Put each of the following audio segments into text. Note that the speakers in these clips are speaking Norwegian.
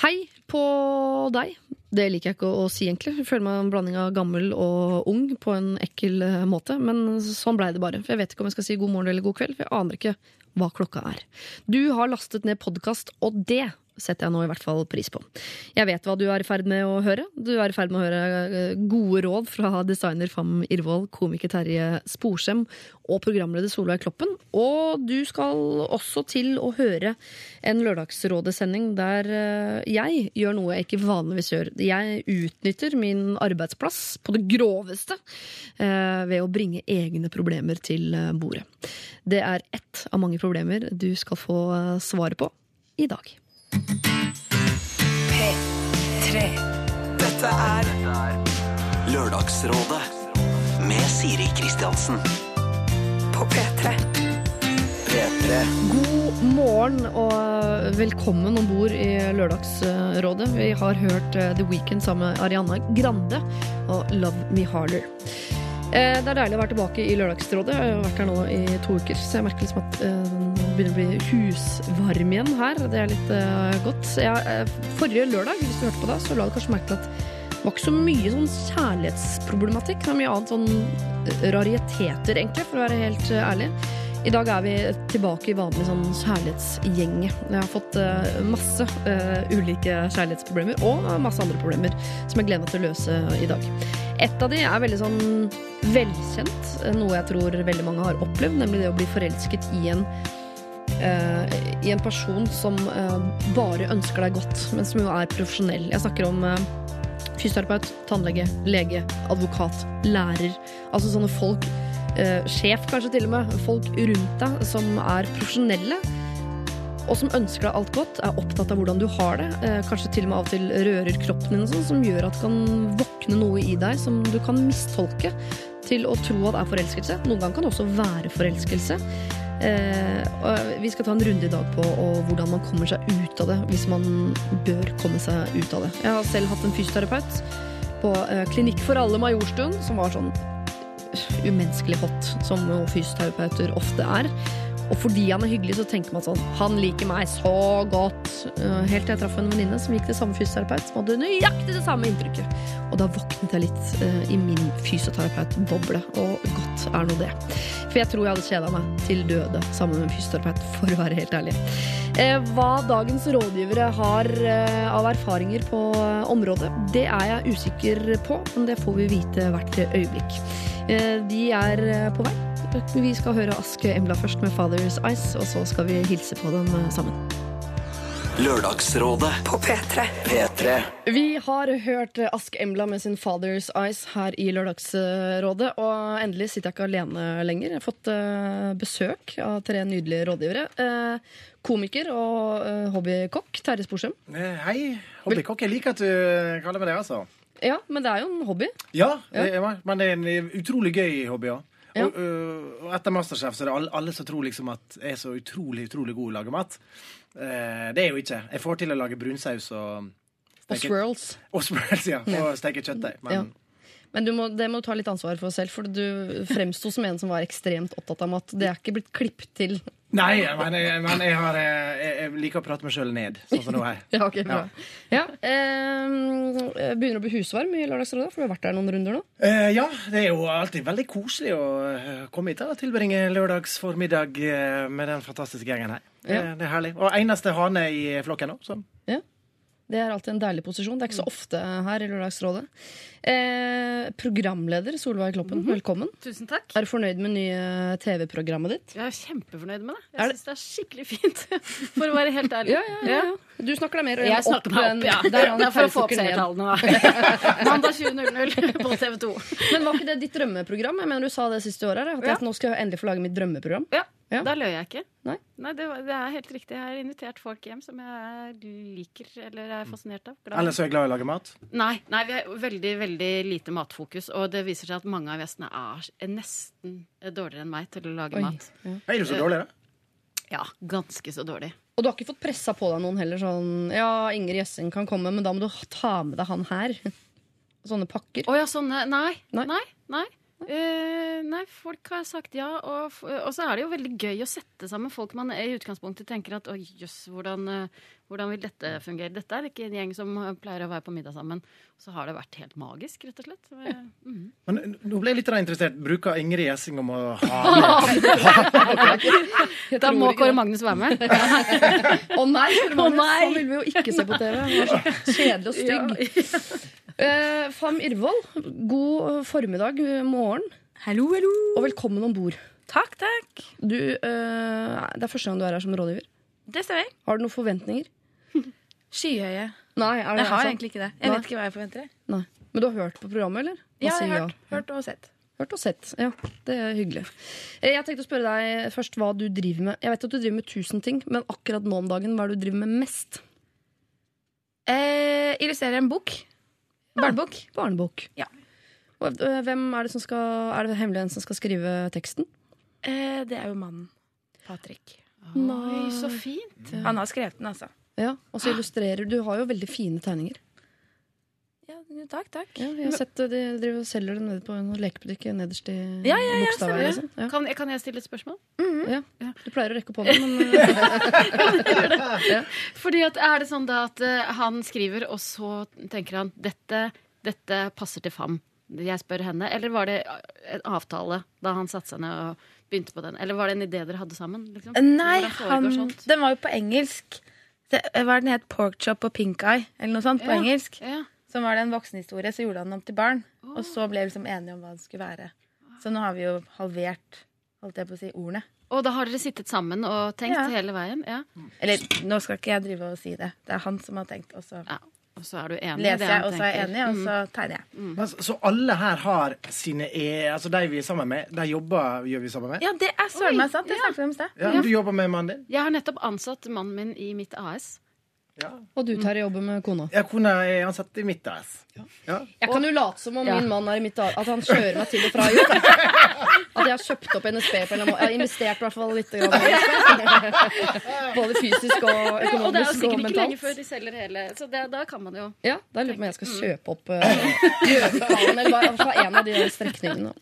Hei på deg. Det liker jeg ikke å si, egentlig. Jeg føler meg en blanding av gammel og ung på en ekkel eh, måte. Men sånn blei det bare. For jeg vet ikke om jeg skal si god morgen eller god kveld, for jeg aner ikke hva klokka er. Du har lastet ned podkast, og det setter jeg nå i hvert fall pris på. Jeg vet hva du er i ferd med å høre. Du er i ferd med å høre eh, gode råd fra designer Fam Irvold, komiker Terje Sporsem og programleder Solveig Kloppen. Og du skal også til å høre en Lørdagsrådesending der eh, jeg gjør noe jeg ikke vanligvis gjør. Jeg utnytter min arbeidsplass på det groveste eh, ved å bringe egne problemer til bordet. Det er ett av mange problemer du skal få svaret på i dag. P3. Dette er Lørdagsrådet med Siri Kristiansen. på P3. P3. God morgen og velkommen om bord i Lørdagsrådet. Vi har hørt eh, The Weeknd sammen med Ariana Grande og Love Me Harder. Eh, Det er deilig å være tilbake i Lørdagsrådet. Jeg har vært her nå i to uker, så jeg merker liksom at eh, begynner å bli husvarm igjen her. Det er litt uh, godt. Jeg, eh, forrige lørdag, hvis du hørte på da, så la du kanskje merke til at det var ikke så mye sånn kjærlighetsproblematikk. Det var mye annet sånn eh, rariteter, egentlig, for å være helt ærlig. I dag er vi tilbake i vanlig sånn kjærlighetsgjenge. Jeg har fått uh, masse uh, ulike kjærlighetsproblemer og masse andre problemer som jeg gleder meg til å løse i dag. Et av de er veldig sånn velkjent, noe jeg tror veldig mange har opplevd, nemlig det å bli forelsket i en i en person som eh, bare ønsker deg godt, men som jo er profesjonell. Jeg snakker om eh, fysioterapeut, tannlege, lege, advokat, lærer. Altså sånne folk, eh, sjef kanskje til og med, folk rundt deg som er profesjonelle. Og som ønsker deg alt godt, er opptatt av hvordan du har det. Eh, kanskje til og med av og til rører kroppen din, sånn, som gjør at det kan våkne noe i deg som du kan mistolke til å tro at er forelskelse. Noen ganger kan det også være forelskelse. Eh, vi skal ta en runde i dag på hvordan man kommer seg ut av det hvis man bør komme seg ut av det. Jeg har selv hatt en fysioterapeut på eh, Klinikk for alle Majorstuen, som var sånn umenneskelig hot, som jo fysioterapeuter ofte er. Og fordi han er hyggelig, så tenker man sånn Han liker meg så godt. Eh, Helt til jeg traff en venninne som gikk til samme fysioterapeut, som hadde nøyaktig det samme inntrykket. Og da våknet jeg litt uh, i min fysioterapeutboble, og er nå det. For jeg tror jeg hadde kjeda meg til døde sammen med en fysioterapeut, for å være helt ærlig. Eh, hva dagens rådgivere har eh, av erfaringer på eh, området, det er jeg usikker på, men det får vi vite hvert øyeblikk. De er på vei. Vi skal høre Aske Embla først med Father's Eyes, og så skal vi hilse på dem sammen. Lørdagsrådet På P3. P3. Vi har hørt Ask Embla med sin Father's Eyes her i Lørdagsrådet. Og endelig sitter jeg ikke alene lenger. Jeg har fått eh, besøk av tre nydelige rådgivere. Eh, komiker og eh, hobbykokk Terje Sporsem. Hei, hobbykokk. Jeg liker at du kaller meg det, altså. Ja, men det er jo en hobby. Ja, det er, men det er en utrolig gøy hobby òg. Ja. Og, øh, og etter Masterchef så er det alle, alle som tror liksom at jeg er så utrolig utrolig god til å lage mat. Eh, det er jo ikke. Jeg får til å lage brunsaus og Og swirls. Og swirls, ja. Og steke kjøttdeig. Men Ja. Men du må, det må du ta litt ansvar for selv, for du fremsto som en som var ekstremt opptatt av mat. Det er ikke blitt klippet til. Nei, men jeg, men jeg, har, eh, jeg, jeg liker å prate meg sjøl ned, sånn som nå her. Ja, ok, bra. Ja. eh, begynner å bli husvarm i Lørdagsrådet, for du har vært der noen runder nå. Eh, ja, det er jo alltid veldig koselig å eh, komme hit og tilbringe lørdags formiddag eh, med den fantastiske gjengen her. Ja. det er herlig. Og eneste hane i flokken nå. Så. Ja. Det er alltid en deilig posisjon. Det er ikke så ofte her i Lørdagsrådet. Eh, programleder Solveig Kloppen, velkommen. Tusen takk. Er du fornøyd med nye TV-programmet ditt? Jeg er kjempefornøyd med det. Jeg syns det er skikkelig fint. For å være helt ærlig. Ja, ja, ja, ja. Du snakker deg mer Jeg snakker meg opp, ja. Der, er, det er for å få opp seertallene, da. Mandag 20.00 på TV 2. Men var ikke det ditt drømmeprogram? Jeg mener Du sa det siste året. At Ja. jeg nå skal jeg endelig få lage mitt drømmeprogram. Ja, Ja. Da løy jeg ikke. Nei. det, var, det er helt riktig. Jeg har invitert folk hjem som jeg liker eller er fascinert av. Glad. så Ellers er jeg glad i å lage mat. Nei, nei, vi er veldig veldig lite matfokus. Og det viser seg at mange av gjestene er, er nesten dårligere enn meg til å lage Oi. mat. Er du så dårlig, da? Ja, ganske så dårlig. Og du har ikke fått pressa på deg noen heller? Sånn Ja, Inger Gjessing kan komme, men da må du ta med deg han her. Sånne pakker. Å ja, sånne Nei. Nei. Nei. nei. Eh, nei, folk har sagt ja. Og, og så er det jo veldig gøy å sette sammen folk man i utgangspunktet tenker at oi, jøss, hvordan, eh, hvordan vil dette fungere? Dette er ikke en gjeng som eh, pleier å være på middag sammen. Så har det vært helt magisk, rett og slett. Ja. Mm -hmm. Men nå ble jeg litt interessert. Bruker Ingrid Gjessing om å ha med Da må Kåre Magnus være med. Å nei! Kåre Å Magnus, nei! sånn vil vi jo ikke se på TV. Kjedelig og stygg. Eh, Fam Irvold, god eh, formiddag, eh, morgen, Hallo, hallo. og velkommen om bord. Takk, takk. Du, eh, det er første gang du er her som rådgiver. Det stemmer. Har du noen forventninger? Skyhøye. Nei, er det Jeg har altså- egentlig ikke det. Jeg Nei. vet ikke hva jeg forventer. Nei. Men du har hørt på programmet, eller? Ja, jeg har hørt, hørt og sett. Hørt og sett. Ja, det er hyggelig. Eh, Jeg tenkte å spørre deg først hva du driver med. Jeg vet at du driver med tusen ting, men akkurat nå om dagen, hva er det du driver med mest? Eh, illustrerer en bok. Barnebok. Barnebok. Ja. Og, eh, Hvem er det som skal Er det hemmelig en som skal skrive teksten? Eh, det er jo mannen. Patrick. Oi, så fint. Han har skrevet den, altså. Ja, Og så illustrerer du. har jo veldig fine tegninger. Ja, takk, takk. Ja, jeg har sett eh, de driver og selger det nede på en lekebutikk nederst i Ja, ja, ja, Bogstadveien. stemmer. Liksom. Ja. Kan, kan jeg stille et spørsmål? Ja. Du pleier å rekke opp hånden, men ja, Fordi at Er det sånn da at uh, han skriver, og så tenker han dette, dette passer til Fam? Jeg spør henne. Eller var det en avtale da han satte seg ned og begynte på den? Eller var det en idé dere hadde sammen? Liksom? Nei, han, den var jo på engelsk. Det, hva er den het? Porkchop og pink eye, eller noe sånt, på Ja. engelsk. Ja. Som var det en voksenhistorie, så gjorde han den om til barn. Og så ble vi liksom enige om hva det skulle være. Så nå har vi jo halvert, holdt jeg på å si, ordene. Og da har dere sittet sammen og tenkt Ja. hele veien? Ja. Eller nå skal ikke jeg drive og si det. Det er han som har tenkt, og så ja. Og så er du enig? leser jeg, og så er jeg enig, og Mm. så tegner jeg. Mm. Så så alle her har sine e... Altså de vi er sammen med, de jobber gjør vi sammen med? Ja, det er søren meg sant. Det snakket vi om i sted. Ja, Du jobber med mannen din? Jeg har nettopp ansatt mannen min i mitt AS. Ja. Og du tar i jobben med kona. ja kona er ansatt i mitt AS. Ja. Jeg kan jo late som om Ja. min mann er i mitt AS, At han kjører meg til og fra jobb. At jeg har kjøpt opp NSB på en eller annen måte. Jeg har investert i hvert fall litt. Grann. Både fysisk og økonomisk Og det er jo sikkert ikke lenge før de selger hele Så det, da kan man jo Ja, Da lurer jeg på om jeg skal kjøpe opp uh, eller bare en av de strekningene.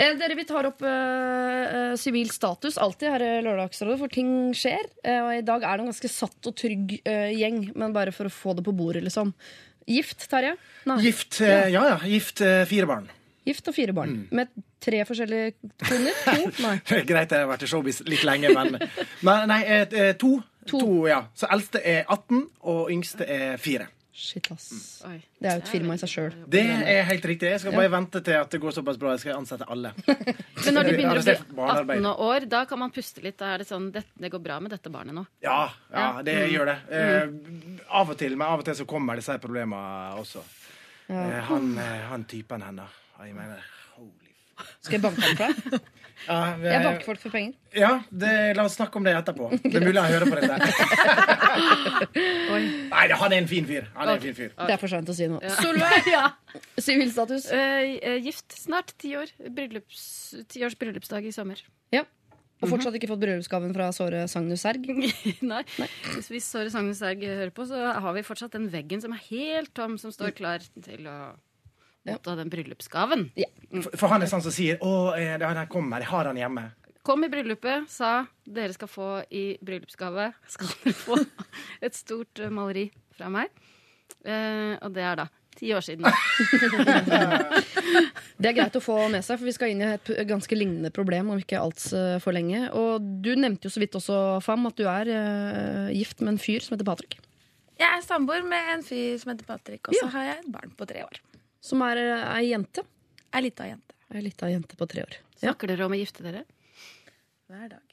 Eh, dere, Vi tar opp sivil eh, sivil status alltid her i Lørdagsrådet, for ting skjer. Eh, og I dag er det en ganske satt og trygg eh, gjeng, men bare for å få det på bordet, liksom. Gift, Terje? Gift, eh, ja ja. Gift eh, fire barn. Gift og fire barn. Med tre forskjellige koner? To? Nei. Greit, jeg har vært i showbiz litt lenge, men, men Nei, eh, eh, to. To. to. ja. Så eldste er 18, og yngste er 4. Shit, ass. Oi. Det er jo et firma i seg sjøl. Det er helt riktig. Jeg skal bare vente til at det går såpass bra. Jeg skal ansette alle. Men når du begynner å bli 18 år, da kan man puste litt. Da er det sånn det, det går bra med dette barnet nå. Ja, ja det Mm. gjør det. Eh, av og til, men av og til så kommer disse problemene også. Eh, han, eh, han typen henne. Jeg mener, holy Skal jeg banke han på deg? ja, vi- Jeg banker folk for penger. Ja, det, la oss snakke om det etterpå. Det er mulig jeg hører på dette. Nei, han er en fin fyr. Han er en fin fyr. Det er for seint å si noe. Solveig! ja. Sivilstatus? Eh, eh, gift snart. Ti år. Bryllups, ti års bryllupsdag i sommer. Ja. Og fortsatt ikke fått bryllupsgaven fra Såre Sagnus Serg? Nei. Hvis Såre Sagnus Serg hører på, så har vi fortsatt den veggen som er helt tom, som står klar til å motta den bryllupsgaven. For, for han er sånn som sier 'Å, eh, det- han kommer. Jeg har han hjemme'. Kom i bryllupet, sa dere skal få i bryllupsgave skal dere få et stort eh, maleri fra meg. Eh, og det er da ti år siden. Det er greit å få med seg, for vi skal inn i et ganske lignende problem om ikke altfor lenge. Og du nevnte jo så vidt også, Fam, at du er uh, gift med en fyr som heter Patrick. Jeg er samboer med en fyr som heter Patrick, og så Ja. har jeg et barn på tre år. Som er eh, ei jente. Ei lita jente. Ei lita jente på tre år. Ja. Snakker dere om å gifte dere? Hver dag.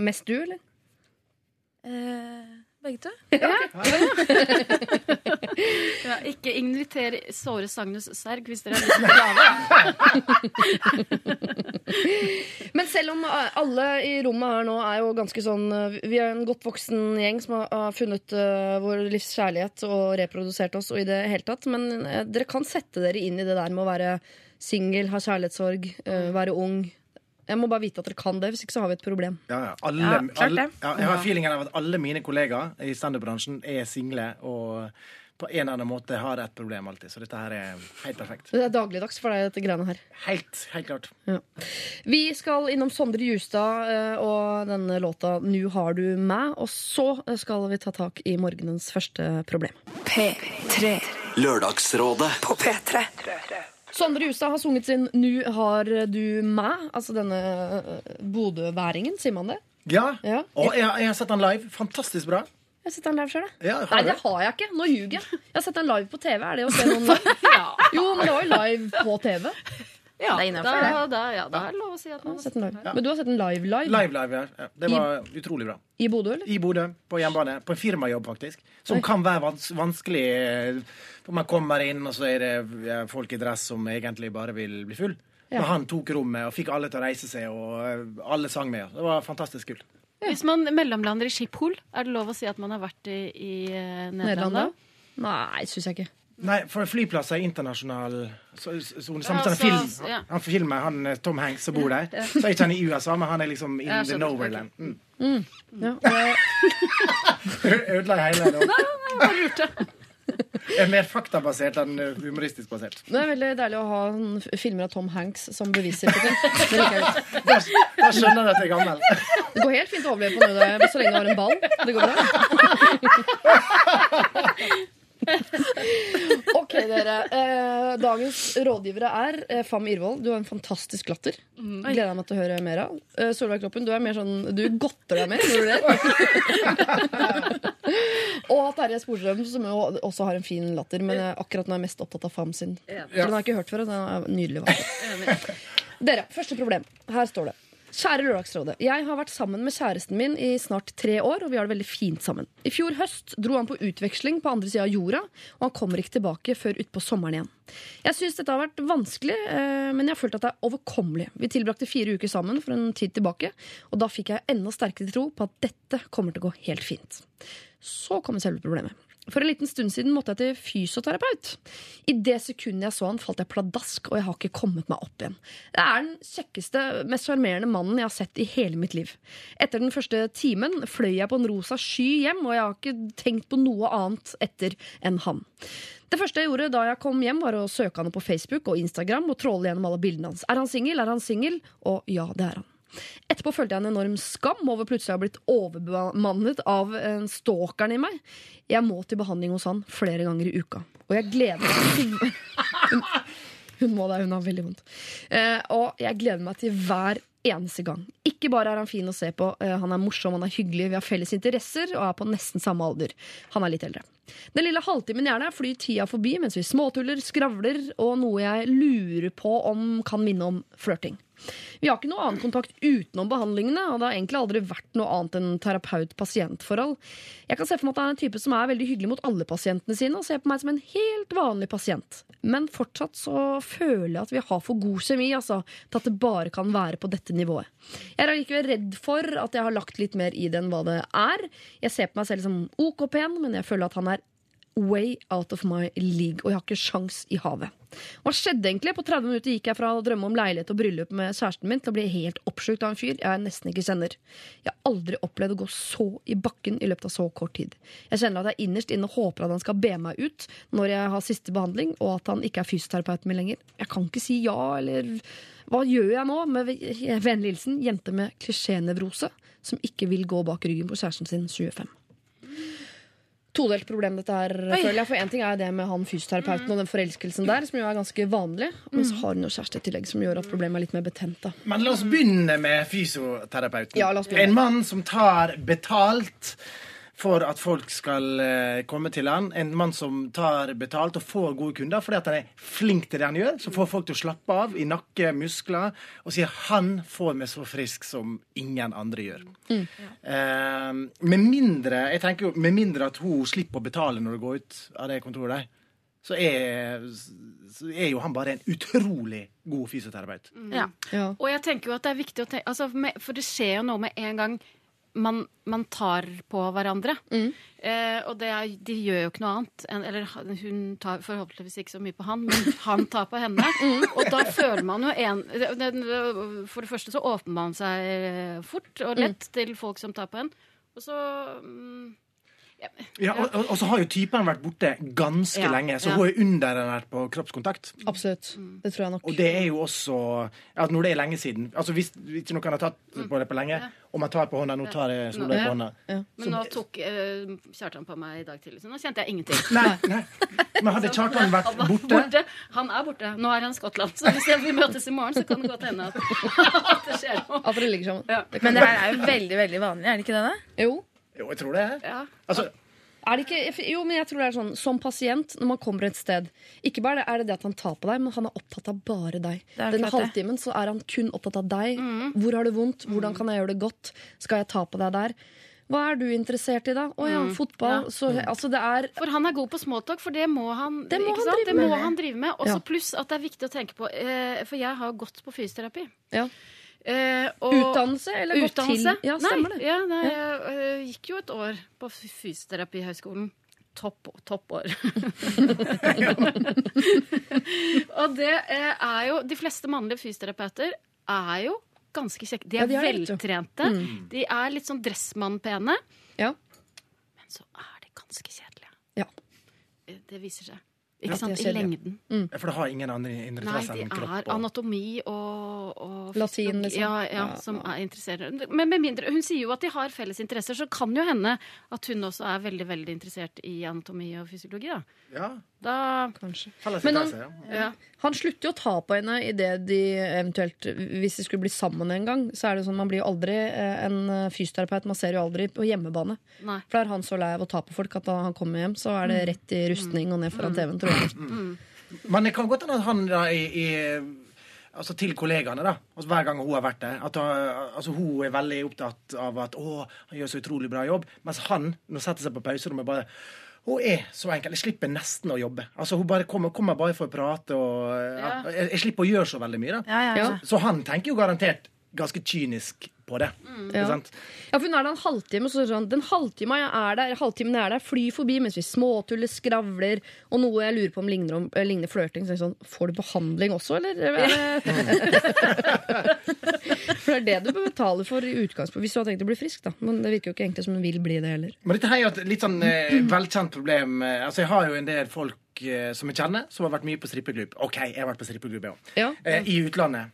Mest du, eller? Eh, begge to. Ja, ikke inviter Såre Sagnus Serg hvis dere har lyst til gave. Selv om alle i rommet her nå er jo ganske sånn eh, Vi er en godt voksen gjeng som har, funnet eh, vår livs kjærlighet og reprodusert oss og i det hele tatt. Men eh, dere kan sette dere inn i det der med å være singel, ha kjærlighetssorg, eh, være ung. Jeg må bare vite at dere kan det, hvis ikke så har vi et problem. Ja, ja. Alle, Ja, klart alle, det. ja, jeg har feelingen av at alle mine kollegaer i standup-bransjen er single og på en eller annen måte har et problem alltid. Så dette her er helt perfekt. Det er dagligdags for deg, dette greiene her. Helt, helt klart. Vi skal innom Sondre Justad eh, og denne låta 'Nu har du meg', og så skal vi ta tak i morgenens første problem. P3 Lørdagsrådet. på P3. Sondre Justad har sunget sin 'Nu har du meg', altså denne eh, bodøværingen, sier man det? Ja. Ja. Og jeg, jeg har sett han live. Fantastisk bra. Jeg har sett den live sjøl, jeg. Ja, har Nei, det har jeg ikke. Nå ljuger jeg. Jeg har sett den live på TV. Er det å se noen live? Jo, men det var jo live på TV. Ja, Det er innenfor, da, da, ja, da er det lov å si at man har sett den live. Men du har sett den live live? Live, live, ja. ja. Det var utrolig bra. I Bodø, eller? I Bodø, på hjemmebane. På en firmajobb, faktisk. Som Oi. kan være vans vanskelig. eh, For man kommer inn, og så er det folk i dress som egentlig bare vil bli full. Ja. Men han tok rommet og fikk alle til å reise seg, og eh, alle sang med. Det var fantastisk kult. Hvis man mellomlander i Schiphol, er det lov å si at man har vært i, i eh, Nederland da? Nei, syns jeg ikke. Nei, for flyplasser er internasjonal så- så- sone. Samme Ja, som en film. ja. Han filmer han eh, Tom Hanks som bor der. Så er ikke han i USA, men han er liksom in the skjønner. nowhere land. Mm. Ja, Ødela jeg hele det. Nei, Er mer faktabasert enn humoristisk basert. det er veldig deilig å ha sånn filmer av Tom Hanks som beviser på ting. Da skjønner du at jeg er gammel. Det går helt fint å overleve på noe så lenge du har en ball. Det går bra. Ok, dere. Eh, dagens rådgivere er eh, Fam Irvold. Du har en fantastisk latter. Gleder jeg meg til å høre mer av. Eh, Solveig Kloppen, du er mer sånn Du godter deg mer. når? Og Terje Sporstrøm, som jo også har en fin latter, men akkurat nå er mest opptatt av Fam sin. Ja. Den har jeg ikke hørt før, og den er nydelig. Dere, første problem. Her står det. Kjære Lørdagsrådet. Jeg har vært sammen med kjæresten min i snart tre år, og vi har det veldig fint sammen. I fjor høst dro han på utveksling på andre sida av jorda, og han kommer ikke tilbake før utpå sommeren igjen. Jeg syns dette har vært vanskelig, eh, men jeg har følt at det er overkommelig. Vi tilbrakte fire uker sammen for en tid tilbake, og da fikk jeg enda sterkere tro på at dette kommer til å gå helt fint. Så kommer selve problemet. For en liten stund siden måtte jeg til fysioterapeut. I det sekundet jeg så han, falt jeg pladask, og jeg har ikke kommet meg opp igjen. Det er den kjekkeste, mest sjarmerende mannen jeg har sett i hele mitt liv. Etter den første timen fløy jeg på en rosa sky hjem, og jeg har ikke tenkt på noe annet etter enn han. Det første jeg gjorde da jeg kom hjem, var å søke han på Facebook og Instagram og tråle gjennom alle bildene hans. Er han singel? Er han singel? Og ja, det er han. Etterpå følte jeg en enorm skam over plutselig å ha blitt overbemannet av en stalkeren i meg. Jeg må til behandling hos han flere ganger i uka. Og jeg gleder meg til Hun, må det, hun har veldig vondt. Eh, og jeg gleder meg til hver eneste gang. Ikke bare er han fin å se på, eh, han er morsom, han er hyggelig, vi har felles interesser og er på nesten samme alder. Han er litt eldre. Den lille halvtimen jeg er flyr tida forbi mens vi småtuller, skravler og noe jeg lurer på om kan minne om flørting. Vi har ikke noe annen kontakt utenom behandlingene, og det har egentlig aldri vært noe annet enn terapeut-pasient-forhold. Jeg kan se for meg at det er en type som er veldig hyggelig mot alle pasientene sine, og ser på meg som en helt vanlig pasient. Men fortsatt så føler jeg at vi har for god kjemi, altså, til at det bare kan være på dette nivået. Jeg er allikevel redd for at jeg har lagt litt mer i det enn hva det er. Jeg ser på meg selv som OK pen, men jeg føler at han er way out of my league, og jeg har ikke sjans i havet. Hva skjedde egentlig? På 30 minutter gikk jeg fra å drømme om leilighet og bryllup med kjæresten min til å bli helt oppslukt av en fyr jeg nesten ikke kjenner. Jeg har aldri opplevd å gå så i bakken i løpet av så kort tid. Jeg kjenner at jeg innerst inne håper at han skal be meg ut når jeg har siste behandling, og at han ikke er fysioterapeuten min lenger. Jeg kan ikke si ja, eller hva gjør jeg nå? Med vennlig hilsen jente med klisjénevrose som ikke vil gå bak ryggen på kjæresten sin 25 todelt problem, dette her, føler jeg. For én ting er det med han fysioterapeuten og den forelskelsen der, som jo er ganske vanlig. Men så har hun jo kjæreste i tillegg, som gjør at problemet er litt mer betent. da. Men la oss begynne med fysioterapeuten. Ja, la oss begynne. En mann som tar betalt for at folk skal eh, komme til han. En mann som tar betalt og får gode kunder fordi at han er flink til det han gjør. Som får folk til å slappe av i nakke, muskler, og sier 'han får meg så frisk som ingen andre gjør'. Eh, med mindre jeg tenker jo, med mindre at hun slipper å betale når hun går ut av det kontoret der, så er, så er jo han bare en utrolig god fysioterapeut. Ja. Ja. Og jeg tenker jo at det er viktig å tenke altså, For det skjer jo noe med en gang man, man tar på hverandre. Mm. Eh, og det er, de gjør jo ikke noe annet. En, eller hun tar forhåpentligvis ikke så mye på han, men han tar på henne. Mm. Og da føler man jo en For det første så åpner man seg fort og lett Mm. til folk som tar på en. Og så mm, Ja, og, og, så har jo typen vært borte ganske Ja, lenge, så ja. hun er underernært på kroppskontakt. Absolutt. Det tror jeg nok. Og det er jo også ja, Når det er lenge siden Altså Hvis ikke noen har tatt på det på lenge, og man tar på hånda Nå tar jeg Solveig på hånda. Men nå tok uh, Kjartan på meg i dag tidlig, så nå kjente jeg ingenting. Nei, nei. Men hadde Kjartan vært borte? borte Han er borte. Nå er han i Skottland. Så hvis vi møtes i morgen, så kan det godt hende at, at det skjer noe. At dere ligger sammen. Ja. Men det her er jo veldig veldig vanlig, er det ikke det? da? Jo. Jo, jeg tror det. Ja. Altså, Er det ikke, jo, men jeg tror det er sånn Som pasient, når man kommer et sted Ikke bare er det det at han tar på deg, men han er opptatt av bare deg. Den halvtimen så er han kun opptatt av deg. Hvor har du vondt? Hvordan kan jeg gjøre det godt? Skal jeg ta på deg der? Hva er du interessert i, da? Å ja, fotball. Ja. Så, altså, det er For han er god på småtalk, for det må han, Det må ikke han sant? drive det må med. han drive med. Også Ja. pluss at det er viktig å tenke på eh, For jeg har gått på fysioterapi. ja. Eh, og- utdannelse eller gått til Ja, stemmer nei, det. Ja, nei, Jeg jeg gikk jo et år på fysioterapihøgskolen. Topp, toppår. og det eh, er jo De fleste mannlige fysioterapeuter er jo ganske kjekke. De Ja, er de er veltrente. Mm. De er litt sånn dressmannpene. Ja. Men så er de ganske kjedelige. Ja. Eh, Det viser seg. Ikke sant? er I lengden. lengden. For det har ingen andre Nei, interesser enn kropp. er og- anatomi og, og Latin, liksom. Ja, ja, Ja, som ja. er interessert. Men med mindre, hun sier jo at de har felles interesser, så kan jo hende at hun også er veldig veldig interessert i anatomi og fysiologi. Da, Ja, da Kanskje. Men han- ja. ja. Han slutter jo å ta på henne i det de eventuelt Hvis de skulle bli sammen en gang, så er det sånn man blir jo aldri eh, en fysioterapeut. Man ser jo aldri på hjemmebane. Nei. For da er han så lei av å ta på folk at da han kommer hjem, så er det rett i rustning og ned foran TV-en, tror jeg. Men det kan godt hende at han da i, i Altså til kollegaene, da. Altså, hver gang hun har vært der. At altså, hun er veldig opptatt av at 'Å, han gjør så utrolig bra jobb'. Mens han, når han setter seg på pauserommet, bare hun er så enkel. Jeg slipper nesten å jobbe. Altså, Hun bare kommer, kommer bare for å prate. og ja, Ja. jeg, jeg slipper å gjøre så veldig mye. da. Ja, ja, ja. Så han tenker jo garantert ganske kynisk på det. Ikke Ja. sant? Ja, for hun er der en halvtime, og så er sånn Den halvtimen jeg er der, halvtimen jeg er der, flyr forbi mens vi småtuller, skravler, og noe jeg lurer på om ligner, om, eh, ligner flørting. Så jeg sånn Får du behandling også, eller? for det er det du bør betale for i utgangspunktet, hvis du har tenkt å bli frisk, da. Men det virker jo ikke egentlig som hun vil bli det heller. Men dette er jo et litt sånn eh, velkjent problem. Eh, Altså, Jeg har jo en del folk eh, som jeg kjenner, som har vært mye på strippeklubb. OK, jeg har vært på strippeklubb, jeg òg. Ja. Eh, I utlandet.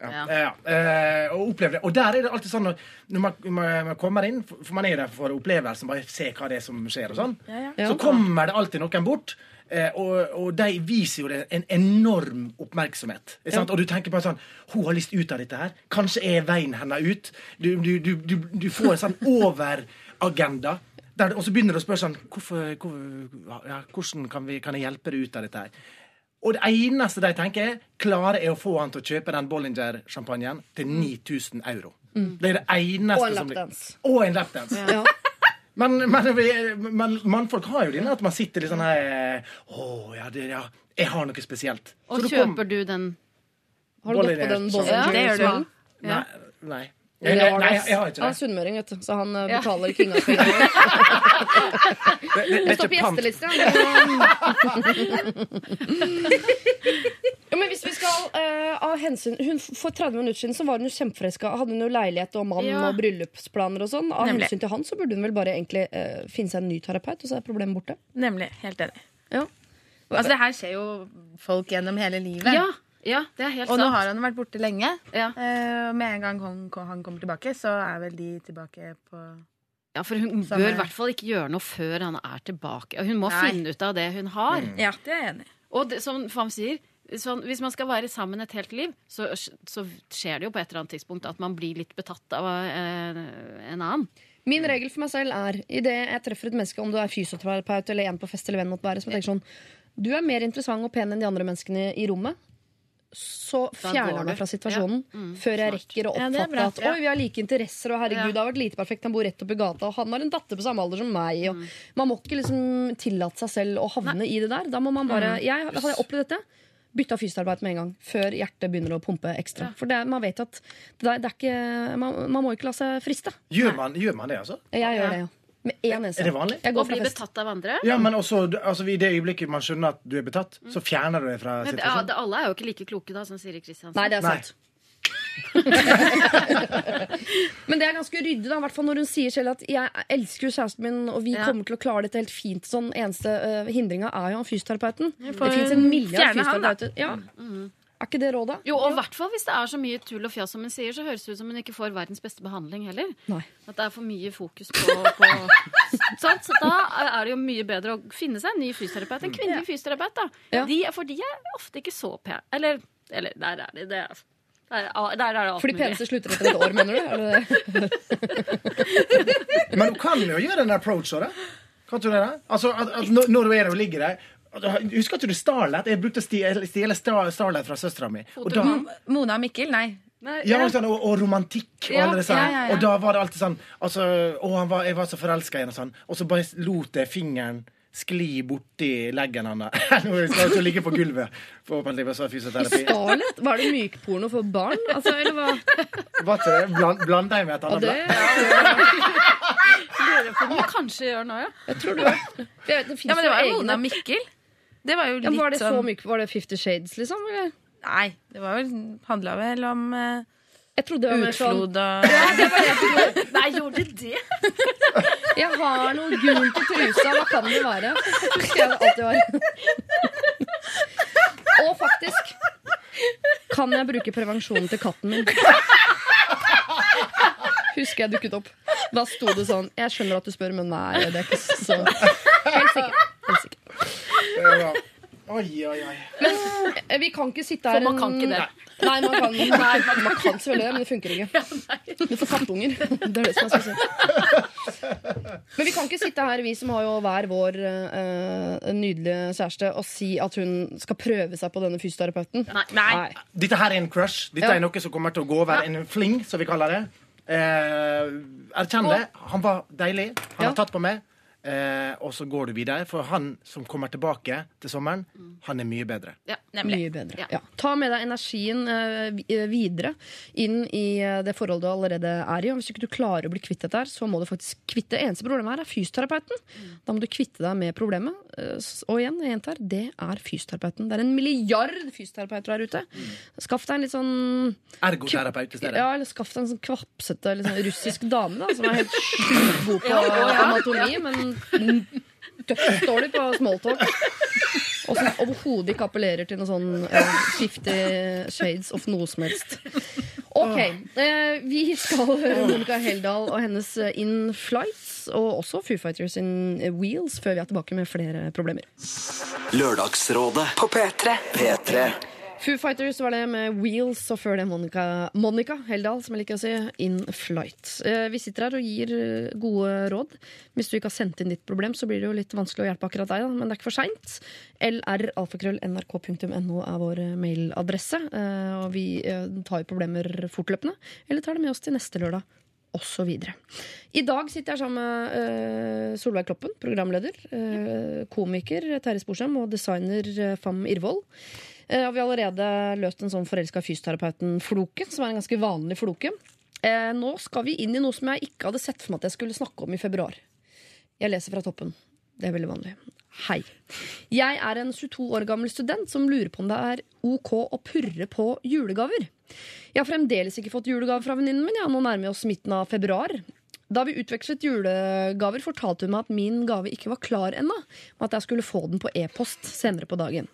Ja. Ja. Eh, ja. Eh, og opplevde det. Og der er det alltid sånn når man, man, man kommer inn, for man er der for opplevelsen, bare se hva det er som skjer og sånn, Ja, så kommer det alltid noen bort. Eh, og, og de viser jo det en enorm oppmerksomhet. Ikke sant? Og du tenker bare sånn Hun har lyst ut av dette her. Kanskje er veien hennes ut. Du, du, du, du, du får en sånn overagenda. Og så begynner du å spørre sånn hvorfor, hvor, ja, Hvordan kan, vi, kan jeg hjelpe deg ut av dette her? Og det eneste de tenker, er klarer jeg å få han til å kjøpe den Bollinger-sjampanjen til 9000 euro. Det er det eneste Og som blir-. Og en lapdance. Ja. Men, men, men mannfolk har jo det at man sitter litt sånn her Å, ja, det, ja, jeg har noe spesielt. Og Så du kom- kjøper du den Har du gått på den Bollinger, Ja, det gjør du. Bollinger-smellen? Nei. Nei. Nei, jeg, har ikke Han er sunnmøring, vet du, så han eh, Ja. betaler kinga penger. Det, det, det Det er står på ikke gjestelista. Ja, men hvis vi skal eh, av hensyn hun, For 30 minutter siden så var hun jo kjempeforelska. Hadde hun jo leilighet og mann Ja. og bryllupsplaner og sånn. Av Nemlig. hensyn til han så burde hun vel bare egentlig eh, finne seg en ny terapeut, og så er problemet borte. Nemlig. Helt enig. Ja. Altså, det her skjer jo folk gjennom hele livet. Ja, ja, det er helt Og nå har han vært borte lenge. Ja. Uh, med en gang han, han kommer tilbake, så er vel de tilbake på ja, for hun Samme- bør i hvert fall ikke gjøre noe før han er tilbake. Hun må Nei. finne ut av det hun har. Ja, det er jeg enig i. Og det, som Fam sier, sånn, hvis man skal være sammen et helt liv, så, så skjer det jo på et eller annet tidspunkt at man blir litt betatt av eh, en annen. Min regel for meg selv er idet jeg treffer et menneske, om du er fysioterapeut eller en på fest eller venn måtte være, som jeg tenker sånn Du er mer interessant og pen enn de andre menneskene i rommet. Så fjerner jeg meg fra situasjonen Ja. Mm, før jeg smart. rekker å Ja, oppfatte bra. at Ja. Oi, vi har like interesser, og herregud, Ja. det har vært lite perfekt. Han bor rett oppi gata, og han har en datter på samme alder som meg. Og Mm. Man må ikke liksom tillate seg selv å havne i det der. Da må man bare jeg, Hadde jeg opplevd dette, bytta fysioterapeut med en gang. Før hjertet begynner å pumpe ekstra. For det, man vet at det er, det er ikke, man, man må ikke la seg friste. Gjør man, gjør man det, altså? Jeg gjør Ja. det, ja. Med én nese. Er det vanlig? Jeg går fra bli fest. betatt av andre? Ja, men også, altså, I det øyeblikket man skjønner at du er betatt, så fjerner du det fra Men, ja, situasjonen. det, alle er jo ikke like kloke da, som Siri Kristiansen. Nei, det er sant. Men det er ganske ryddig, da, i hvert fall når hun sier selv at 'jeg elsker jo kjæresten min, og vi Ja. kommer til å klare dette helt fint'. Sånn eneste uh, hindringa er jo han fysioterapeuten. Det fins en milliard fjerne han, da. fysioterapeuter. Ja. Er ikke det rådet? Jo, og i hvert fall hvis det er så mye tull og fjas som hun sier, så høres det ut som hun ikke får verdens beste behandling heller. Nei. At det er for mye fokus på, på sant? Så da er det jo mye bedre å finne seg en ny fysioterapeut. En kvinnelig fysioterapeut, da. Ja. De, for de er ofte ikke så pene. Eller, eller der er de. Det er, der, er- der er det alt For de mulig. peneste slutter etter et år, mener du? Er? Men du kan jo gjøre en approach av det. Kan du det? Altså, at, at når, når du er der og ligger der Husker ikke du Starlet? Jeg brukte å stjele Starlet fra søstera mi. Da- Mona og Mikkel, nei. Nei, ja, ja. sånn, og, og romantikk og Ja, alle disse ja, ja, ja. Og da var det alltid sånn altså, var, jeg var så forelska i henne, og sånn. Og så bare lot jeg fingeren skli borti leggen hans. Nå skal jeg ligge på gulvet. Forhåpentligvis var fysioterapi. Starlet? Var det mykporno for barn? Altså, eller hva? Var ikke det? Bland, Blanda jeg med et annet det, blad? Det får man kanskje gjøre nå, ja. jeg tror det. Det finnes Ja, men det var jo Mona og Mikkel. Det var jo Ja, var det så sånn myk? Var det Fifty Shades, liksom? Eller? Nei, det var vel, handla vel om uh, Jeg trodde det var mer sånn utflod og Nei, gjorde det? Jeg har noe gult i trusa, hva kan det være? Husker jeg det alltid var. Og faktisk kan jeg bruke prevensjonen til katten min. Husker jeg dukket opp. Da sto det sånn Jeg skjønner at du spør, men nei, det er ikke så Helt sikkert. Helt Oi, oi, oi. Men Vi kan ikke sitte her For man kan ikke det. Nei, man kan, nei, man, kan selvfølgelig det, men det funker ikke. Du får kattunger. Det er det som er spesielt. Men vi kan ikke sitte her, vi som har jo hver vår eh, nydelige kjæreste, og si at hun skal prøve seg på denne fysioterapeuten. Nei. Nei. Dette her er en crush. Dette er noe som kommer til å gå over. En fling, som vi kaller det. Eh, erkjenn det. Han var deilig. Han Ja. har tatt på meg. Eh, og så går du videre. For han som kommer tilbake til sommeren, han er mye bedre. Ja. Mye bedre. Ja. Ja. Ta med deg energien eh, eh, videre inn i eh, det forholdet du allerede er i. Og hvis ikke du klarer å bli kvitt dette, her, så må du faktisk kvitte Eneste problemet her er fysioterapeuten. Da må du kvitte deg med problemet. Eh, Og igjen, jeg gjentar, det er fysioterapeuten. Det er en milliard fysioterapeuter der ute. Skaff deg en litt sånn Ergoterapeut i stedet. ja, eller skaff deg en sånn kvapsete sånn russisk dame da, som er helt sjukt god på anatomi, men dødsdårlig på smalltalk. Og som overhodet ikke appellerer til noe sånn uh, Fifty Shades of noe som helst. Ok, eh, vi skal høre Monica Heldal og hennes eh, In Flights, og også Foo Fighters in Wheels, før vi er tilbake med flere problemer. Lørdagsrådet På P3. P3 Foo Fighters var det med Wheels, og før det Monica, Monica Heldal, som jeg liker å si, In Flight. Eh, vi sitter her og gir eh, gode råd. Hvis du ikke har sendt inn ditt problem, så blir det jo litt vanskelig å hjelpe akkurat deg, da. men det er ikke for seint. lralfakrøll.nrk.no er vår eh, mailadresse, og vi tar jo problemer fortløpende. Eller tar det med oss til neste lørdag. Og så videre. I dag sitter jeg sammen med uh, Solveig Kloppen, programleder, uh, komiker Terje Sporsem og designer uh, Fam Irvold. Eh, og vi har allerede løst en sånn forelska fysioterapeuten-floke, som er en ganske vanlig floke. Eh, nå skal vi inn i noe som jeg ikke hadde sett for meg at jeg skulle snakke om i februar. Jeg leser fra toppen. Det er veldig vanlig. Hei. Jeg er en 22 år gammel student som lurer på om det er ok å purre på julegaver. Jeg har fremdeles ikke fått julegave fra venninnen min. Ja, nå nærmer vi oss midten av februar. Da vi utvekslet julegaver, fortalte hun meg at min gave ikke var klar ennå, og at jeg skulle få den på e-post senere på dagen.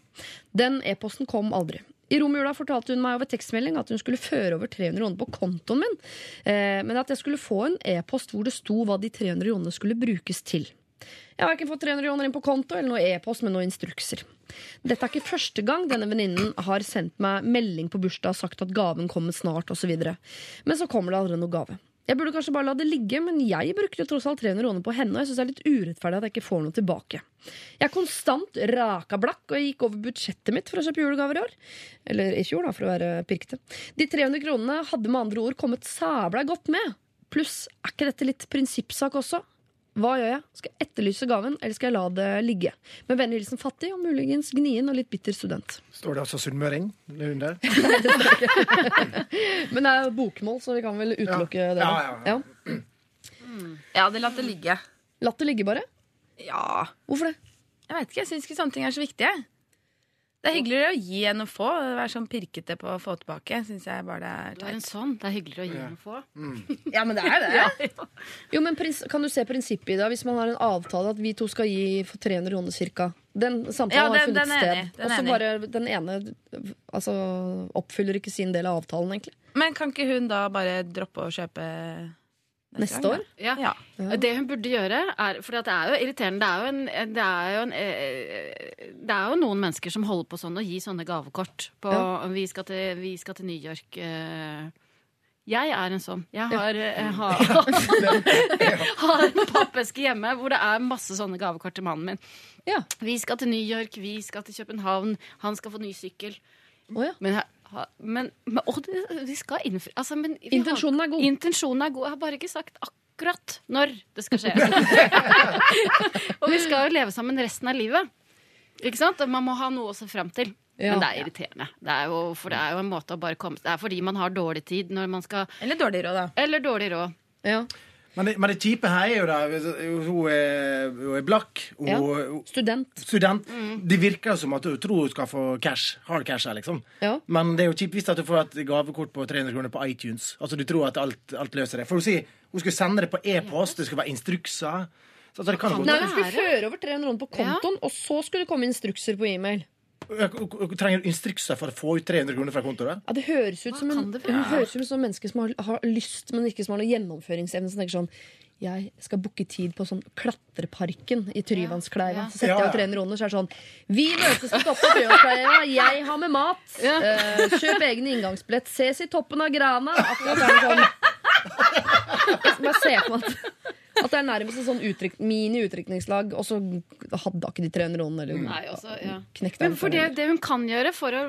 Den e-posten kom aldri. I romjula fortalte hun meg over tekstmelding at hun skulle føre over 300 kroner på kontoen min, eh, men at jeg skulle få en e-post hvor det sto hva de 300 kronene skulle brukes til. Jeg har ikke fått 300 kroner inn på konto eller noe e-post med noen instrukser. Dette er ikke første gang denne venninnen har sendt meg melding på bursdag og sagt at gaven kommer snart osv. Men så kommer det aldri noe gave. Jeg burde kanskje bare la det ligge, men jeg brukte tross alt 300 kroner på henne, og jeg syns det er litt urettferdig at jeg ikke får noe tilbake. Jeg er konstant rakablakk, og jeg gikk over budsjettet mitt for å kjøpe julegaver i år. Eller i fjor, da, for å være pirkete. De 300 kronene hadde med andre ord kommet sabla godt med. Pluss, er ikke dette litt prinsippsak også? Hva gjør jeg? Skal jeg etterlyse gaven, eller skal jeg la det ligge? Med vennlig hilsen fattig og muligens gnien og litt bitter student. Står det altså sunnmøring under? Men det er bokmål, så vi kan vel utelukke det. Ja, ja, ja. Ja. Ja, det latt det ligge. Latt det ligge, bare. Ja. Hvorfor det? Jeg vet ikke, jeg syns ikke sånne ting er så viktige. Det er hyggeligere å gi enn å få. Være sånn pirkete på å få tilbake Synes jeg bare det Du er er en sånn. Det er hyggeligere å gi enn å få. Ja, men det er det. Jo, men prins, Kan du se prinsippet i det? Hvis man har en avtale at vi to skal gi for 300 kroner cirka. Den samtalen Ja, har funnet den er sted. den er Og så bare den ene altså, oppfyller ikke sin del av avtalen, egentlig. Men kan ikke hun da bare droppe å kjøpe Neste år? Ja. Ja. Det hun burde gjøre, er For det er jo irriterende. Det er jo, en, det, er jo en, eh, det er jo noen mennesker som holder på sånn og gir sånne gavekort. På, vi, skal til, vi skal til New York. eh. Jeg er en sånn. Jeg har, jeg har, har en pappeske hjemme hvor det er masse sånne gavekort til mannen min. Ja. Vi skal til New York, vi skal til København, han skal få ny sykkel. Oh, ja. Men, ha- men, men å, det, vi skal innfri altså, men vi har- Intensjonen er god. Intensjonen er god. Jeg har bare ikke sagt akkurat når det skal skje. og vi skal jo leve sammen resten av livet. Ikke sant? Og Man må ha noe å se fram til. Ja. Men det er irriterende. Det er, jo, for det er jo en måte å bare komme Det er fordi man har dårlig tid når man skal Eller dårlig råd, da. Eller dårlig råd. ja. Men det, men det kjipe her er jo da Hun er, hun er blakk. Hun, Ja. hun- Student. student. Det virker som at hun tror hun skal få cash. Hard cash her, liksom. Ja. Men det er jo kjipt hvis at du får et gavekort på 300 kroner på iTunes. Altså Du tror at alt, alt løser det. For hun sier hun skulle sende det på e-post, det skulle være instrukser. Så altså, det kan jo Nei, hun du skulle føre over 300 kroner på kontoen, og så skulle det komme instrukser på e-mail. Trenger du instrukser for å få ut 300 kroner fra kontoret? Ja, Det høres ut som en, det høres ut som en menneske som har, har lyst, men ikke som har noe gjennomføringsevne. Som tenker sånn Jeg skal booke tid på sånn Klatreparken i Tryvannskleiva. Ja. Så setter jeg ja. 300 kroner, så er det sånn Vi møtes på toppen av Tryvannskleiva. Jeg har med mat. Uh, kjøp egen inngangsbillett. Ses i toppen av grana. Akkurat er det sånn Jeg skal bare se på at, at det er nærmest en sånn uttrykk, mini-utrykningslag, og så hadde ikke de 300 kronene. Eller Nei, også, ja. Men for det, det hun kan gjøre for å,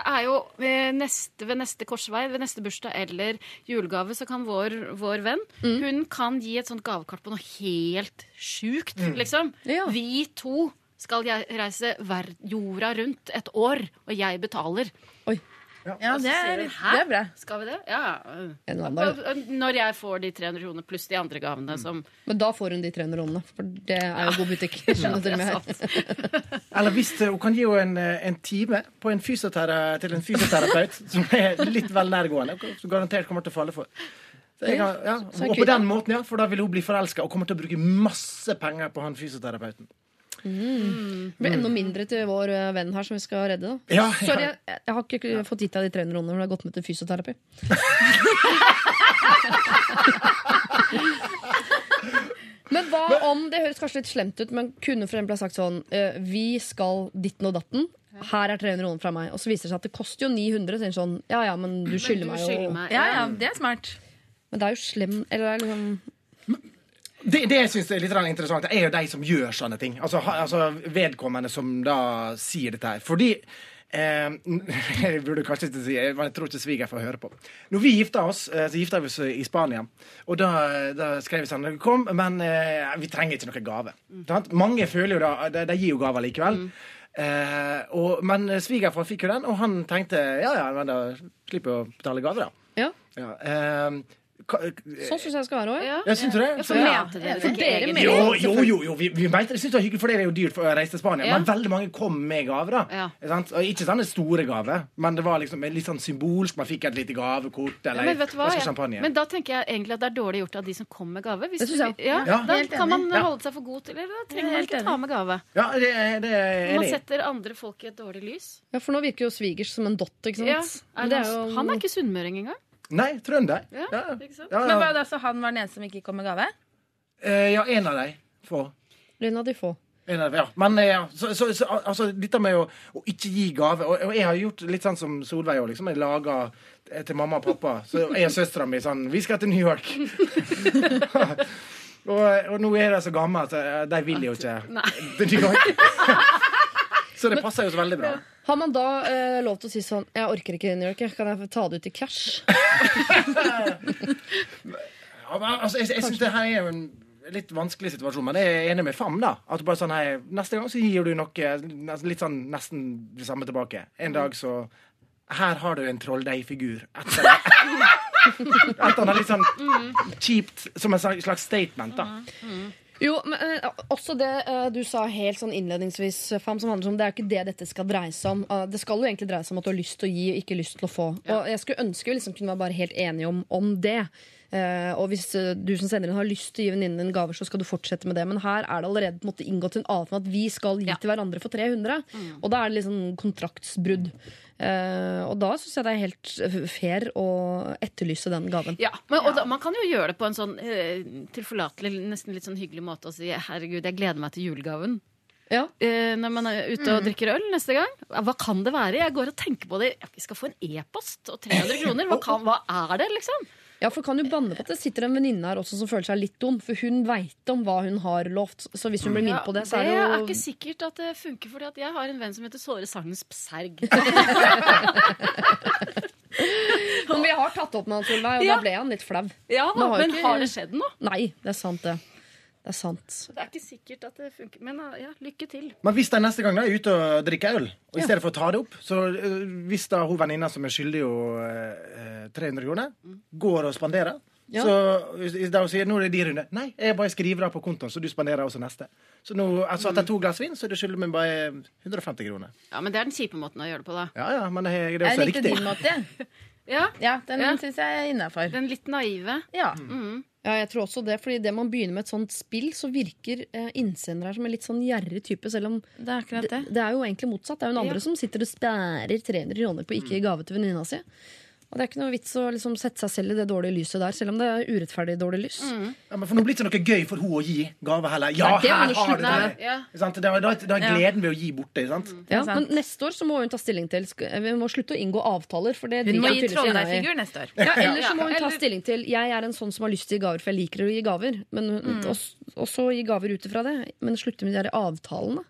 er jo ved neste, ved neste korsvei, ved neste bursdag eller julegave, så kan vår, vår venn Hun kan gi et sånt gavekart på noe helt sjukt, liksom. Ja. Vi to skal jeg reise jorda rundt et år, og jeg betaler. Oi, Ja, det er, det er bra. Skal vi det? Ja. en annen dag. Når jeg får de 300 kronene pluss de andre gavene som Men da får hun de 300 kronene, for det er jo god butikk. Eller hvis eh, hun kan gi henne en, eh, time på en til en fysioterapeut som er litt vel nærgående, som garantert kommer til å falle for. Så kan, ja. Og på den måten, ja, for da vil hun bli forelska og kommer til å bruke masse penger på han fysioterapeuten. Det blir enda mindre til vår eh, venn her som vi skal redde. Da. Ja, Sorry, jeg, jeg har ikke fått gitt deg de 300 kronene men du har gått med til fysioterapi. Men hva om det høres kanskje litt slemt ut, men kunne for eksempel ha sagt sånn eh, Vi skal ditten og datten. Her er 300 kroner fra meg. Og så viser det seg at det koster jo 900. Så sånn, ja ja, men du skylder meg jo. Ja, ja, det er smart. Men det er jo slem Eller det er liksom Det, det jeg synes er litt interessant, er jo de som gjør sånne ting. Altså, ha, altså Vedkommende som da sier dette her. Fordi eh, Jeg burde kanskje ikke si men Jeg tror ikke sviger får høre på. Når vi gifta oss, eh, så gifta vi oss i Spania. Og da, da skrev vi sånn Kom, men eh, vi trenger ikke noe gave. Mm. Mange føler jo da De, de gir jo gaver likevel. Eh, og, men svigerfar fikk jo den, og han tenkte ja, ja, men da slipper jeg å betale gave, da. Ja, Ja, eh, sånn syns jeg skal være òg. Ja. ja, syns du det? For mente dere For dere mener- Jo, jo, jo, jo. vi, vi mente, det. Syns det var hyggelig, for det er jo dyrt for å reise til Spania. Ja. Men veldig mange kom med gaver. da Ja. Ikke sant? Og Ikke sånne store gaver, men det var liksom litt sånn symbolsk. Man fikk et lite gavekort Ja, eller men vet du hva? Ja. champagne. Men da tenker jeg egentlig at det er dårlig gjort av de som kom med gave. Hvis Det synes jeg. Ja, Ja. Da kan man holde seg for god til eller Da trenger man ikke ta med gave. Ja, det, er- det er enig. Man setter andre folk i et dårlig lys. Ja, for nå virker jo svigers som en dott, ikke sant? Ja. Er det det er jo- han er ikke sunnmøring engang. Nei, trønder. Ja, Ja, ikke sant? ja, Men var det altså han var den eneste som ikke kom med gave? Eh, ja en av de få. En av de få. En av de, ja. Men eh, ja, så, så, så altså, dette med å, å ikke gi gave og, og jeg har gjort litt sånn som Solveig òg. Liksom. Jeg lager til mamma og pappa. Så jeg og søstera mi sånn Vi skal til New York. og, og nå er de så gamle at eh, de vil jo ikke til New York. så det passer jo så veldig bra. Har man da eh, lov til å si sånn Jeg orker ikke New York, jeg. kan jeg ta det ut i cash? Ja, men, altså, jeg jeg syns det her er jo en litt vanskelig situasjon, men jeg er enig med Fam. da At du bare sånn, hei, Neste gang så gir du noe nes- litt sånn nesten det samme tilbake. En dag så Her har du en trolldeigfigur. Etter At han er litt sånn kjipt, som en slags statement, da. Jo, men eh, også det eh, du sa helt sånn innledningsvis, Fam, som handler om det er jo ikke det dette skal dreie seg om. Eh, det skal jo egentlig dreie seg om at du har lyst til å gi og ikke lyst til å få. Og jeg skulle ønske vi liksom kunne være bare helt enige om, om det. Eh, og hvis eh, du som sender inn har lyst til å gi venninnen din gaver, så skal du fortsette med det. Men her er det allerede på en måte inngått en avtale om at vi skal gi til hverandre for 300. Og da er det liksom kontraktsbrudd. Eh, og da syns jeg det er helt fair å etterlyse den gaven. Ja, men, og da, Man kan jo gjøre det på en sånn eh, tilforlatelig, nesten litt sånn hyggelig måte å si 'herregud, jeg gleder meg til julegaven'. Ja. Eh, når man er ute og drikker øl neste gang. Hva kan det være? Jeg går og tenker på det. Vi skal få en e-post og 300 kroner. Hva, kan, hva er det, liksom? Ja, for kan du banne på at det sitter en venninne her også som føler seg litt dum. For hun veit om hva hun har lovt. Så hvis hun blir minnet på det, så er det jo det er ikke sikkert at det funker, for jeg har en venn som heter Såre Sangens Pserg. Men vi har tatt opp med han Solveig, og Ja. da ble han litt flau. Ja, men ikke- har det skjedd noe? Nei, det er sant, det. Det er sant. Det er ikke sikkert at det funker. Men uh, ja, lykke til. Men hvis de neste gang da er ute og drikker øl, og i stedet for å ta det opp Så øh, hvis da hun venninna som er skyldig jo øh, 300 kroner, går og spanderer Ja. Så da hun sier nå er det din runde Nei, jeg bare skriver av på kontoen, så du spanderer også neste. Så nå, altså etter to glass vin, så du skyldig meg bare 150 kroner. Ja, Men det er den kjipe måten å gjøre det på, da. Ja ja, men det er, det er Jeg også likte riktig. din måte. Ja, Ja, den Ja. syns jeg er innafor. Den litt naive. Ja. Ja, jeg tror også det, fordi det man begynner med et sånt spill, så virker eh, innsender her som en litt sånn gjerrig type, selv om Det er det, det. det er jo egentlig motsatt. Det er jo en andre Ja. som sitter og spærer 300 kroner på ikke gi gave til venninna si. Og det er ikke noe vits å liksom sette seg selv i det dårlige lyset der, selv om det er urettferdig dårlig lys. Ja, men for nå blir det ikke noe gøy for hun å gi gave heller. Ja, Nei, det her har du det! Ja. Da, da, da er gleden ved å gi bort det. Sant? Ja, er men neste år så må hun ta stilling til Vi må slutte å inngå avtaler, for det Hun må gi trolldeigfigur neste år. Ja, eller så må hun ta stilling til Jeg er en sånn som har lyst til å gi gaver, for jeg liker å gi gaver. Men, Mm. og, og så gi gaver ut ifra det. Men slutte med de der avtalene.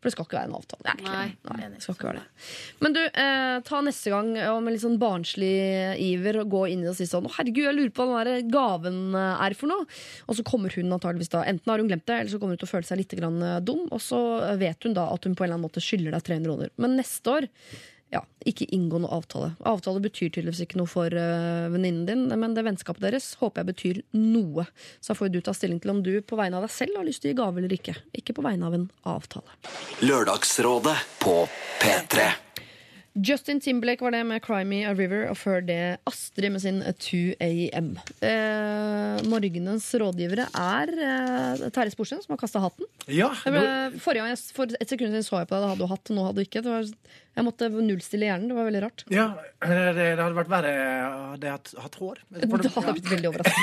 For det skal ikke være en avtale. Nei. Nei, det skal ikke være det. Men du, eh, ta neste gang om en litt sånn barnslig iver gå inn og si sånn Å, herregud, jeg lurer på hva den der gaven er for noe. Og så kommer hun antageligvis da Enten har hun glemt det, eller så kommer hun til å føle seg litt grann eh, dum. Og så vet hun da at hun på en eller annen måte skylder deg 300 kroner. Men neste år ja, ikke inngå noe avtale. Avtale betyr tydeligvis ikke noe for uh, venninnen din, men det vennskapet deres håper jeg betyr noe. Så får du ta stilling til om du på vegne av deg selv har lyst til å gi gave eller ikke. Ikke på vegne av en avtale. Lørdagsrådet på P3. Justin Timberlake var det med 'Cry Me a River', og før det Astrid med sin 2AM. Eh, morgenens rådgivere er eh, Terje Sporsem, som har kasta hatten. Ja, ble, forrige gang jeg, for et sekund siden så jeg på deg, da hadde du hatt, og nå hadde du ikke. Det var, jeg måtte nullstille hjernen. Det var veldig rart. ja det, det hadde vært verre hadde jeg hatt, hatt hår. Det hadde ja. blitt veldig overrasket.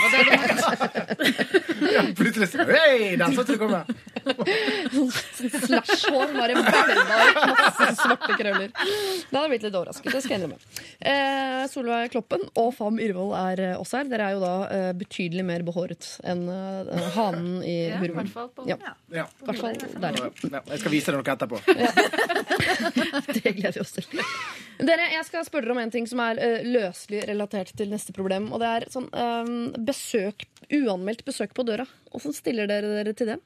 Ja, plutselig så Hei, der satt du komme! Slash-hår bare ut masse svarte krøller. Da hadde blitt litt overrasket. Det skal jeg innrømme. Eh, Solveig Kloppen og Fam Yrvold er eh, også her. Dere er jo da eh, betydelig mer behåret enn eh, hanen i Ja, i hvert fall på Ja. Ja. I hvert fall der. Ja, jeg skal vise deg noe etterpå. Det gleder vi oss til. Dere, Jeg skal spørre dere om en ting som er eh, løselig relatert til neste problem. Og det er sånn eh, besøk, uanmeldt besøk på døra. Hvordan stiller dere dere til det?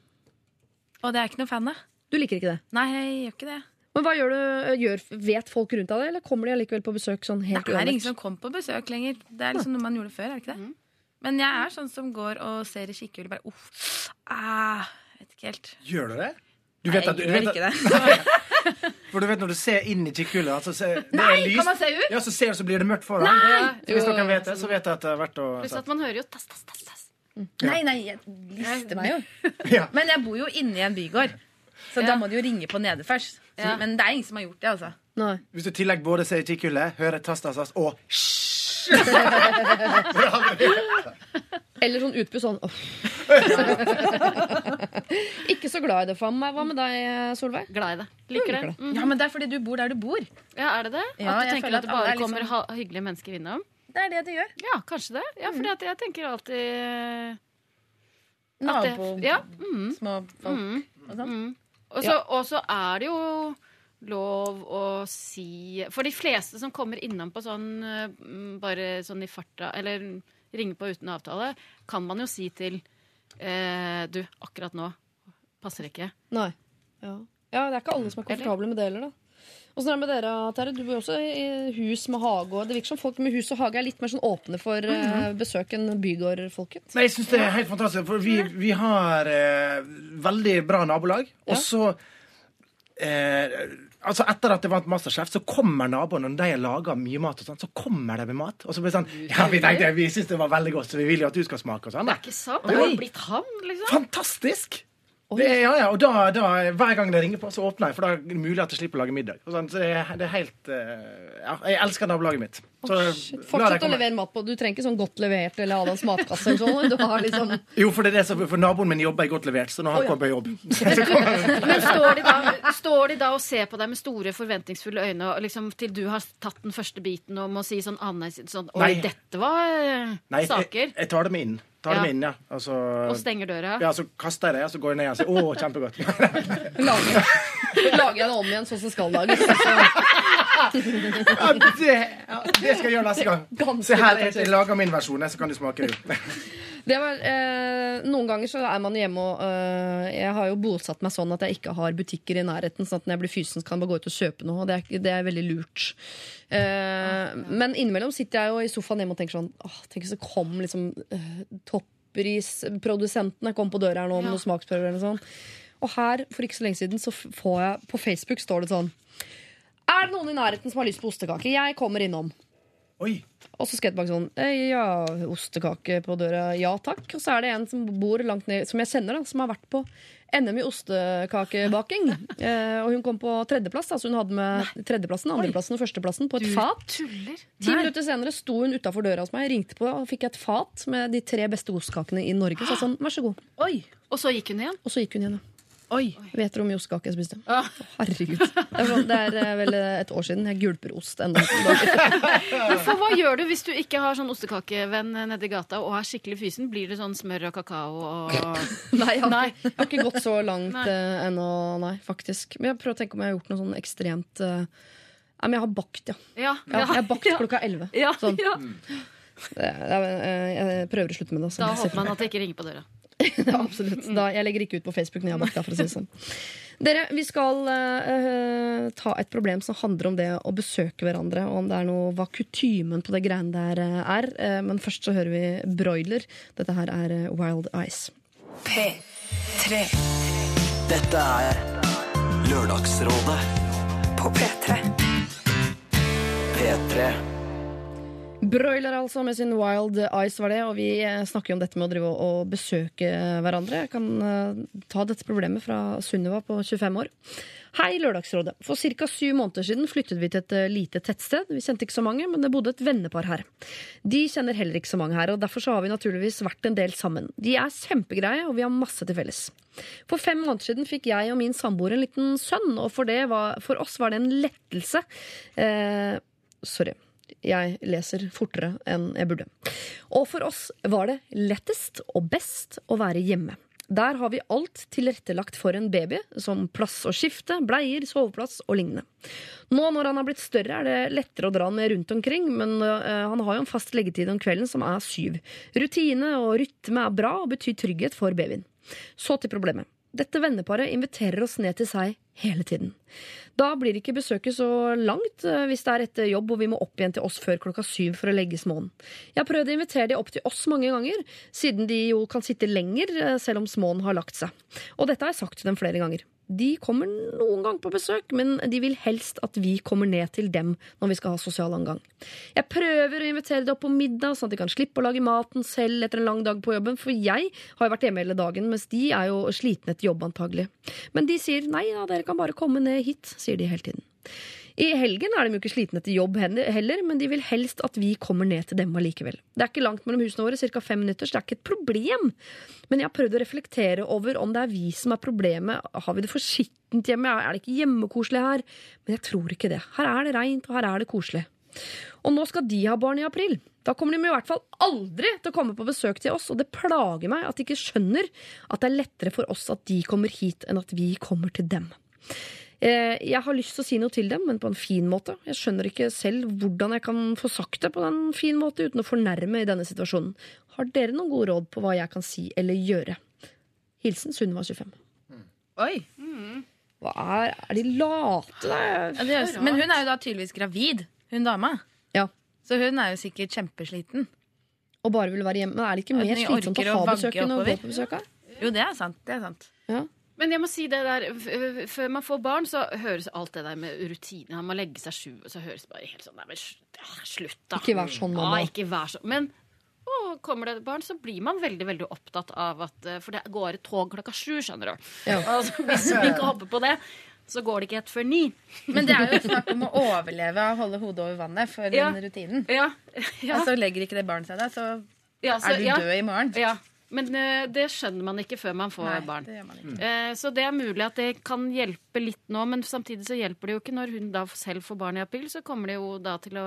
Og det er jeg ikke noe fan av. Du liker ikke det? Nei, jeg gjør ikke det. Men hva gjør du? Gjør, vet folk rundt deg det, eller kommer de allikevel på besøk sånn helt Det er ingen som kommer på besøk lenger. Det er liksom noe man gjorde før. er det ikke det? Men jeg er sånn som går og ser i kikkhullet bare uff. Ah, vet ikke helt. Gjør du det? Du Nei, vet at, jeg du gjør vet ikke at, det. for du vet når du ser inn i kikkhullet altså, Nei, er lys. kan man se ut? Ja, så ser du, så blir det mørkt foran. Så hvis dere vet det, så vet jeg at det har vært å Pluss at man hører jo tass, tass, tass, tass. Nei, nei, jeg lister meg jo. Ja. Men jeg bor jo inne i en bygård. Så Ja. da må de jo ringe på nede først. Ja. Men det er ingen som har gjort det, altså. Nei. Hvis du i tillegg både ser kikkhullet, hører tass og hysj Eller sånn utpust sånn oh. Ikke så glad i det, fam. Hva med deg, Solveig? Glad i det. Liker det. Mm. Ja, men det er fordi du bor der du bor. Ja, er det det? Ja, at du tenker at det bare liksom- kommer hyggelige mennesker innom? Det er det de gjør. Ja, kanskje det. Ja, fordi at jeg tenker alltid Nabo, Ja. Mm, små folk mm, og sånn. Og så ja. er det jo lov å si For de fleste som kommer innom på sånn mm, bare sånn i farta, eller ringer på uten avtale, kan man jo si til eh, Du, akkurat nå passer ikke. Nei. Ja. ja, det er ikke alle som er komfortable med det heller, da. Åssen er det med dere, Terje? Du bor jo også i hus med hage. Og det virker som folk med hus og hage er litt mer sånn åpne for eh, besøk enn bygårdfolket. Nei, jeg syns det er helt fantastisk, for vi, vi har eh, veldig bra nabolag. Og så eh, Altså Etter at det vant Masterchef, så kommer naboene når de har laga mye mat. og sånn, Så kommer de med mat. Og så blir det sånn Ja, vi tenkte, vi syns det var veldig godt, så vi vil jo at du skal smake. og sånn. da. Ikke sant? Du har blitt han, liksom. Fantastisk! Det, ja, ja, og da, da, Hver gang det ringer på, så åpner jeg, for da er det mulig at jeg slipper å lage middag. Sånn, så det, det er helt eh, Ja, jeg elsker nabolaget mitt. Så oh, Fortsett å levere mat på. Du trenger ikke sånn godt levert eller Adams matkasse. eller sånn. Du har liksom Jo, for det er det som, for naboen min jobber i godt levert, så nå har han oh, ja. kommet på jobb Men står de, da, står de da og ser på deg med store, forventningsfulle øyne og liksom, til du har tatt den første biten og må si sånn Anne sånn, Oi, Nei. dette var eh, Nei, jeg, saker. jeg tar dem inn. Tar Ja. dem inn, ja. Og så, Og stenger døra. ja, så kaster jeg det, og så går jeg ned og sier 'Å, kjempegodt'. lager, lager jeg det om igjen sånn som skal lages. Så, Ja, det, ja, det skal jeg gjøre neste gang. Se her, jeg, lager min versjon, så kan du smake det. det var, eh, noen ganger så er man hjemme og eh, Jeg har jo bosatt meg sånn at jeg ikke har butikker i nærheten. Sånn at når jeg blir fysen, så kan jeg bare gå ut og kjøpe noe. Og det er, det er veldig lurt. Eh, men innimellom sitter jeg jo i sofaen hjemme og tenker sånn åh, Tenk hvis det kom liksom uh, topprisprodusentene kom på døra her nå med noen smaksprøver eller noe sånt. Og her, for ikke så lenge siden, så får jeg på Facebook står det sånn Er det noen i nærheten som har lyst på ostekake? Jeg kommer innom. Oi. Og så tilbake sånn «Eh, Ja, ostekake på døra. Ja takk. Og så er det en som bor langt ned, som jeg kjenner, da, som har vært på NM i ostekakebaking. Eh, og hun kom på tredjeplass. Altså hun hadde med tredjeplassen, andreplassen og førsteplassen på et fat. Tuller. Ti minutter senere sto hun utafor døra hos meg, ringte på og fikk et fat med de tre beste ostekakene i Norge. Så jeg sånn, vær så god. Oi. Og så gikk hun igjen. Og så gikk hun igjen. ja. Oi. Vet dere mye ostekake jeg spiste? Ah. Herregud. Det er, sånn, eh, vel et år siden. Jeg gulper ost ennå. For hva gjør du hvis du ikke har sånn ostekakevenn nedi gata og er skikkelig fysen? Blir det sånn smør og kakao og Nei, jeg har, Nei. Ikke, jeg har ikke gått så langt eh, ennå, nei, faktisk. Men jeg prøver å tenke om jeg har gjort noe sånn ekstremt uh, Nei, men jeg har bakt, ja. Ja. ja jeg har bakt klokka elleve. Ja, Sånn. eh, Jeg prøver å slutte med det. Da håper man at det ikke ringer på døra. ja, absolutt. Da, jeg legger ikke ut på Facebook når jeg har makta, For å si det sånn. Dere, vi skal uh, ta et problem som handler om det å besøke hverandre, og om det er noe hva kutymen på det greiene der eh, er. Uh, men først så hører vi Broiler. Dette her er Wild Eyes. P3 Dette er Lørdagsrådet på P3. P3. Broiler, altså, med sin Wild Eyes var det. Og vi eh, snakker jo om dette med å drive og, besøke hverandre. Jeg kan eh, ta dette problemet fra Sunniva på 25 år. Hei, Lørdagsrådet. For ca. syv måneder siden flyttet vi til et eh, lite tettsted. Vi kjente ikke så mange, men det bodde et vennepar her. De kjenner heller ikke så mange her, og derfor har vi naturligvis vært en del sammen. De er kjempegreie, og vi har masse til felles. For fem måneder siden fikk jeg og min samboer en liten sønn, og for, var, for oss var det en lettelse. Eh, sorry. Jeg leser fortere enn jeg burde. Og for oss var det lettest og best å være hjemme. Der har vi alt tilrettelagt for en baby, som plass å skifte, bleier, soveplass og lignende. Nå når han har blitt større, er det lettere å dra han med rundt omkring, men øh, han har jo en fast leggetid om kvelden som er syv. Rutine og rytme er bra og betyr trygghet for babyen. Så til problemet. Dette venneparet inviterer oss ned til seg hele tiden. Da blir ikke besøket så langt eh, hvis det er etter jobb og vi må opp igjen til oss før klokka syv for å legge småen. Jeg har prøvd å invitere de opp til oss mange ganger, siden de jo kan sitte lenger eh, selv om småen har lagt seg. Og dette har jeg sagt til dem flere ganger. De kommer noen gang på besøk, men de vil helst at vi kommer ned til dem når vi skal ha sosial omgang. Jeg prøver å invitere dem opp på middag, sånn at de kan slippe å lage maten selv etter en lang dag på jobben, for jeg har jo vært hjemme hele dagen, mens de er jo slitne etter jobb antagelig. Men de sier nei da, dere kan bare komme ned hit, sier de hele tiden. I helgen er de jo ikke slitne etter jobb heller, men de vil helst at vi kommer ned til dem allikevel. Det er ikke langt mellom husene våre, ca. fem minutter, så det er ikke et problem. Men jeg har prøvd å reflektere over om det er vi som er problemet. Har vi det for skittent hjemme? Er det ikke hjemmekoselig her? Men jeg tror ikke det. Her er det reint, og her er det koselig. Og nå skal de ha barn i april. Da kommer de i hvert fall aldri til å komme på besøk til oss, og det plager meg at de ikke skjønner at det er lettere for oss at de kommer hit, enn at vi kommer til dem. Eh, Jeg har lyst til å si noe til dem, men på en fin måte. Jeg skjønner ikke selv hvordan jeg kan få sagt det på en fin måte uten å fornærme i denne situasjonen. Har dere noen gode råd på hva jeg kan si eller gjøre? Hilsen Sunniva 25. Oi. Hva er, er de late? Det er- Ja, men hun er jo da tydeligvis gravid, hun dama. Ja. Så hun er jo sikkert kjempesliten. Og bare vil være hjemme. Men er det ikke mer slitsomt å ha besøk enn å gå på besøk? Jo, det er sant. Det er sant. Men jeg må si det der, før man får barn, så høres alt det der med rutiner Man må legge seg sju, og så høres det bare helt sånn Nei, men slutt, da. Ikke vær sånn, mamma. Ja, ikke vær sånn. Men og kommer det et barn, så blir man veldig veldig opptatt av at eh, For det går et tog klokka sju, skjønner du. Ja. Altså, hvis vi ikke hopper på det, så går det ikke ett før ni. Men det er jo snakk om å overleve og holde hodet over vannet for Ja. den rutinen. Ja, ja, så legger ikke det barnet seg der, så ja, så- er du ja, død i morgen. Men eh, det skjønner man ikke før man får Nei, barn. det gjør man ikke. Eh, Så det er mulig at det kan hjelpe litt nå, men samtidig så hjelper det jo ikke når hun da selv får barn i april. Så kommer det jo da til å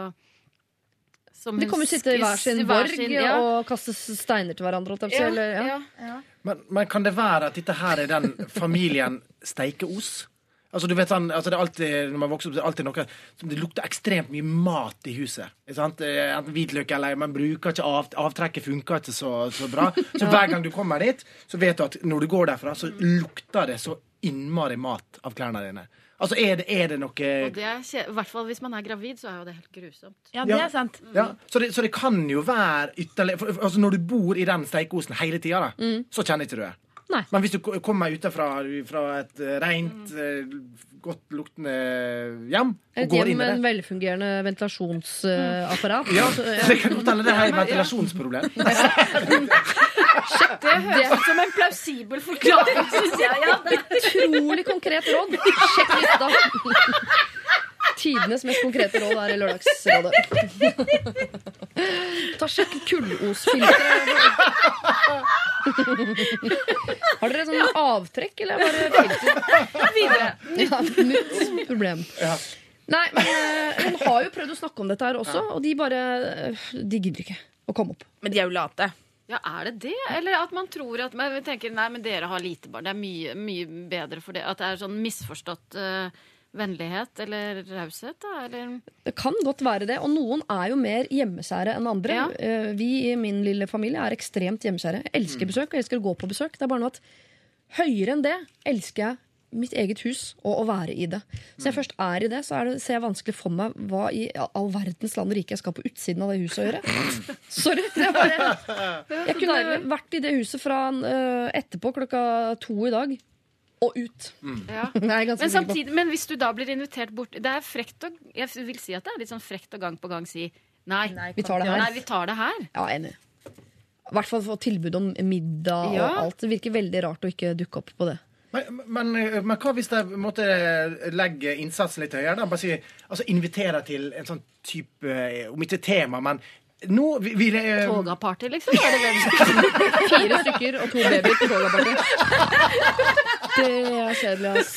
som De til å sitte i hver sin borg sin- ja. og kaste steiner til hverandre. ja, eller, ja. ja. Men, men kan det være at dette her er den familien steikeos? Altså, du vet sånn, altså det er alltid, Når man vokser opp, det er alltid noe som det lukter ekstremt mye mat i huset. Ikke sant? Enten hvitløk eller Man bruker ikke av, Avtrekket funker ikke så, så bra. Så hver gang du kommer dit, så vet du at når du går derfra, så lukter det så innmari mat av klærne dine. Altså, er det, er det noe Og det er, kje- I hvert fall hvis man er gravid, så er jo det helt grusomt. Ja, det Ja. er sant. Ja, så det, så det kan jo være ytterligere for, for- altså Når du bor i den steikeosen hele tida, så kjenner ikke du det. Nei. Men hvis du kommer utenfra fra et eh, rent, eh, godt luktende hjem og Et går hjem inn i med en velfungerende ventilasjonsapparat. ja, så ja. Det kan godt hende det her er et ventilasjonsproblem. Det høres ut som en plausibel forklaring, syns jeg. Ja, det. Utrolig konkret råd. Sjekk lista. Tidenes mest konkrete råd er i Lørdagsrådet. Ta Sjekk kullosfilteret. Har dere sånn avtrekk, eller bare filter? Videre. Ja, nytt problem. Ja. Nei, men eh, hun har jo prøvd å snakke om dette her også, og de bare eh, De gidder ikke å komme opp. Men de er jo late. Ja, er det det? Eller at man tror at men tenker, Nei, men dere har lite barn. Det er mye, mye bedre for det. At det er sånn misforstått eh, vennlighet eller raushet, Det kan godt være det, og noen er jo mer hjemmeskjære enn andre. Ja. Eh, Vi i min lille familie er ekstremt hjemmeskjære. Jeg elsker besøk, og jeg elsker å gå på besøk. Det er bare noe at høyere enn det elsker jeg mitt eget hus og å være i det. Så jeg først er i det, så er det, ser jeg vanskelig for meg hva i all verdens land og rike jeg skal på utsiden av det huset å gjøre. Sorry. Det er bare, jeg kunne vært i det huset fra eh, etterpå klokka to i dag og ut. ja. Jeg ganske Men samtidig, men hvis du da blir invitert bort Det er frekt å Jeg vil si at det er litt sånn frekt å gang på gang si nei. Nei, Vi tar det her. Nei, vi tar det her. Ja, enig. I hvert fall få tilbud om middag Ja. og alt. Det virker veldig rart å ikke dukke opp på det. Men, men, men hva hvis jeg måtte legge innsatsen litt høyere? Da? Bare si, altså Invitere til en sånn type eh, Om ikke tema, men nå vil jeg eh, Toga-party, liksom. Er det det Fire stykker og to babyer på togaparty. Det er kjedelig, ass.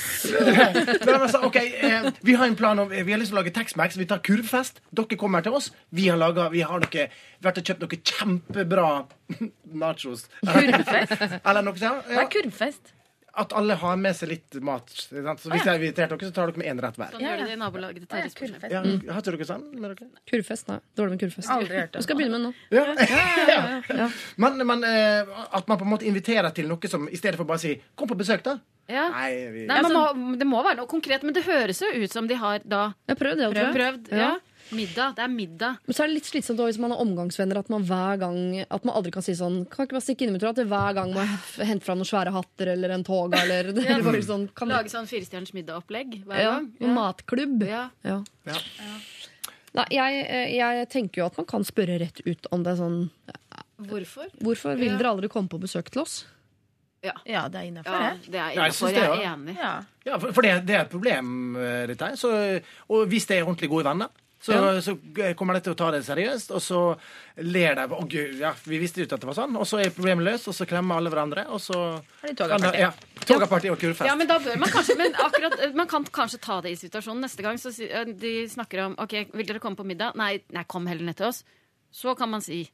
Men altså, ok, eh, Vi har en plan om, vi har lyst til å lage Tex-Max. Vi tar kurvfest. Dere kommer til oss. Vi har, laget, vi har noe, vært og kjøpt noe kjempebra nachos. Kurvfest? Eller noe sånt. Ja. Det er kurvfest? At alle har med seg litt mat. sant? Så Hvis jeg har invitert dere, så tar dere med én rett hver. Sånn gjør de det i nabolaget til Å, ja. Ja, har dere sånn med dere? Kurvfest, nei. Dårlig med kurvfest. Aldri hørt Du skal begynne med den nå. Ja. Men, men eh, at man på en måte inviterer til noe som i stedet for bare å si 'kom på besøk', da. Ja. Nei, vi, Nei, man må, det må være noe konkret, men det høres jo ut som de har da prøvd. prøvd prøvd. Ja. Ja. Middag. Det er middag. Men så er det litt slitsomt også hvis man har omgangsvenner at man hver gang At man aldri kan si sånn Kan ikke bare stikke innom at det hver gang må jeg hente fram noen svære hatter eller en toga eller ja. bare sånn kan, Lage sånn firestjerners middag-opplegg hver ja, gang. Ja. matklubb. Ja. Ja. Ja. Nei, jeg, eh, jeg tenker jo at man kan spørre rett ut om det er sånn Hvorfor? Hvorfor vil Ja. dere aldri komme på besøk til oss? Ja, det er innafor, Ja, det. det er Ja, jeg. Jeg er enig. Ja. Ja, for, for det, det er et problem, eh, dette her. Så, og hvis det er ordentlig gode venner, så, Ja. så kommer de til å ta det seriøst. Og så ler de. Å, gud, ja, vi visste jo ikke at det var sånn. Og så er problemet løst, og så klemmer alle hverandre, og så togaparty? Ja. Togaparty og kurvfest. Ja, men da bør man kanskje Men akkurat, man kan kanskje ta det i situasjonen. Neste gang så øh, de snakker om OK, vil dere komme på middag? Nei, nei kom heller ned til oss. Så kan man si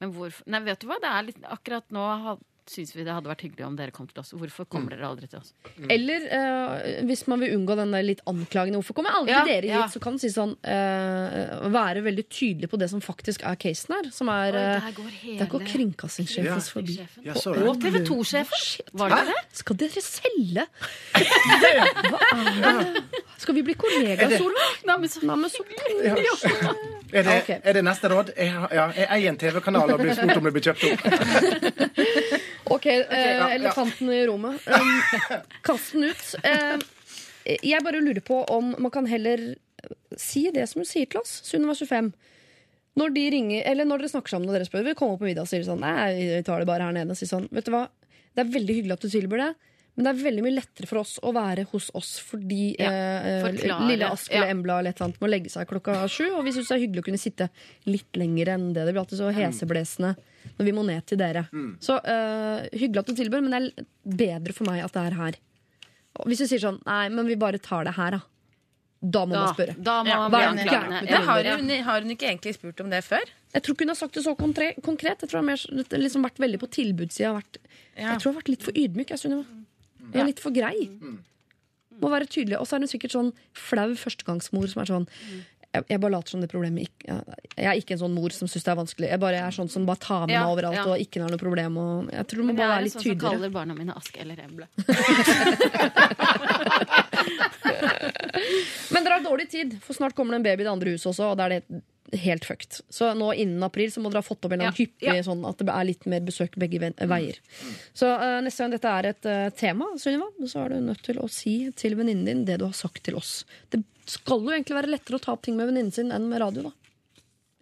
Men hvorfor Nei, vet du hva, det er litt Akkurat nå har- syns vi det hadde vært hyggelig om dere kom til oss. Hvorfor kommer dere aldri til oss? Eller uh, hvis man vil unngå den der litt anklagende 'hvorfor kommer aldri Ja, dere hit', ja. så kan man si sånn uh, Være veldig tydelig på det som faktisk er casen her. Som er Oi, eh, der går hele Der går kringkastingssjefen Ja. forbi. Ja. Og TV 2-sjefen! Var det det? Skal dere selge? Hva er det? Skal vi bli kollegaer, Solveig? Nei, men så Nei, men så Er det, er det neste råd? Jeg, ja, jeg eier en TV-kanal og blir spurt om det blir kjøpt opp. Ok, eh, elefanten i rommet. Um, kast den ut. Eh, jeg bare lurer på om man kan heller si det som hun sier til oss, Sunniva 25. Når de ringer, eller når dere snakker sammen og dere spør Vil komme på middag sier sånn Nei, vi tar det bare her nede. Og sier sånn, vet du hva, Det er veldig hyggelig at du tilbyr det, men det er veldig mye lettere for oss å være hos oss fordi Ja, eh, lille Ask Ja. Embla eller et eller annet må legge seg klokka sju. Og vi syns det er hyggelig å kunne sitte litt lenger enn det. Det blir alltid så heseblesende når vi må ned til dere. Så uh, hyggelig at du tilbyr, men det er bedre for meg at det er her. Og hvis du sier sånn Nei, men vi bare tar det her, da. Da må Da, man spørre. da må Ja, man bli Men har hun, har hun ikke egentlig spurt om det før? Jeg tror ikke hun har sagt det så konkret. Jeg tror hun har liksom vært veldig på tilbudssida. Ja. Jeg tror hun har vært litt for ydmyk. Jeg, Sunniva. Hun er litt for grei. Må være tydelig. Og så er hun sikkert sånn flau førstegangsmor som er sånn jeg, jeg bare later som det problemet ikke, jeg, jeg er ikke en sånn mor som syns det er vanskelig. Jeg bare er sånn som bare tar med Ja, meg overalt ja. og ikke har noe problem. Og jeg tror du må bare være er tydeligere. en er sånn som kaller barna mine Ask eller Emble. Men dere har dårlig tid, for snart kommer det en baby i det andre huset også, og da er det helt fucked. Så nå innen april så må dere ha fått opp en Ja, hyppig ja. sånn at det er litt mer besøk begge veier. Så uh, neste gang dette er et uh, tema, Sunniva, så er du nødt til å si til venninnen din det du har sagt til oss. Det skal jo egentlig være lettere å ta opp ting med venninnen sin enn med radio, da.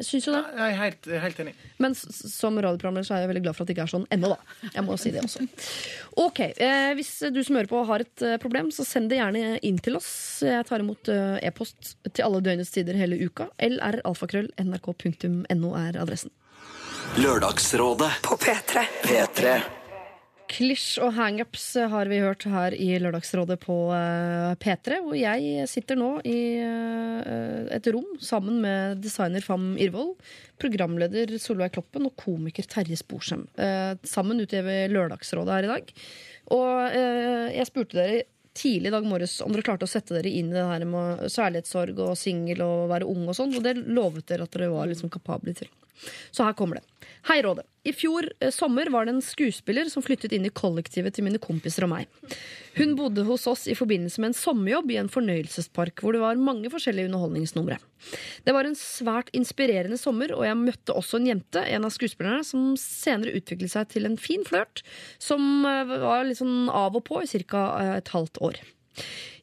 Jeg syns jo det. Jeg er helt, helt enig. Men som radioprogramleder så er jeg veldig glad for at det ikke er sånn ennå, da. Jeg må si det også. Ok, eh, Hvis du som hører på har et eh, problem, så send det gjerne inn til oss. Jeg tar imot eh, e-post til alle døgnets tider hele uka. lralfakrøll.nrk.no er adressen. Lørdagsrådet På P3. P3 Klisj og hangups har vi hørt her i Lørdagsrådet på eh, P3, hvor jeg sitter nå i eh, et rom sammen med designer Fam Irvold, programleder Solveig Kloppen og komiker Terje Sporsem. Eh, Sammen utgjør Lørdagsrådet her i dag. Og jeg spurte dere tidlig i dag morges om dere klarte å sette dere inn i det her med særlighetssorg og singel og være ung og sånn, og det lovet dere at dere var liksom kapable til. Så her kommer det. Hei, Rådet. I fjor eh, sommer var det en skuespiller som flyttet inn i kollektivet til mine kompiser og meg. Hun bodde hos oss i forbindelse med en sommerjobb i en fornøyelsespark hvor det var mange forskjellige underholdningsnumre. Det var en svært inspirerende sommer, og jeg møtte også en jente, en av skuespillerne, som senere utviklet seg til en fin flørt som eh, var litt sånn av og på i ca. et halvt år.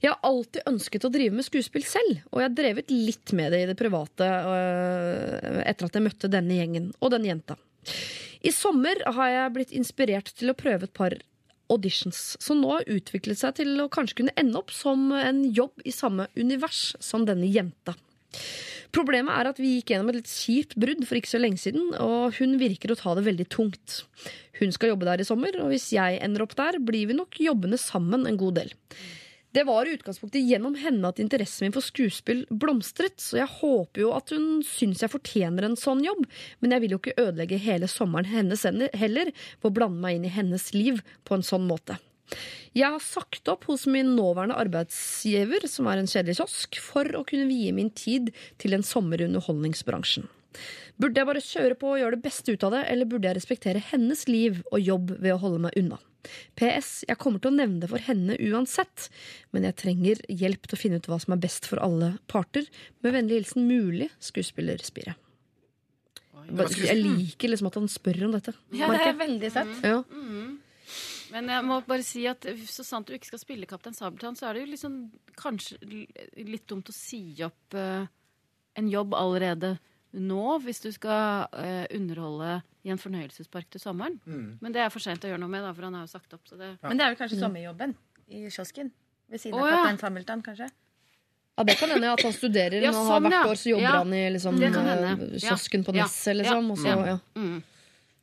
Jeg har alltid ønsket å drive med skuespill selv, og jeg har drevet litt med det i det private øh, etter at jeg møtte denne gjengen og denne jenta. I sommer har jeg blitt inspirert til å prøve et par auditions, som nå har utviklet seg til å kanskje kunne ende opp som en jobb i samme univers som denne jenta. Problemet er at vi gikk gjennom et litt kjipt brudd for ikke så lenge siden, og hun virker å ta det veldig tungt. Hun skal jobbe der i sommer, og hvis jeg ender opp der, blir vi nok jobbende sammen en god del. Det var i utgangspunktet gjennom henne at interessen min for skuespill blomstret, så jeg håper jo at hun syns jeg fortjener en sånn jobb, men jeg vil jo ikke ødelegge hele sommeren hennes heller ved å blande meg inn i hennes liv på en sånn måte. Jeg har sagt opp hos min nåværende arbeidsgiver, som er en kjedelig kiosk, for å kunne vie min tid til en sommer i underholdningsbransjen. Burde jeg bare kjøre på og gjøre det beste ut av det, eller burde jeg respektere hennes liv og jobb ved å holde meg unna? PS. Jeg kommer til å nevne det for henne uansett, men jeg trenger hjelp til å finne ut hva som er best for alle parter. Med vennlig hilsen Mulig, skuespiller Spire. Jeg liker liksom at han spør om dette. Ja, det er veldig søtt. Ja. Men jeg må bare si at så sant du ikke skal spille Kaptein Sabeltann, så er det jo liksom kanskje litt dumt å si opp uh, en jobb allerede nå, hvis du skal eh, underholde i en fornøyelsespark til sommeren. Men det er for seint å gjøre noe med, da, for han har jo sagt opp. Så det Men det er vel kanskje sommerjobben i kiosken? Ved siden av Å, ja. Kaptein Sabeltann, kanskje? Ja, det kan hende at han studerer, Ja, sånn, har hvert ja. år så jobber Ja, han i liksom, eh, Ja. kiosken på Ja. Nesset, liksom. Og så, Ja. ja. mm.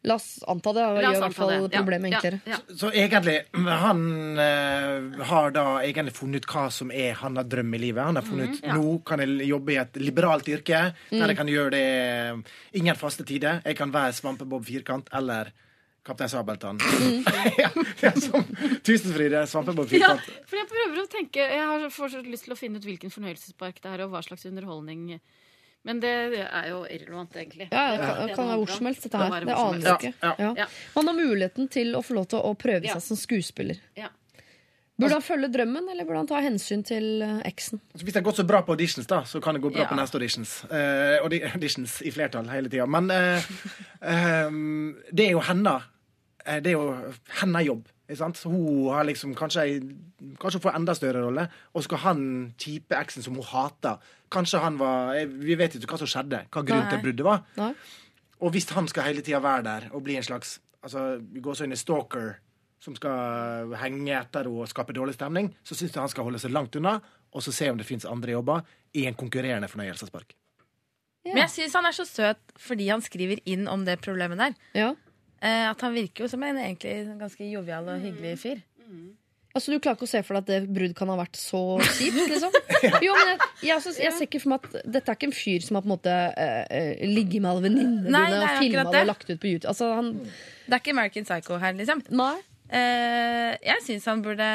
La oss anta det. og gjøre Gjør i hvert fall. Problemet ja, enklere. ja. Så egentlig, han uh, har da egentlig funnet ut hva som er hans drøm i livet. Han har funnet ut nå kan jeg jobbe i et liberalt yrke, der jeg kan gjøre det ingen faste tider. Jeg kan være Svampebob Firkant eller Kaptein Sabeltann. Mm. ja, ja, som Tusenfryd, Svampebob Ja, Firkant. for jeg prøver å tenke Jeg har fortsatt lyst til å finne ut hvilken fornøyelsespark det er, og hva slags underholdning Men det er jo irrelevant, egentlig. Ja, det kan, det kan være hvor som helst, dette Det her. Det aner jeg ikke. Ja, Ja. Man har muligheten til å få lov til å prøve Ja. seg som skuespiller. Ja. Burde han følge drømmen, eller burde han ta hensyn til eh, eksen? Hvis det har gått så bra på auditions, da, så kan det gå bra Ja. på neste auditions. Uh, auditions i flertall hele tida. Men uh, um, det er jo henne. Det er jo hennes jobb. Hun har liksom kanskje Kanskje får enda større rolle. Og så skal han kjipe eksen som hun hater Kanskje han var Vi vet ikke hva som skjedde. Hva grunnen til bruddet var. Nei? Og hvis han skal hele tida være der og bli en slags altså, Vi går så inn i stalker som skal henge etter henne og skape dårlig stemning, så syns jeg han skal holde seg langt unna, og så se om det fins andre jobber i en konkurrerende fornøyelsespark. Men jeg syns han er så søt fordi han skriver inn om det problemet der. Ja. Eh, at han virker jo som en egentlig ganske jovial og hyggelig fyr. Altså, Du klarer ikke å se for deg at det brudd kan ha vært så kjipt? liksom? Jo, men jeg, jeg, synes, jeg ser ikke for meg at Dette er ikke en fyr som har på en måte eh, eh, ligget med alle venninnene dine er og filma det og lagt ut på YouTube. Altså, han, Det er ikke American Psycho her, liksom. nei. Eh, jeg syns han burde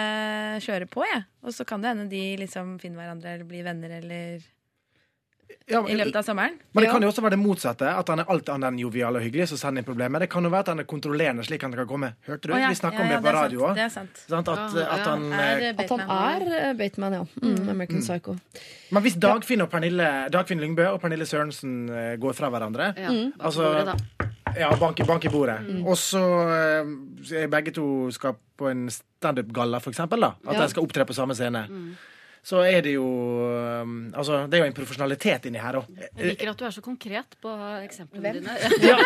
kjøre på, jeg. Og så kan det hende de liksom finner hverandre eller blir venner eller Ja, i løpet av sommeren. Men det kan jo også være det motsatte. At han er alt annet enn jovial og hyggelig. Så sender problemet. Det kan jo være at han er kontrollerende, slik han kan komme. Hørte du? Oh, ja. Vi snakka Ja, om ja, det på radio òg. Det er. At, at han Er eh, At Bateman er eh, Bateman, ja. Mm, American Psycho. Men hvis Dagfinn og Pernille Dagfinn Lyngbø og Pernille Sørensen eh, går fra hverandre Ja, Mm. Altså. Ja, bank i, bank i bordet. Og så eh, begge to skal på en standup-galla, for eksempel. Da. At Ja. de skal opptre på samme scene. Så er det jo eh, Altså, det er jo en profesjonalitet inni her òg. Jeg liker at du er så konkret på eksemplene Hvem? dine. Ja.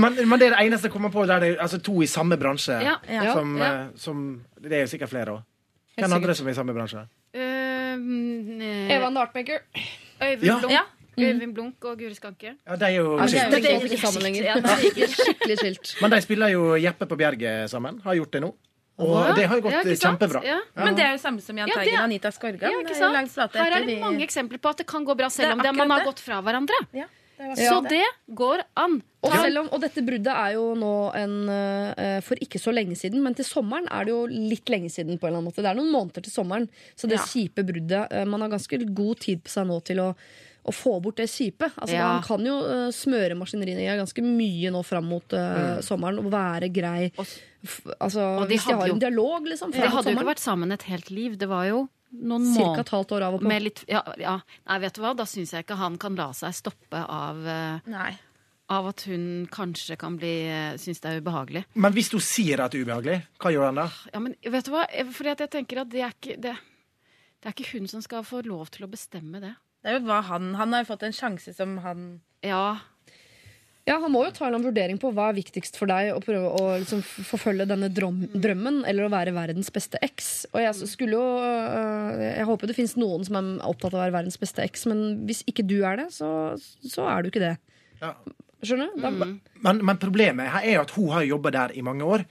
Men, men det er det eneste jeg kommer på der det er altså, to i samme bransje. Ja. Ja. Som, Ja. eh, som Det er jo sikkert flere òg. Hvem andre som er i samme bransje? Uh, eh, Eva Nartmaker. Øyvind Ja. Blunk. Ja. Øyvind Blunk og Guri Skanke. Ja, de er jo skilt. skikkelig skilt. Men de spiller jo Jeppe på Bjerget sammen. Har gjort det nå. Og Ja. det har gått Ja, kjempebra. Ja. Men det er jo samme som Jahn Ja, Teigen og Anita Skorgan. Er Her er det de- mange eksempler på at det kan gå bra selv om det, man har det. gått fra hverandre. Ja, det Så det. det går an. Og, selv om, og dette bruddet er jo nå en, uh, for ikke så lenge siden, men til sommeren er det jo litt lenge siden. på en eller annen måte. Det er noen måneder til sommeren, så det Ja. kjipe bruddet uh, Man har ganske god tid på seg nå til å, å få bort det kjipe. Altså, Ja. Man kan jo uh, smøre maskineriet ganske mye nå fram mot eh, sommeren og være grei. Og- F altså, Og de hvis de har jo- en dialog, liksom. De hadde sommeren. jo ikke vært sammen et helt liv. Det var jo noen Cirka et halvt år av og på. med litt ja, ja. Nei, vet du hva? Da syns jeg ikke han kan la seg stoppe av, uh, Nei. av at hun kanskje kan bli uh, synes det er ubehagelig. Men hvis hun sier at det er ubehagelig, hva gjør han da? Ja, men vet du hva? Fordi at jeg tenker at det er ikke det, det er ikke hun som skal få lov til å bestemme det. Det er jo hva han Han har jo fått en sjanse som han Ja, Ja, Han må jo ta en vurdering på hva er viktigst for deg, Å prøve å liksom forfølge denne drøm, drømmen, eller å være verdens beste eks. Og jeg skulle jo øh, Jeg håper det fins noen som er opptatt av å være verdens beste eks, men hvis ikke du er det, så, så er du ikke det. Ja. Skjønner du? Mm. Men, men problemet her er jo at hun har jobba der i mange år.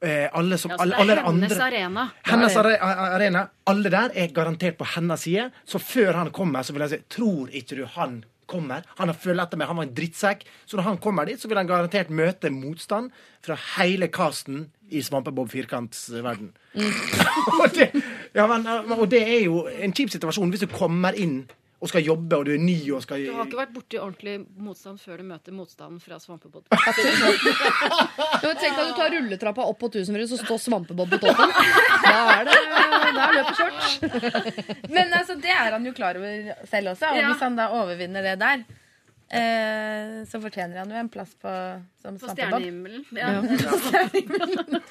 Eh, alle som, ja alle, alle de hennes andre arena. Hennes are- arena. Alle der er garantert på hennes side. Så før han kommer, så vil jeg si Tror ikke du han kommer? Han har følt etter meg, han var en drittsekk. Så når han kommer dit, så vil han garantert møte motstand fra hele casten i Svampebob Firkants eh, verden. og, det, ja, men, og det er jo en kjip situasjon hvis du kommer inn og skal jobbe, og du er ny og skal Du har ikke vært borti ordentlig motstand før du møter motstanden fra Svampebob. Tenk deg du tar rulletrappa opp på Tusenfryd, så står Svampebob på toppen. Da er det da er løpet kjørt. Men altså, det er han jo klar over selv også. Og Ja. hvis han da overvinner det der, eh, så fortjener han jo en plass på, som På stjernehimmelen. Ja.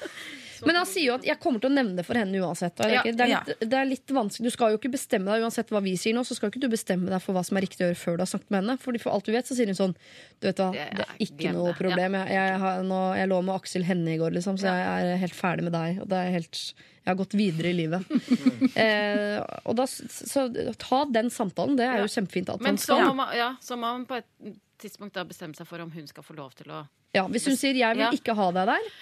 Men han sier jo at jeg kommer til å nevne det for henne uansett. Ja, det, er litt, det er litt vanskelig Du skal jo ikke bestemme deg uansett hva vi sier nå, så skal ikke du bestemme deg for hva som er riktig å gjøre før du har snakket med henne. Fordi for alt du vet, så sier hun sånn Du vet hva, Det det er ikke noe problem. Jeg, jeg, har, nå, jeg lå med Aksel Hennie i går, liksom, så jeg er helt ferdig med deg. Og det er helt Jeg har gått videre i livet. eh, og da, så ta den samtalen. Det er jo kjempefint at Men man så må, man, ja, så må man på et tidspunkt da bestemme seg for om hun skal få lov til å Ja, hvis hun sier 'jeg vil Ja. ikke ha deg der',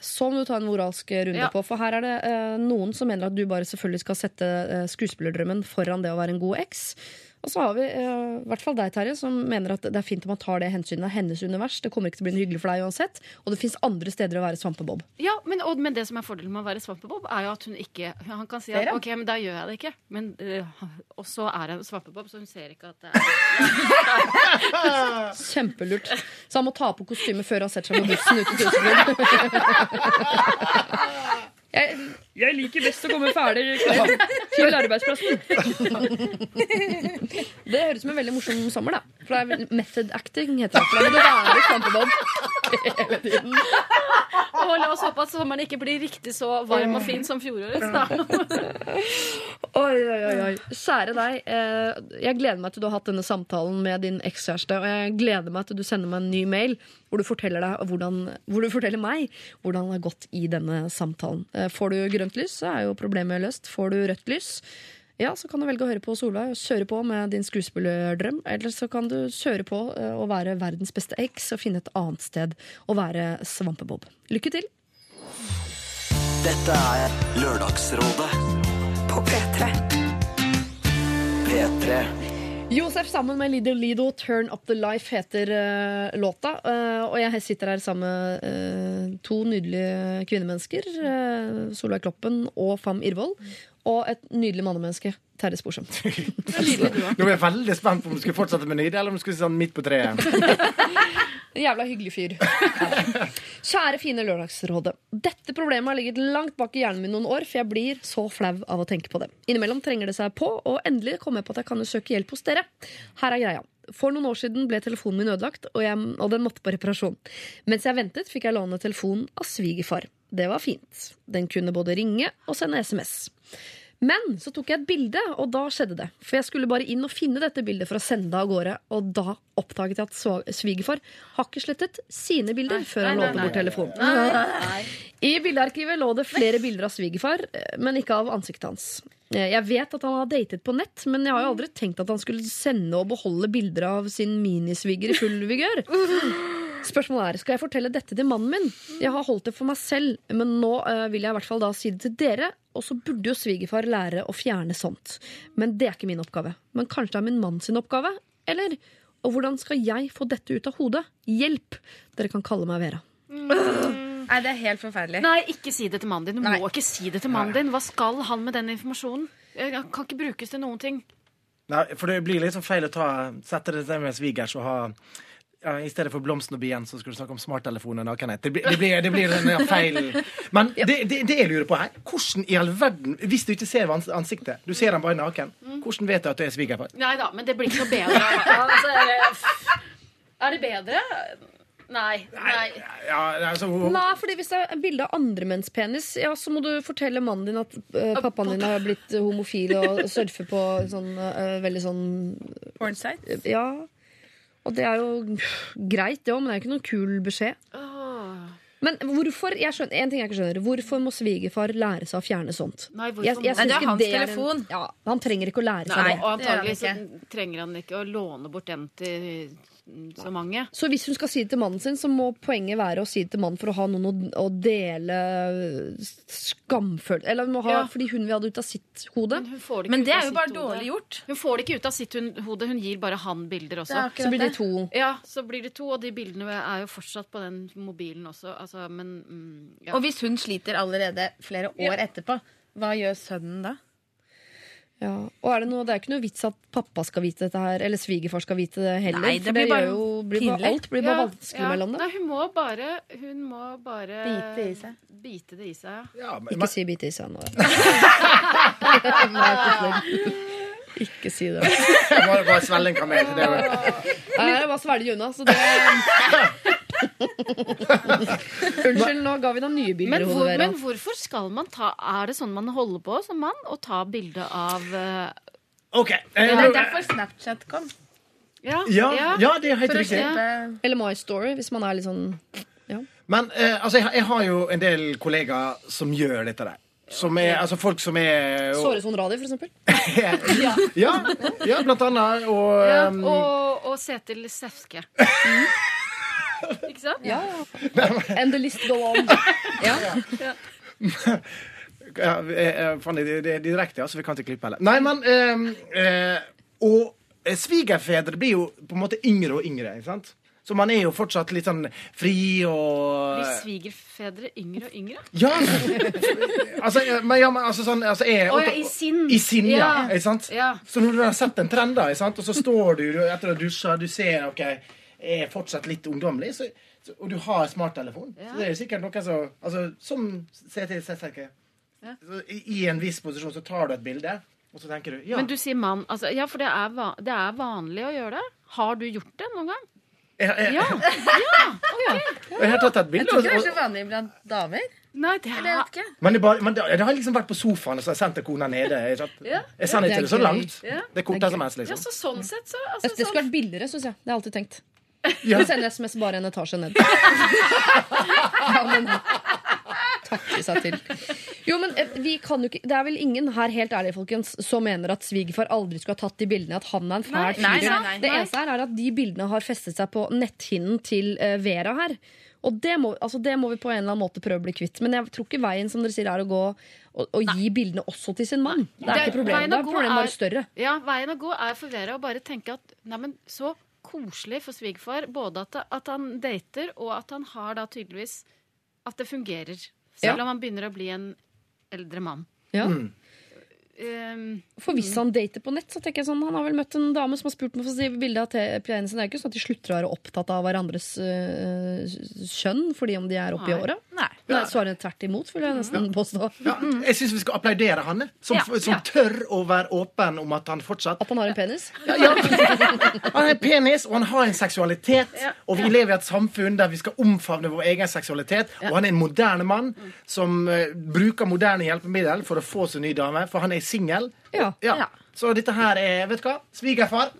så må du ta en moralsk runde Ja. på. For her er det eh, noen som mener at du bare selvfølgelig skal sette eh, skuespillerdrømmen foran det å være en god eks. Og så har vi eh, i hvert fall deg, Terje, som mener at det er fint om man tar det hensynet av hennes univers. Det kommer ikke til å bli en hyggelig for deg uansett. Og det fins andre steder å være svampebob. Ja, men, og, men det som er fordelen med å være svampebob, er jo at hun ikke Han kan si at OK, men da gjør jeg det ikke. Men, uh, og så er hun svampebob, så hun ser ikke at det er Kjempelurt. Så han må ta på kostymet før han setter seg på bussen ut i Tusenfryd. Jeg, jeg liker best å komme ferdig kledd til arbeidsplassen. Det høres ut som en veldig morsom sommer, da. For det er method acting, heter det. For da må du være svampebob hele tiden. Og la oss håpe at sommeren ikke blir riktig så varm og fin som fjorårets. da. Oi, oi, oi, oi. Kjære deg. Eh, jeg gleder meg til du har hatt denne samtalen med din ekskjæreste. Og jeg gleder meg til du sender meg en ny mail hvor du forteller, deg hvordan, hvor du forteller meg hvordan det har gått i denne samtalen. Eh, får du grønt lys, så er jo problemet løst. Får du rødt lys, ja, så kan du velge å høre på Solveig og kjøre på med din skuespillerdrøm. Eller så kan du kjøre på eh, og være verdens beste eks og finne et annet sted å være svampebob. Lykke til! Dette er Lørdagsrådet På P3. P3. Josef sammen med Lido Lido, 'Turn Up The Life' heter uh, låta. Uh, og jeg sitter her sammen med uh, to nydelige kvinnemennesker. Uh, Solveig Kloppen og Fam Irvold. Og et nydelig mannemenneske. Terje Sporsem. Nå er jeg veldig spent på om du skulle fortsette med nydelig, eller om du skulle si sånn midt på treet. Jævla hyggelig fyr. Kjære, fine Lørdagsrådet. Dette problemet har ligget langt bak i hjernen min noen år, for jeg blir så flau av å tenke på det. Innimellom trenger det seg på, og endelig kom jeg på at jeg kan søke hjelp hos dere. Her er greia. For noen år siden ble telefonen min ødelagt, og, jeg, og den måtte på reparasjon. Mens jeg ventet, fikk jeg låne telefonen av svigerfar. Det var fint. Den kunne både ringe og sende SMS. Men så tok jeg et bilde, og da skjedde det. For jeg skulle bare inn og finne dette bildet for å sende det av gårde, og da oppdaget jeg at svigerfar har ikke slettet sine bilder før han nei, lånte nei, bort telefonen. I bildearkivet lå det flere bilder av svigerfar, men ikke av ansiktet hans. Jeg vet at han har datet på nett, men jeg har jo aldri tenkt at han skulle sende og beholde bilder av sin minisviger i full vigør. Spørsmålet er, Skal jeg fortelle dette til mannen min? Jeg har holdt det for meg selv, men nå eh, vil jeg i hvert fall da si det til dere. Og så burde jo svigerfar lære å fjerne sånt. Men det er ikke min oppgave. Men kanskje det er min mann sin oppgave? Eller? Og hvordan skal jeg få dette ut av hodet? Hjelp! Dere kan kalle meg Vera. Nei, det er helt forferdelig. Nei, ikke si det til mannen din. Du Nei. må ikke si det til mannen din. Hva skal han med den informasjonen? Han kan ikke brukes til noen ting. Nei, for det blir liksom feil å ta, sette det til med svigers og ha ja, I stedet for blomsten og bien, så skulle du snakke om smarttelefon og nakenhet. Det blir, det blir, det blir en feil Men det, det, det jeg lurer på her, hvordan i all verden Hvis du ikke ser ansiktet, du ser han bare naken, hvordan vet du at du er svigerfar? Nei da, men det blir ikke noe bedre. Altså, er, det, er det bedre? Nei. nei. Ja, altså, Nei, fordi Hvis det er bilde av andre menns penis, ja, så må du fortelle mannen din at uh, pappaen din har blitt homofil og surfer på sånn uh, veldig sånn Pornsite. Ja. Og det er jo greit, det òg, men det er jo ikke noen kul beskjed. Åh. Men hvorfor jeg skjønner, en ting jeg ikke skjønner Hvorfor må svigerfar lære seg å fjerne sånt? Nei, Jeg- jeg Nei, det er ikke hans en- telefon. ja, han trenger ikke å lære seg det. og antagelig Det så trenger han ikke å låne bort den til så mange. Så hvis hun skal si det til mannen sin, så må poenget være å si det til mannen for å ha noen å, å dele skamfølelse Eller hun må ha, Ja. fordi hun vil ha det ut av sitt hode. Men, hun får det Men det er jo bare hode. dårlig gjort. Hun får det ikke ut av sitt hun- hode. Hun gir bare han bilder også. Så blir det to. Ja, så blir det to, og de bildene er jo fortsatt på den mobilen også. Altså, men mm, ja. Og hvis hun sliter allerede flere år etterpå, hva gjør sønnen da? Ja. Og er det, noe, det er ikke noe vits at pappa skal vite dette her, eller svigerfar skal vite det heller. Nei, det for blir bare gjør jo, blir bare, alt blir bare Ja, vanskelig ja. mellom dem. Nei, hun må bare Hun må bare Bite i seg. Bite det i seg, ja. men, Ikke si bite i seg nå. Ikke si det. Må bare svelge en kamel. Det er Nei, jeg unna, så det Unnskyld, nå ga vi deg nye bilder Men, hvor, men hvorfor skal man ta Er det sånn man holder på som mann? Å ta bilde av uh... OK. eh, Det er derfor Snapchat kom. Ja. ja, ja, det er helt riktig. Eller My Story, hvis man er litt sånn Men eh, altså, jeg, jeg har jo en del kollegaer som gjør dette der. Som er, altså folk som er og, Såre radio, for eksempel. ja, ja, blant annet. Og, Ja, um, og, og Setil Sefske. Ikke sant? Ja, And the list go on. Ja. ja, eh, eh, det, er direkte, ja, så vi kan ikke klippe heller. Nei, men eh, eh, Og eh, svigerfedre blir jo på en måte yngre og yngre. ikke sant? Så man er jo fortsatt litt sånn fri og Blir svigerfedre yngre og yngre? Ja! altså, men, ja, men, altså sånn altså, er, Å ja, i sinn. I sinn, ja. Ja. Ikke sant? Ja. Så når du har sett en trend, da, ikke sant? og så står du du- etter å ha dusja, du ser ok, jeg er fortsatt litt ungdommelig, så, så, og du har smarttelefon, Ja. så det er sikkert noe som altså, Som CT tenker Ja. i, I en viss posisjon så tar du et bilde, og så tenker du ja. Men du sier mann. Altså, ja, for det er, va det er vanlig å gjøre det. Har du gjort det noen gang? jeg, jeg, Ja. jeg har tatt et Jeg bilde. tror ikke det er så vanlig blant damer. Nei, det Eller jeg er. Men det, bare, men det, det har liksom vært på sofaen og så har jeg sendt kona nede. Jeg, Ja. jeg sender er ikke det så langt. Ja. Det er korte SMS, Ja, liksom. så sånn sett, så altså, Det, skulle vært billigere, syns jeg. Det har jeg alltid tenkt. Ja. Du sender SMS bare en etasje ned. ja, men takke seg til. Jo, men eh, vi kan jo ikke Det er vel ingen her, helt ærlig, folkens, som mener at svigerfar aldri skulle ha tatt de bildene. At han er en fæl fyr. Det eneste her er at de bildene har festet seg på netthinnen til eh, Vera her. Og det må, altså det må vi på en eller annen måte prøve å bli kvitt. Men jeg tror ikke veien som dere sier er å gå og, og gi bildene også til sin mann. Det er Det- ikke problemet. veien å er problemet er- bare større. Ja, veien å gå er for Vera å bare tenke at neimen, så koselig for svigerfar. Både at, at han dater, og at han har da tydeligvis At det fungerer. Selv Ja. om han begynner å bli en eldre mann. Ja. Um, For hvis han dater på nett, så tenker jeg sånn Han har vel møtt en dame som har spurt om å få se bilde av te- penisen. Det er ikke sånn at de slutter å være opptatt av hverandres uh, kjønn fordi om de er oppe i Nei. åra. Nei. Nei, Svaret tvert imot, vil jeg nesten påstå. Ja, jeg syns vi skal applaudere han, som, Ja, som tør å være åpen om at han fortsatt At han har en penis. ja, ja. Han har en penis, og han har en seksualitet. Ja. Og vi lever i et samfunn der vi skal omfavne vår egen seksualitet. Og han er en moderne mann som uh, bruker moderne hjelpemiddel for å få seg ny dame, for han er singel. Ja. Ja. Så dette her er, vet du hva, svigerfar.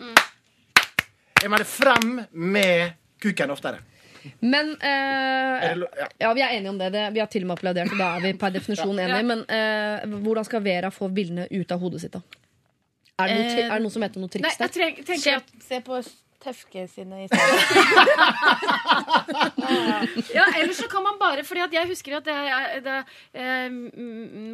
Jeg mener frem med kuken oftere. Men lo- ja. Vi er enige om det. det. Vi har til og med applaudert, og da er vi per definisjon enige. Men øh, hvordan skal Vera få bildene ut av hodet sitt, da? Er det, noe, er det noe som heter noe triks der? Nei, jeg tenker at se på Tefke sine i stedet. Ja, ellers så kan man bare Fordi at jeg husker at da, da eh,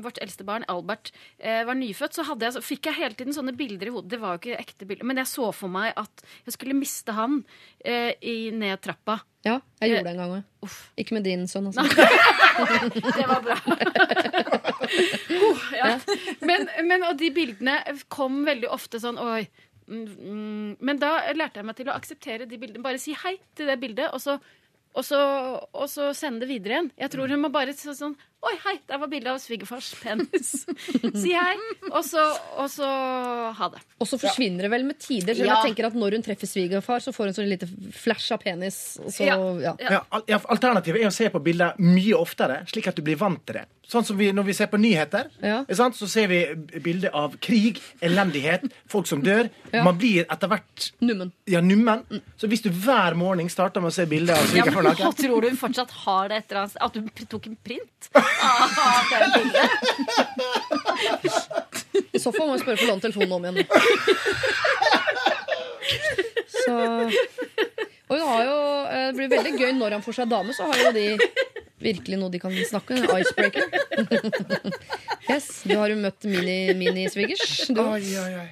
vårt eldste barn, Albert, eh, var nyfødt, så, hadde jeg, så fikk jeg hele tiden sånne bilder i hodet. Det var jo ikke ekte bilder. Men jeg så for meg at jeg skulle miste han eh, i, ned trappa. Ja, jeg gjorde det en gang òg. Uff. Ikke med din sånn, altså. Det var bra. oh, ja. men, men, og de bildene kom veldig ofte sånn Oi. Men da lærte jeg meg til å akseptere de bildene. Bare si hei til det bildet, og så, og så, og så sende det videre igjen. Jeg tror hun må bare sånn Oi, hei, der var bildet av svigerfars penis. si hei, og så, og så ha det. Og så forsvinner det vel med tider. Selv om Ja. jeg tenker at Når hun treffer svigerfar, så får hun sånn lite flash av penis. og Så, Ja. ja. Ja, al- ja, alternativet er å se på bilder mye oftere, slik at du blir vant til det. Sånn som vi, Når vi ser på nyheter, Ja. ikke sant, så ser vi bilder av krig, elendighet, folk som dør. Ja. Man blir etter hvert Nummen. ja, nummen. Så hvis du hver morgen starter med å se bilder av Ja, men svigerfar naken tror du hun fortsatt har det etter hans- at hun tok en print? I så fall må jeg spørre for låne telefonen om igjen. Så Og hun har jo eh, Det blir veldig gøy når han får seg dame, så har jo de virkelig noe de kan snakke om. Icebreaker. Yes, du har jo møtt mini- oi, oi.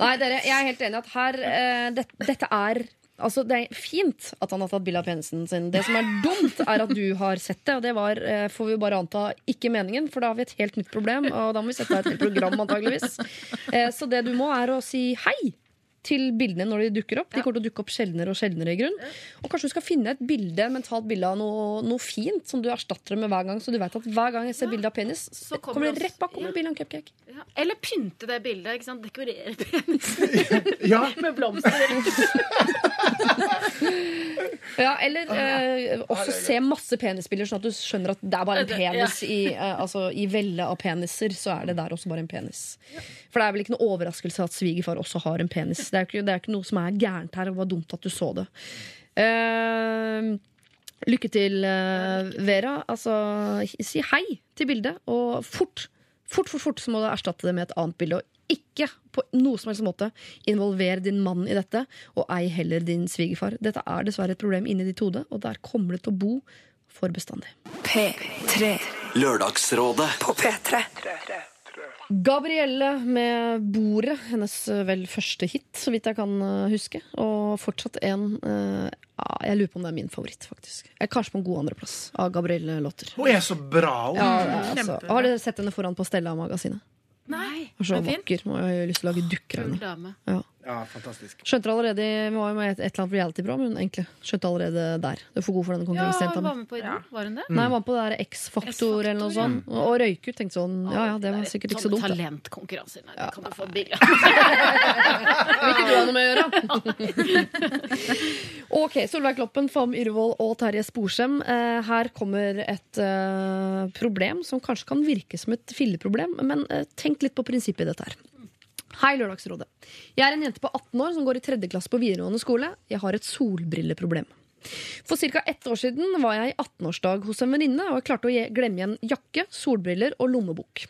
Nei, dere, jeg er helt enig at her eh, det, Dette er Altså, Det er fint at han har tatt bilde av penisen sin. Det som er dumt, er at du har sett det. Og det var, eh, får vi bare anta, ikke meningen, for da har vi et helt nytt problem. Og da må vi sette av et helt program, antageligvis. Eh, så det du må, er å si hei til bildene når de dukker opp. De kommer til å dukke opp sjeldnere og sjeldnere i grunn. Og kanskje du skal finne et bilde, mentalt bilde av noe, noe fint som du erstatter det med hver gang. Så du vet at hver gang jeg ser bilde av penis, Så kommer det rett bak også- kommer det bilde av en cupcake. Ja. Eller pynte det bildet. ikke sant? Dekorere penisen Ja, med blomster. Ja, eller eh, også se masse penisbilder, sånn at du skjønner at det er bare en penis i, eh, altså, i velle av peniser. Så er det der også bare en penis. For det er vel ikke noe overraskelse at svigerfar også har en penis. Det er jo ikke, det er ikke noe som er gærent her, og det var dumt at du så det. Uh, lykke til, uh, Vera. Altså, si hei til bildet, og fort. Fort, fort, fort så må du erstatte det med et annet bilde. Og ikke på noe som helst måte involver din mann i dette, og ei heller din svigerfar. Dette er dessverre et problem inni ditt hode, og der kommer det til å bo for bestandig. P3 Lørdagsrådet på P3. Gabrielle med 'Bordet', hennes eh, vel første hit, så vidt jeg kan eh, huske. Og fortsatt en eh, Jeg lurer på om det er min favoritt, faktisk. Jeg er kanskje på en god andreplass av Gabrielle-låter. Hun er så bra. Hun. Ja, altså. Har dere sett henne foran på Stella-magasinet? Nei. Hun er Så Er vakker. Hun jeg har lyst til å lage dukker av henne. Ja. Ja, fantastisk. Skjønte allerede Hun var jo med i et, et eller annet reality-program, hun egentlig. Skjønte allerede der. Du er for god for denne Ja, hun var med på Idol. Var hun det? Nei, hun var på det X-Faktor eller noe sånt. Mm. Og røyk ut. Tenkte sånn, ja ja, det var sikkert ikke så dumt. det. Talentkonkurranser. Nei, det kan du få billig Vil ikke du ha noe med å gjøre? ok, Solveig Kloppen, Fam Yrvold og Terje Sporsem. Eh, her kommer et eh, problem som kanskje kan virke som et filleproblem, men eh, tenk litt på prinsippet i dette her. Hei, Lørdagsrådet. Jeg er en jente på 18 år som går i tredje klasse på videregående skole. Jeg har et solbrilleproblem. For ca. ett år siden var jeg i 18-årsdag hos en venninne, og jeg klarte å glemme igjen jakke, solbriller og lommebok.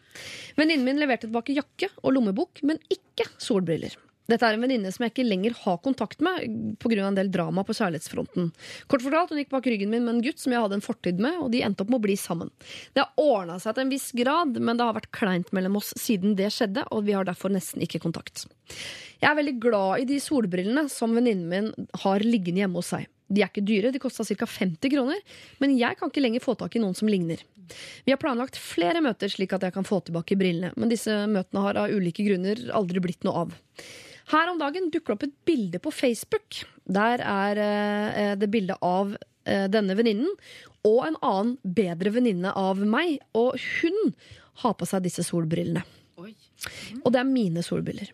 Venninnen min leverte tilbake jakke og lommebok, men ikke solbriller. Dette er en venninne som jeg ikke lenger har kontakt med pga. en del drama på kjærlighetsfronten. Kort fortalt, Hun gikk bak ryggen min med en gutt som jeg hadde en fortid med, og de endte opp med å bli sammen. Det har ordna seg til en viss grad, men det har vært kleint mellom oss siden det skjedde, og vi har derfor nesten ikke kontakt. Jeg er veldig glad i de solbrillene som venninnen min har liggende hjemme hos seg. De er ikke dyre, de kosta ca. 50 kroner, men jeg kan ikke lenger få tak i noen som ligner. Vi har planlagt flere møter slik at jeg kan få tilbake brillene, men disse møtene har av ulike grunner aldri blitt noe av. Her om dagen dukker det opp et bilde på Facebook. Der er eh, det bilde av eh, denne venninnen og en annen bedre venninne av meg, og hun har på seg disse solbrillene. Og det er mine solbriller.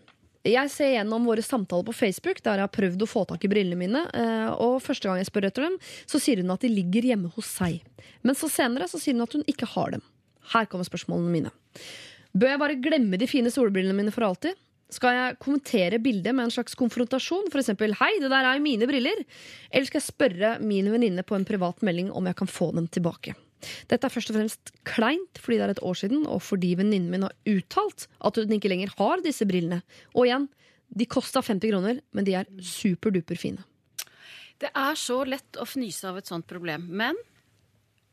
Jeg ser gjennom våre samtaler på Facebook, der jeg har prøvd å få tak i brillene mine. eh, Og første gang jeg spør etter dem, så sier hun at de ligger hjemme hos seg. Men så senere så sier hun at hun ikke har dem. Her kommer spørsmålene mine. Bør jeg bare glemme de fine solbrillene mine for alltid? Skal jeg kommentere bildet med en slags konfrontasjon? For eksempel, hei, det der er jo mine briller. Eller skal jeg spørre min venninne på en privat melding om jeg kan få dem tilbake? Dette er først og fremst kleint fordi det er et år siden, og fordi venninnen min har uttalt at hun ikke lenger har disse brillene. Og igjen, de kosta 50 kroner, men de er superduper fine. Det er så lett å fnyse av et sånt problem. Men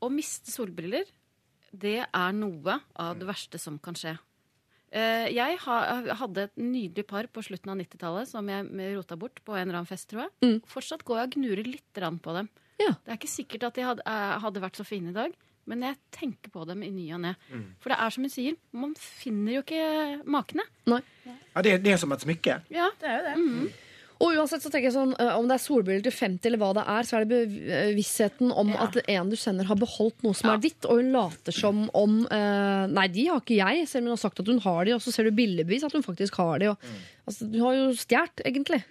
å miste solbriller, det er noe av det verste som kan skje. Eh, Jeg hadde et nydelig par på slutten av 90-tallet som jeg rota bort på en eller annen fest, tror jeg. Mm. Fortsatt går jeg og gnurer litt på dem. Ja. Det er ikke sikkert at de hadde, eh, vært så fine i dag, men jeg tenker på dem i ny og ne. Mm. For det er som hun sier, man finner jo ikke makene. Ja, det, er- det er som et smykke. Ja. Det er jo det. Og uansett så tenker jeg sånn, eh, Om det er solbriller til 50 eller hva det er, så er det bevisstheten om at en du sender, har beholdt noe som er ditt. Og hun later som om uh, Nei, de har ikke jeg, selv om hun har sagt at hun har de. Og så ser du bildebevis at hun faktisk har de. Og, altså, du har jo stjålet, egentlig.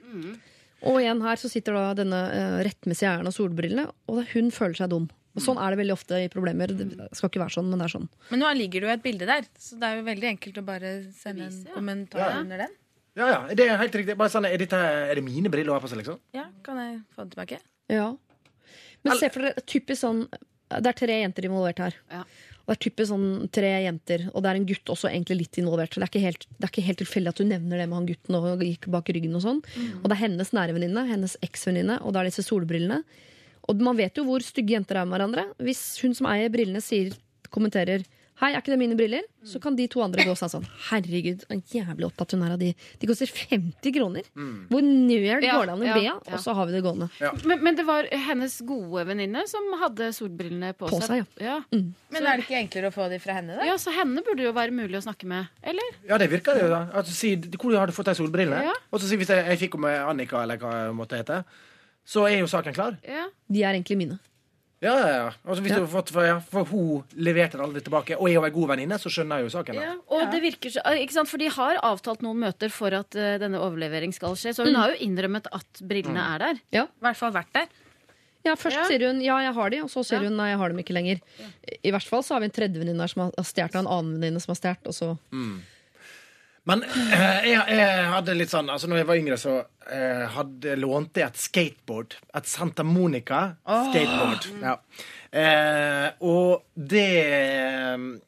Og igjen her så sitter da denne uh, rettmessige eieren av solbrillene, og hun føler seg dum. Og Sånn er det veldig ofte i problemer. Det skal ikke være sånn, men det er sånn. Men nå ligger det jo et bilde der, så det er jo veldig enkelt å bare sende en kommentar Ja. under den. Ja, ja, det er helt riktig. Bare sånn, er, dette, er det mine briller å har på seg, liksom? Ja, Kan jeg få den tilbake? Ja. Men se for dere typisk sånn Det er tre jenter involvert her. Ja. Og det er typisk sånn tre jenter, og det er en gutt også egentlig litt involvert. Så det er ikke helt, det er ikke helt tilfeldig at du nevner det med han gutten og gikk bak ryggen og sånn. Og det er hennes nære venninne, hennes eksvenninne, og det er disse solbrillene. Og man vet jo hvor stygge jenter er med hverandre. Hvis hun som eier brillene sier, kommenterer Hei, er ikke det mine briller? Så kan de to andre gå og si sånn Herregud, så jævlig opptatt hun er av de. De koster 50 kroner! Hvor nerd Ja, går det an å be? Og så har vi det gående. Men, men det var hennes gode venninne som hadde solbrillene på, På seg, ja. Men er det ikke enklere å få de fra henne, da? Ja, Så henne burde jo være mulig å snakke med, eller? Ja, det virker det jo. da. At du sier, hvor har du fått de solbrillene? Ja. Og så sier hvis jeg, jeg fikk dem med Annika, eller hva det måtte hete, så er jo saken klar. Ja. De er egentlig mine. Ja, ja, ja. Altså, hvis ja. du har fått, for, ja, for hun leverte det aldri tilbake, og er jo en god venninne, så skjønner jeg jo saken. da. Ja, og det virker så, ikke sant? For de har avtalt noen møter for at uh, denne overlevering skal skje. Så hun har jo innrømmet at brillene er der. I hvert fall vært der. Ja, Først Ja. sier hun ja, jeg har de, og så sier Ja. hun nei, jeg har dem ikke lenger. I hvert fall så har vi en tredje venninne som har stjålet av en annen venninne som har stjålet. Og så Men eh, jeg, jeg hadde litt sånn Altså, når jeg var yngre, så eh, hadde, lånte jeg et skateboard. Et Santa Monica skateboard. Ja. Eh, og det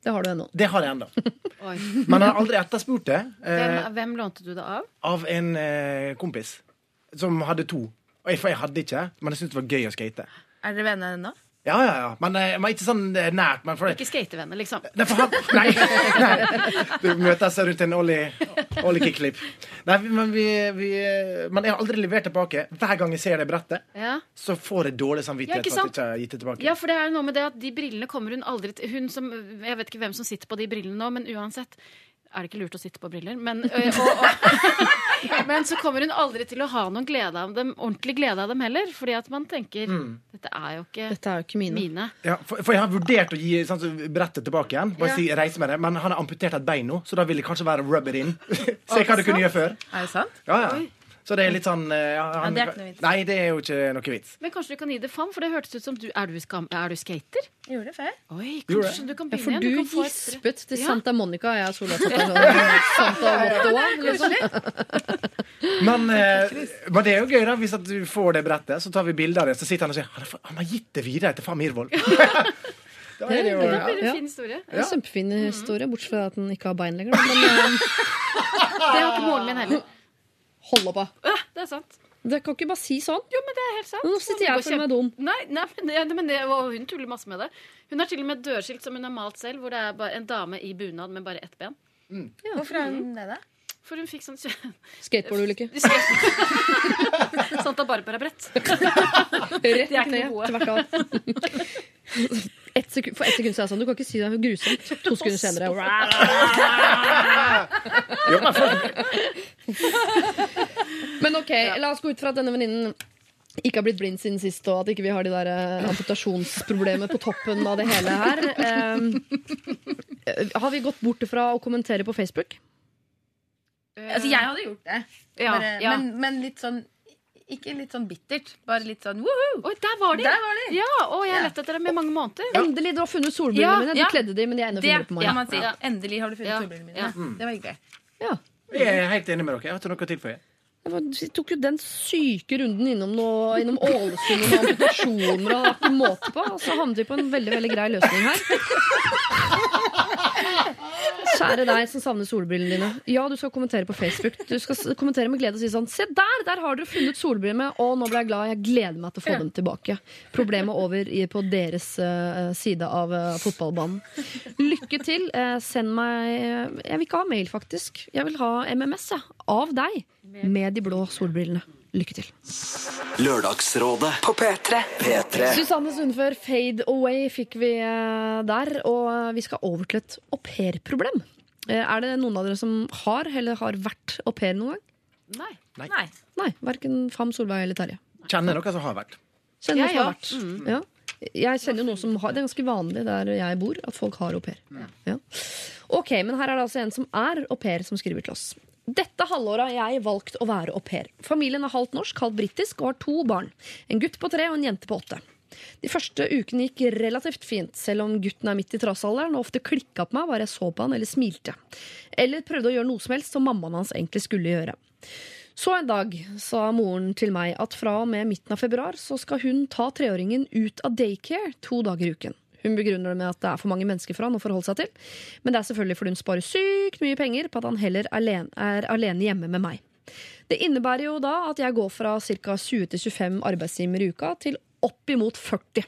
Det har du ennå. Det har jeg ennå. Men jeg har aldri etterspurt det eh, Hvem, hvem lånte du det av? av en eh, kompis som hadde to. Og jeg, for jeg hadde ikke, men jeg syntes det var gøy å skate. Er dere venner ennå? Ja, ja, ja. Men, eh, men ikke sånn eh, nært. Men for, Ikke skatevenner, liksom. Nei, han, nei, nei. Du møtes rundt en ollie, ollie. Nei, men, vi, vi, men jeg har aldri levert tilbake. Hver gang jeg ser det brettet, Ja. så får jeg dårlig Ja, samvittighet ikke for at jeg ikke har gitt det tilbake. Ja, for det er noe med det at de brillene kommer hun aldri til Hun som Jeg vet ikke hvem som sitter på de brillene nå, men uansett er det ikke lurt å sitte på briller. Men, øh, og, og, men så kommer hun aldri til å ha noen glede av dem, ordentlig glede av dem heller. Fordi at man tenker dette er jo ikke Dette er jo ikke mine. mine. Ja, for, for jeg har vurdert å gi sånn, så brettet tilbake igjen. Bare Ja. si reise med det Men han har amputert et bein nå, så da vil det kanskje være rub it in. Se hva du kunne gjøre før. Er det sant? Ja, ja. Oi. Så det er litt sånn eh, ja, han, det er ikke noe vits. Nei, det er jo ikke noe vits. Men kanskje du kan gi det fam, for det hørtes ut som du Er du, skam, er du skater? Jeg gjorde det før. Oi, kanskje du kan Ja, begynne for du, du kan få et- gispet til Ja. Santa Monica, og jeg og Solveig Santa Mottoa, liksom. Men, eh, men det er jo gøy, da. Hvis at du får det brettet, så tar vi bilde av det, så sitter han og sier han har, han har gitt det videre til far Mirvold. da er det jo Det blir en Ja. fin historie. Det er en kjempefin historie, bortsett fra at den ikke har bein lenger. Men eh, Det har ikke moren min heller. Hold på. Ja, det er sant. Det kan ikke bare si sånn. Jo, men det er helt sant. Nå sitter jeg og føler meg dum. Nei, nei men, det, men det, og hun tuller masse med det. Hun har til og med et dørskilt som hun har malt selv, hvor det er bare en dame i bunad med bare ett ben. Hvorfor har hun det, da? For hun fikk sånn Skateboardulykke. Santa Barbara-brett. Rett De er ikke ned, gode. tvert av. Et sekund, for ett sekund så er jeg sånn Du kan ikke si det er grusomt. To sekunder senere jo, men Men ok, la oss gå ut fra at denne venninnen ikke har blitt blind siden sist, og at ikke vi har de der eh, på toppen av det hele her. Eh, har vi gått bort fra å kommentere på Facebook? Altså, jeg hadde gjort det. Ja, Bare, ja. Men, men litt sånn Ikke litt sånn bittert. Bare litt sånn woho! Oi, der var de! Der var de! Ja, og jeg har lett etter dem i mange måneder. Endelig, du har funnet solbrillene mine. Du ja. kledde de, men de er enda Det på meg. Ja. Endelig har du funnet Ja. solbrillene mine. Ja. Det var hyggelig. Ja. jeg er helt enig med dere. Jeg har ikke noe å tilføye. Vi tok jo den syke runden innom, noe, innom Ålesund og amputasjoner. Og ikke måte på. Og så havnet vi på en veldig veldig grei løsning her. Kjære deg som savner solbrillene dine. Ja, du skal kommentere på Facebook. Du skal kommentere med glede og si sånn Se der! Der har dere funnet solbrillene. Og nå ble jeg glad. Jeg gleder meg til å få dem tilbake. Problemet over i, på deres eh, side av eh, fotballbanen. Lykke til. Eh, send meg Jeg vil ikke ha mail, faktisk. Jeg vil ha MMS jeg, av deg med de blå solbrillene. Lykke til. Lørdagsrådet På P3. P3 Susanne Sundfør, Fade Away fikk vi eh, der. Og vi skal over til et aupairproblem. Eh, Er det noen av dere som har eller har vært au pair noen gang? Nei. Nei. Nei, verken Fam, Solveig eller Terje. Kjenner dere som har vært. Kjenner Jeg, som har vært. Mm. Ja. Jeg kjenner jo noen som har Det er ganske vanlig der jeg bor, at folk har au pair. Ja. Ok, men her er det altså en som er au pair, som skriver til oss. Dette halvåret har jeg valgt å være au pair. Familien er halvt norsk, halvt britisk og har to barn. En gutt på tre og en jente på åtte. De første ukene gikk relativt fint, selv om gutten er midt i trassalderen og ofte klikka på meg bare jeg så på han eller smilte. Eller prøvde å gjøre noe som helst som mammaen hans egentlig skulle gjøre. Så en dag sa moren til meg at fra og med midten av februar så skal hun ta treåringen ut av daycare to dager i uken. Hun begrunner det med at det er for mange mennesker for han å forholde seg til. Men det er selvfølgelig fordi hun sparer sykt mye penger på at han heller alene, er alene hjemme med meg. Det innebærer jo da at jeg går fra ca. 20-25 arbeidstimer i uka til oppimot 40.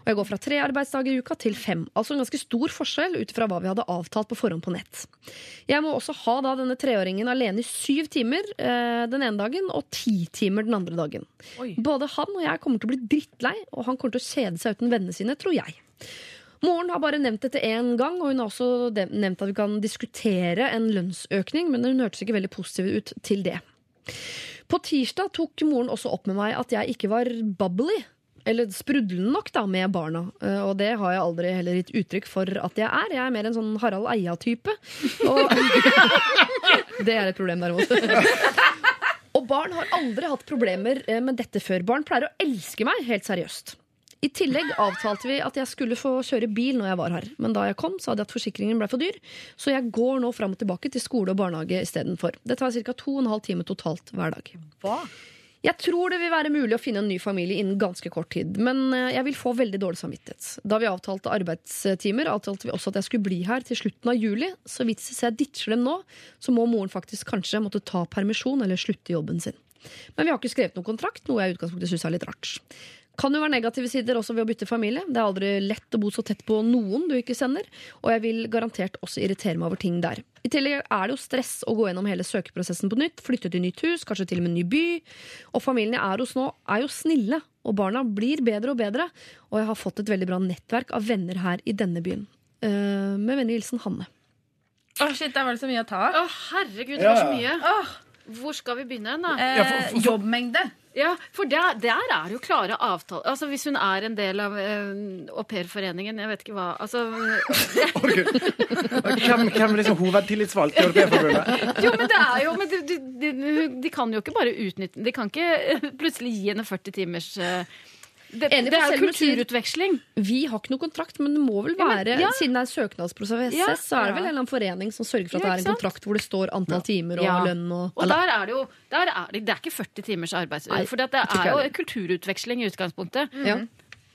Og jeg går fra tre arbeidsdager i uka til fem. Altså en ganske stor forskjell ut fra hva vi hadde avtalt på forhånd på nett. Jeg må også ha da denne treåringen alene i syv timer eh, den ene dagen og ti timer den andre dagen. Oi. Både han og jeg kommer til å bli drittlei, og han kommer til å kjede seg uten vennene sine, tror jeg. Moren har bare nevnt dette én gang, og hun har også nevnt at vi kan diskutere en lønnsøkning, men hun hørtes ikke veldig positiv ut til det. På tirsdag tok moren også opp med meg at jeg ikke var bubbly. Eller sprudlende nok da med barna. Eh, Og det har jeg aldri heller gitt uttrykk for at jeg er. Jeg er mer en sånn Harald Eia-type. Det er et problem, derimot. Og barn har aldri hatt problemer eh, med dette før. Barn pleier å elske meg, helt seriøst. I tillegg avtalte vi at jeg skulle få kjøre bil når jeg var her. Men da jeg kom, sa de at forsikringen ble for dyr, så jeg går nå fram og tilbake til skole og barnehage istedenfor. Det tar ca. to og en totalt hver dag. Hva? Jeg tror det vil være mulig å finne en ny familie innen ganske kort tid, men eh, jeg vil få veldig dårlig samvittighet. Da vi avtalte arbeidstimer, avtalte vi også at jeg skulle bli her til slutten av juli, så hvis jeg ditcher dem nå, så må moren faktisk kanskje måtte ta permisjon eller slutte jobben sin. Men vi har ikke skrevet noen kontrakt, noe jeg i utgangspunktet syns er litt rart. Kan jo være negative sider også ved å bytte familie. Det er aldri lett å bo så tett på noen du ikke sender, og jeg vil garantert også irritere meg over ting der. I tillegg er det jo stress å gå gjennom hele søkeprosessen på nytt, flytte til nytt hus, kanskje til og med ny by. Og familien jeg er hos nå, er jo snille, og barna blir bedre og bedre. Og jeg har fått et veldig bra nettverk av venner her i denne byen. Uh, med vennlig hilsen Hanne. Å, shit, der var det så mye å ta av. Oh, herregud, det var så Ja. mye. Åh, Hvor skal vi begynne hen, da? eh, Ja, for- for- jobbmengde. Ja, for der, der er det jo klare avtaler. Altså Hvis hun er en del av uh, aupairforeningen, jeg vet ikke hva altså, Hvem, hvem er liksom hovedtillitsvalgt i Europeerforbundet? Jo, men det er jo men de, de, de, de kan jo ikke bare utnytte De kan ikke eh, plutselig gi henne 40 timers eh, Det, Enig, det er jo kulturutveksling. Vi har ikke noe kontrakt, men det må vel Ja, men- være ja. Siden det er søknadsprosess, Ja. så er det vel en eller annen forening som sørger for at det er en kontrakt hvor det står antall timer og Ja. lønn og Og der er det jo der er det, det er ikke 40 timers arbeid. For det er jo kulturutveksling i utgangspunktet. ja.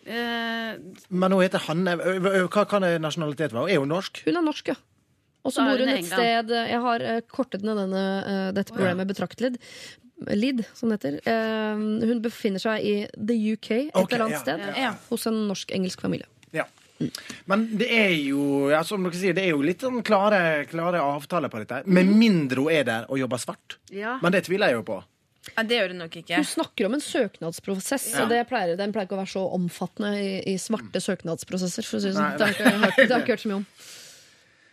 Uh, Men hun heter Hanne. Hva kan nasjonalitet være? Er hun norsk? Hun er norsk, ja. Og så bor hun et sted Jeg har eh, kortet ned denne, eh, dette programmet betraktelig. Lid, som det heter. Eh, hun befinner seg i the UK et okay, eller annet ja, sted. ja, ja. Hos en norsk-engelsk familie. Ja. Men det er jo ja, som dere sier, det er jo litt sånn klare, klare avtaler på dette. Med mindre hun er der og jobber svart. ja. Men det tviler jeg jo på. Ja, det gjør hun nok ikke. Hun snakker om en søknadsprosess, Ja. og det pleier, den pleier ikke å være så omfattende i, i svarte søknadsprosesser. For å si det sånn. Det har jeg ikke hørt så mye om.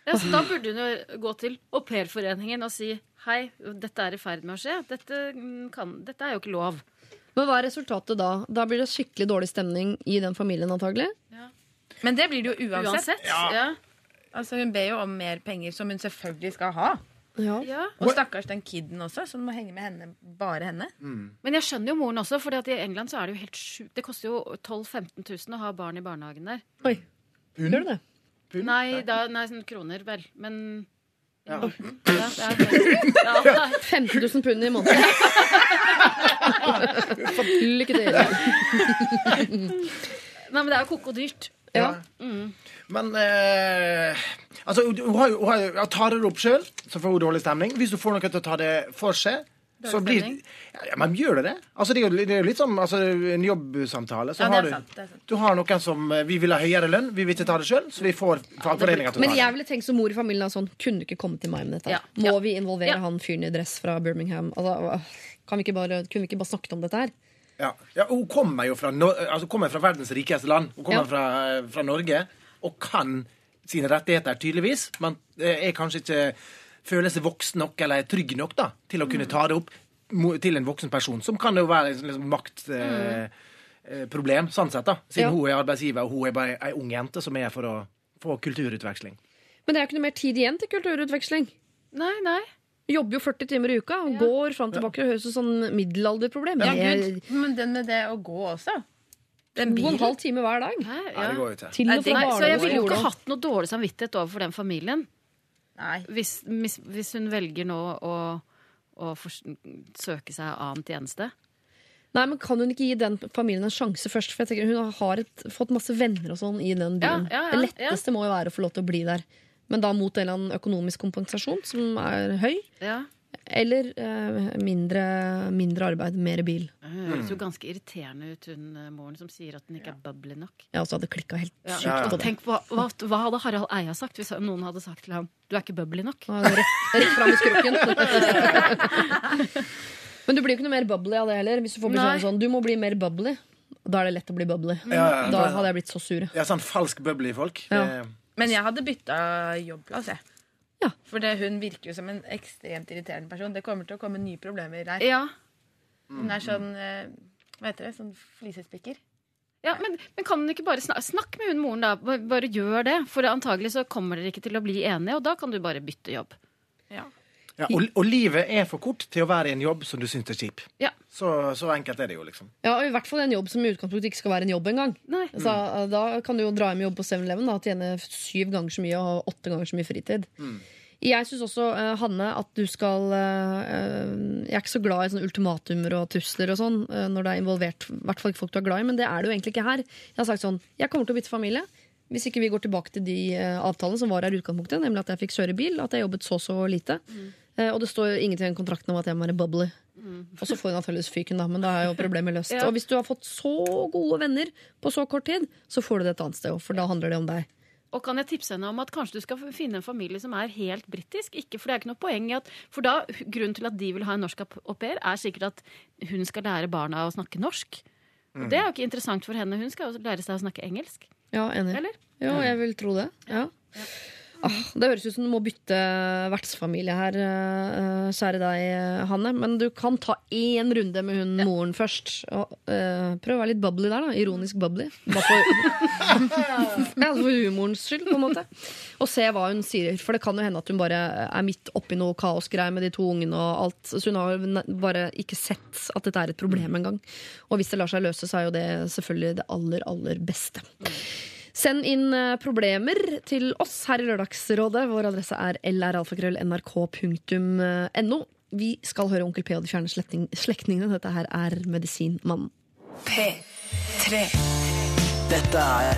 Ja, så da burde hun jo gå til aupairforeningen og si hei, dette er i ferd med å skje. Dette, mm, kan, dette er jo ikke lov. Men hva er resultatet da? Da blir det skikkelig dårlig stemning i den familien antagelig. Men det blir det jo uansett. Uansett. Ja. Altså, hun ber jo om mer penger, som hun selvfølgelig skal ha. Ja. Ja. Og stakkars den kiden også, som må henge med henne, bare henne. Men jeg skjønner jo moren også, for i England så er det jo helt sjukt. Det koster jo 12 000-15 000 å ha barn i barnehagen der. Oi. Gjør det det? Pund? Nei, da, nei sånn kroner, vel. Men Ja. ja, ja, nei. 15 000 pund i måneden. Lykke til. nei, men det er jo koko dyrt. Ja. Men eh, altså, hun, hun har hun har, tar det opp sjøl, så får hun dårlig stemning. Hvis du får noen til å ta det for seg, så blir ja, Men gjør det det? Altså, det, er jo, det er jo litt som altså, en jobbsamtale. Så Ja, har du, sant, sant. du har noen som eh, Vi vil ha høyere lønn, vi vil ikke ta det sjøl, så vi får fagforeninga til å ta det. Men jeg ville tenkt som mor i familien at sånn, kunne du ikke komme til meg med dette? Ja. Må Ja. vi involvere Ja. han fyren i dress fra Birmingham? Altså, kan vi ikke bare, kunne vi ikke bare snakket om dette her? Ja. Ja, hun kommer jo fra, altså, kommer fra verdens rikeste land. Hun kommer Ja. fra, fra Norge og kan sine rettigheter, tydeligvis. Men eh, er kanskje ikke føler seg voksen nok eller trygg nok da, til å kunne ta det opp til en voksen person. Som kan jo være et liksom, maktproblem, eh, sånn sett, da. Siden Ja. hun er arbeidsgiver, og hun er bare ei ung jente som er for å få kulturutveksling. Men det er jo ikke noe mer tid igjen til kulturutveksling. Nei, nei. Jobber jo 40 timer i uka og Ja. går fram og tilbake. Det høres ut som sånn middelalderproblem. Ja, Gud. Men den med det å gå også. Den to og en halv time hver dag. Nei, Ja, ja. det går jo til. Til Nei, og fra Nei, så jeg ville jo ikke hatt noe dårlig samvittighet overfor den familien. Nei. Hvis, hvis, hvis hun velger nå å, å søke seg annen tjeneste. Nei, men Kan hun ikke gi den familien en sjanse først? For jeg tenker Hun har et, fått masse venner og sånn i den byen. Ja, ja, ja, det letteste må jo være å få lov til å bli der. Men da mot en eller annen økonomisk kompensasjon som er høy. Ja. Eller eh, mindre, mindre arbeid, mer bil. Det høres jo ganske irriterende ut, hun eh, moren som sier at hun ikke er bubbly nok. Jeg også hadde klikka helt Ja. sykt Ja, ja. på det. Tenk, hva, hva, hva hadde Harald Eia sagt hvis noen hadde sagt til ham du er ikke bubbly nok? Rett, rett fram i skrukken. Men du blir jo ikke noe mer bubbly av det heller. Hvis du får beskjed om sånn, du må bli mer bubbly. Da er det lett å bli bubbly. Ja, ja, Da hadde jeg blitt så sur. Ja, sånn falsk bubbly folk. Ja. Det- Men jeg hadde bytta jobbplass, jeg. Ja. For det, hun virker jo som en ekstremt irriterende person. Det kommer til å komme nye problemer der. Ja, Hun er sånn eh, Hva heter det? Sånn flisespikker. ja men, men kan hun ikke bare snakke, snakk med hun moren, da? Bare, bare gjør det. For antagelig så kommer dere ikke til å bli enige, og da kan du bare bytte jobb. Ja. Ja, og, og livet er for kort til å være i en jobb som du syns er kjip. Ja. Så, så enkelt er det jo, liksom. Ja, og I hvert fall en jobb som i utgangspunktet ikke skal være en jobb engang. Altså, Så, eh, Da kan du jo dra hjem i jobb på 7-Eleven og tjene syv ganger så mye og ha åtte ganger så mye fritid. Jeg syns også, uh, Hanne, at du skal eh, Jeg er ikke så glad i sånne ultimatumer og trusler og sånn uh, når det er involvert i hvert fall ikke folk du er glad i, men det er det jo egentlig ikke her. Jeg har sagt sånn Jeg kommer til å bytte familie. Hvis ikke vi går tilbake til de avtalene som var her i utgangspunktet, nemlig at jeg fikk kjøre bil, at jeg jobbet så så lite. Eh, og det står jo ingenting i kontrakten om at jeg må være bubbly. Og så får hun antakeligvis fyken, da, men da er jo problemet løst. Ja. Og hvis du har fått så gode venner på så kort tid, så får du det et annet sted òg, for da handler det om deg. Og kan jeg tipse henne om at kanskje du skal finne en familie som er helt britisk? Ikke, for det er ikke noe poeng i at For da, grunnen til at de vil ha en norsk au pair, er sikkert at hun skal lære barna å snakke norsk. Og det er jo ikke interessant for henne. Hun skal jo lære seg å snakke engelsk. Ja, enig. Eller? Ja, jeg vil tro det. Ja. Ah, det høres ut som du må bytte vertsfamilie her, uh, kjære deg, Hanne. Men du kan ta én runde med hun moren først. Og, uh, prøv å være litt bubbly der, da. Ironisk bubbly. Bare for, ja, for humorens skyld, på en måte. Og se hva hun sier. For det kan jo hende at hun bare er midt oppi noe kaosgreier med de to ungene og alt. Så hun har bare ikke sett at dette er et problem engang. Og hvis det lar seg løse, så er jo det selvfølgelig det aller, aller beste. Send inn eh, problemer til oss her i Lørdagsrådet. Vår adresse er lralfakrøll.nrk.no. Vi skal høre Onkel P og de fjerne slektningene. Dette her er Medisinmannen. P3 Dette er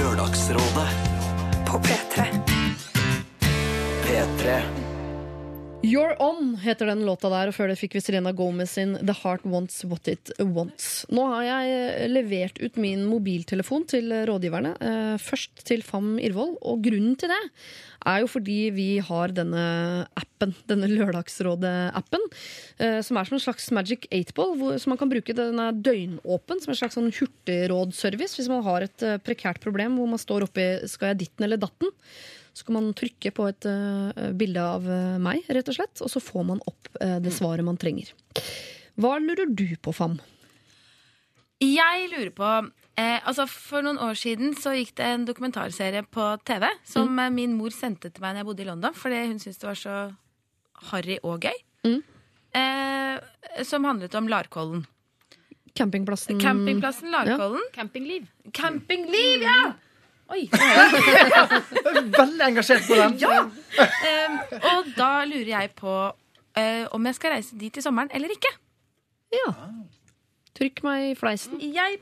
Lørdagsrådet på P3. P3. You're On heter den låta der, og før det fikk vi Serena Gomez sin The Heart Wants What It Wants. Nå har jeg levert ut min mobiltelefon til rådgiverne, eh, først til Fam Irvold, og grunnen til det er jo fordi vi har denne appen, denne Lørdagsrådet-appen, eh, som er som en slags Magic 8-ball, som man kan bruke. Den er døgnåpen, som en slags sånn hurtigrådservice hvis man har et eh, prekært problem hvor man står oppi skal jeg ditten eller datten. Så kan man trykke på et eh, bilde av eh, meg, rett og slett, og så får man opp eh, det svaret man trenger. Hva lurer du på, Fam? Jeg lurer på eh, altså For noen år siden så gikk det en dokumentarserie på TV som mm. min mor sendte til meg når jeg bodde i London, fordi hun syntes det var så harry og gøy. Mm. Eh, som handlet om Larkollen. Campingplassen Campingplassen Larkollen. Campingliv. Campingliv, ja! Oi. Veldig engasjert på den. Eh, og da lurer jeg på uh, om jeg skal reise dit i sommeren eller ikke. Ja. Trykk meg i fleisen. Jeg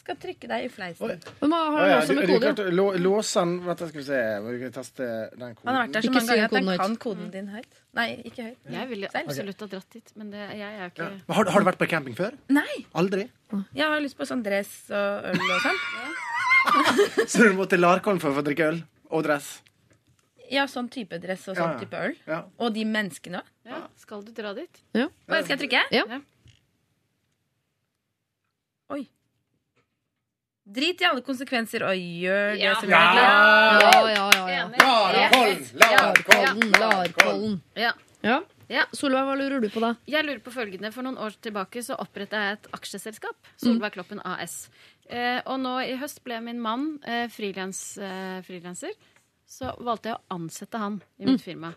skal trykke deg i fleisen. Men man har du ja, også med kode. klarte å lå, låse den Vent, skal vi se. Vi kan teste den koden. Han har vært der så mange ganger at han kan koden din høyt. Nei, ikke høyt. Jeg ville absolutt ha dratt dit, men det, jeg er ikke ja. Har, har du vært på camping før? Nei! Aldri? Jeg har lyst på sånn dress og øl og sånn. Så du må til Larkollen for å få drikke øl og dress? Ja, sånn type dress og sånn Ja. type øl. Ja. Og de menneskene òg. ja, Skal du dra dit? Ja. skal jeg trykke? Ja. Oi. Drit i alle konsekvenser og gjør det Ja. som Ja. er glad. Ja, ja, ja. ja. Enig. Larkollen! Larkollen, Larkollen. Ja. Ja. Ja. Solveig, hva lurer du på da? Jeg lurer på følgende. For noen år tilbake så oppretta jeg et aksjeselskap. Solveig Kloppen AS. Eh, og nå i høst ble min mann eh, frilanser. eh. Så valgte jeg å ansette han i mitt firma.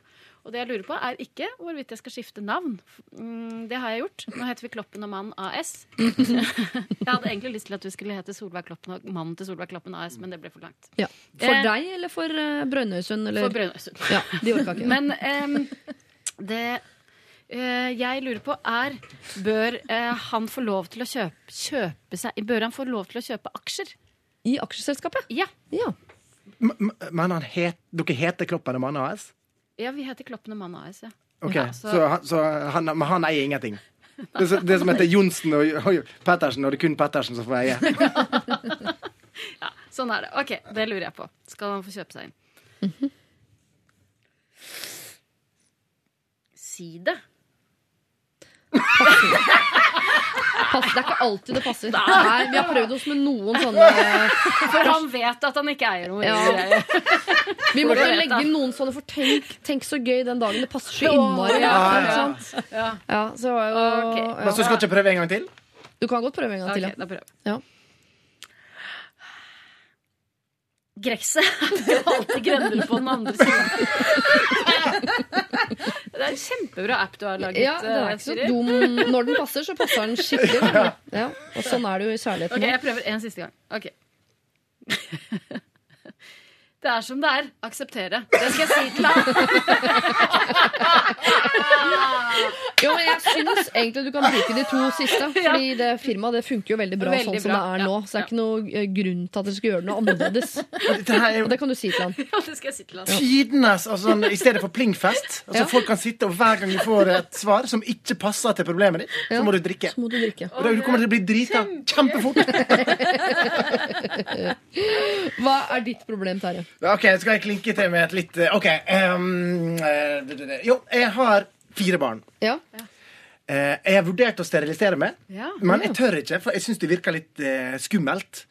Og det jeg lurer på, er ikke hvorvidt jeg skal skifte navn. Mm, det har jeg gjort. Nå heter vi Kloppen og Mann AS. jeg hadde egentlig lyst til at vi skulle hete Solveig Kloppen og Mannen til Solveig Kloppen AS, men det ble for langt. Ja. For Eh, deg eller for uh, Brønnøysund? Eller? For Brønnøysund. Ja, de orka ikke. Men em, det eh, jeg lurer på er Bør eh, han få lov til å kjøpe, kjøpe seg Bør han få lov til å kjøpe aksjer? I aksjeselskapet? Ja. Ja. M- m- Men han het, dere heter Kloppen og Mann AS? ja vi heter Kloppen og Mann AS, ja. Ok, Ja, så, så- han, så han, men han eier ingenting? Det, som- det som heter Johnsen og, og Pettersen, og det er kun Pettersen som får eie? ja. Sånn er det. Ok, det lurer jeg på. Skal han få kjøpe seg inn? Si det. Pass, det er ikke alltid det passer. Nei, Vi har prøvd oss med noen sånne For han vet at han ikke eier noe. Ja. Vi må legge inn noen sånne, for tenk, tenk så gøy den dagen. Det passer så innmari. Ja, Ja, ja? Ja. Ja, så det var jo, Ok. ja. Men så skal du ikke prøve en gang til? Du kan godt prøve en gang okay, til. Ja. da prøver. Ja. Gresset er alltid grønnere på den andre siden. Det er en kjempebra app du har laget. Ja, den er eh, ikke så dum. Når den passer, så passer den skikkelig. Ja, og sånn er det jo i Ok, kjærligheten. jeg prøver en siste gang. Ok. Det er som det er. Akseptere. Det skal jeg si til deg. Jo, men jeg syns egentlig du kan bruke de to siste. Fordi det firmaet det funker jo veldig bra Veldig sånn som det er nå. Så det er ikke noe eh, grunn til at dere skal gjøre noe annerledes. Er Og jo det kan du si til han. Ja, det skal jeg si til han. tidenes altså, sånn, I stedet for plingfest. Altså, Ja. Folk kan sitte, og hver gang du får et svar som ikke passer til problemet ditt, Ja. så må du drikke. Så må du drikke. Og da- du kommer til å bli drita kjempefort. Hva er ditt problem, Terje? Ok, skal jeg klinke til med et litt eh, OK. Um, jo, jeg har fire barn. Ja? Eh, jeg har vurdert å sterilisere meg, Ja. men jeg tør ikke, for jeg syns det virker litt skummelt.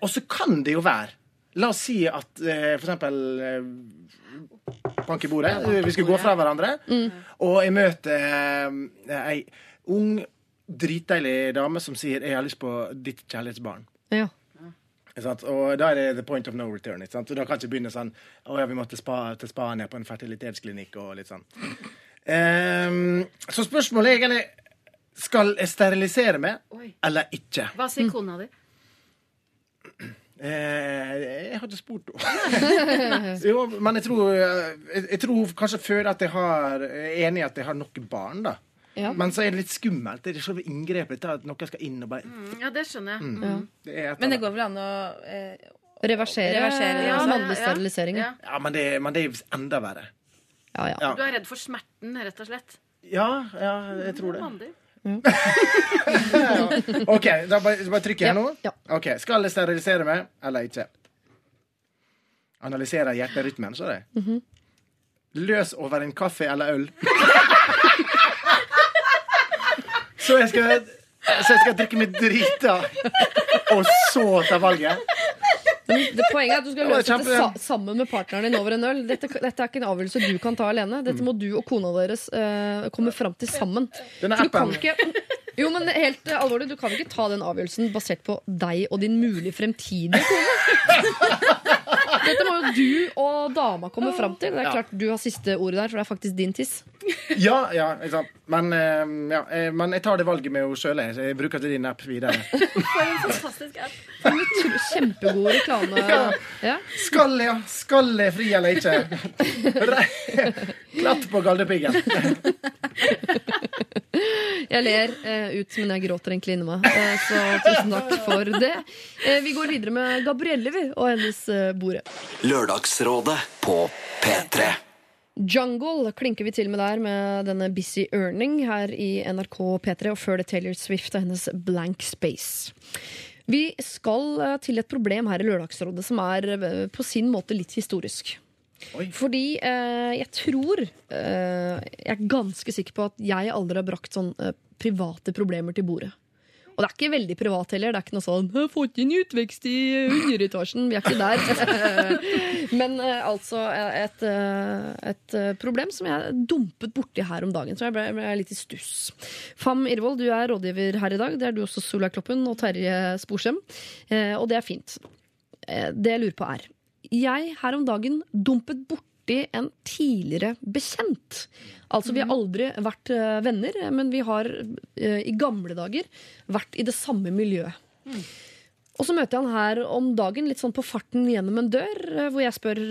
Og så kan det jo være La oss si at for eksempel Bank i bordet. Vi skulle gå fra hverandre. Og jeg møter ei ung, dritdeilig dame som sier 'Jeg har lyst på ditt kjærlighetsbarn'. ja. Og da er det the point of no return. Ikke sant? Og da kan ikke begynne sånn Å ja, vi måtte spa, til Spania på en fertilitetsklinikk og litt sånn. Um, så spørsmålet er egentlig Skal jeg sterilisere meg Oi. eller ikke? Hva sier kona di? Eh, jeg har ikke spurt henne. jo, men jeg tror, jeg, jeg tror kanskje før at jeg har, er enig i at jeg har nok barn. da. Ja. Men så er det litt skummelt. Det er selve inngrepet. At noen skal inn og bare Mm, Ja, det skjønner jeg. Mm. det er Men det går vel an å eh, Reversere, Reversere, ja, ja. mannlig Ja, ja. sterilisering. Ja. Ja. Ja, men det, men det er enda verre. Ja, ja. Ja. Du er redd for smerten, rett og slett? Ja, ja, jeg tror det. Mandig. OK, da bare, bare trykker jeg nå. Ja. Ok, Skal jeg sterilisere meg eller ikke? Analysere hjerterytmen, så det. -hmm. Løs over en kaffe eller øl. så jeg skal så jeg skal drikke meg drita, og så ta valget? Det Poenget er at du skal løse dette sa sammen med partneren din over en øl. Dette, dette er ikke en avgjørelse du kan ta alene. Dette må du og kona deres uh, komme fram til sammen. Denne appen Jo, men helt eh, alvorlig, du kan ikke ta den avgjørelsen basert på deg og din mulig fremtidige kone. Dette må jo du og dama komme fram til. Det er klart du har siste ordet der, for det er faktisk din tiss. Ja, ja, ikke sant. Men, eh, ja, eh, men jeg tar det valget med henne sjøl. Jeg bruker ikke din app videre. For en fantastisk app. Kjempegod reklame. Ja. Skal jeg, skal jeg fri eller ikke? Klatt på galdepiggen. Jeg ler eh, ut, men jeg gråter egentlig inni meg. Eh, så tusen takk for det. Eh, vi går videre med Gabrielle og hennes eh, bordet. Lørdagsrådet på P3. Jungle klinker vi til med der med denne Busy Earning her i NRK P3, og før det Taylor Swift og hennes Blank Space. Vi skal eh, til et problem her i Lørdagsrådet som er eh, på sin måte litt historisk. Oi. Fordi eh, jeg tror eh, Jeg er ganske sikker på at jeg aldri har brakt sånn eh, private problemer til bordet. Og det er ikke veldig privat heller. Det er ikke noe sånn 'Jeg har fått inn utvekst i underetasjen'. Vi er ikke der. Men eh, altså et, eh, et eh, problem som jeg dumpet borti her om dagen. Så jeg ble, ble litt i stuss. Fam Irvold, du er rådgiver her i dag. Det er du også, Solveig Kloppen og Terje Sporsem. Og det er fint. Det jeg lurer på er Jeg her om dagen dumpet borti en tidligere bekjent. Altså, vi har aldri vært eh, venner, men vi har eh, i gamle dager vært i det samme miljøet. Og så møter jeg han her om dagen, litt sånn på farten gjennom en dør, eh, hvor jeg spør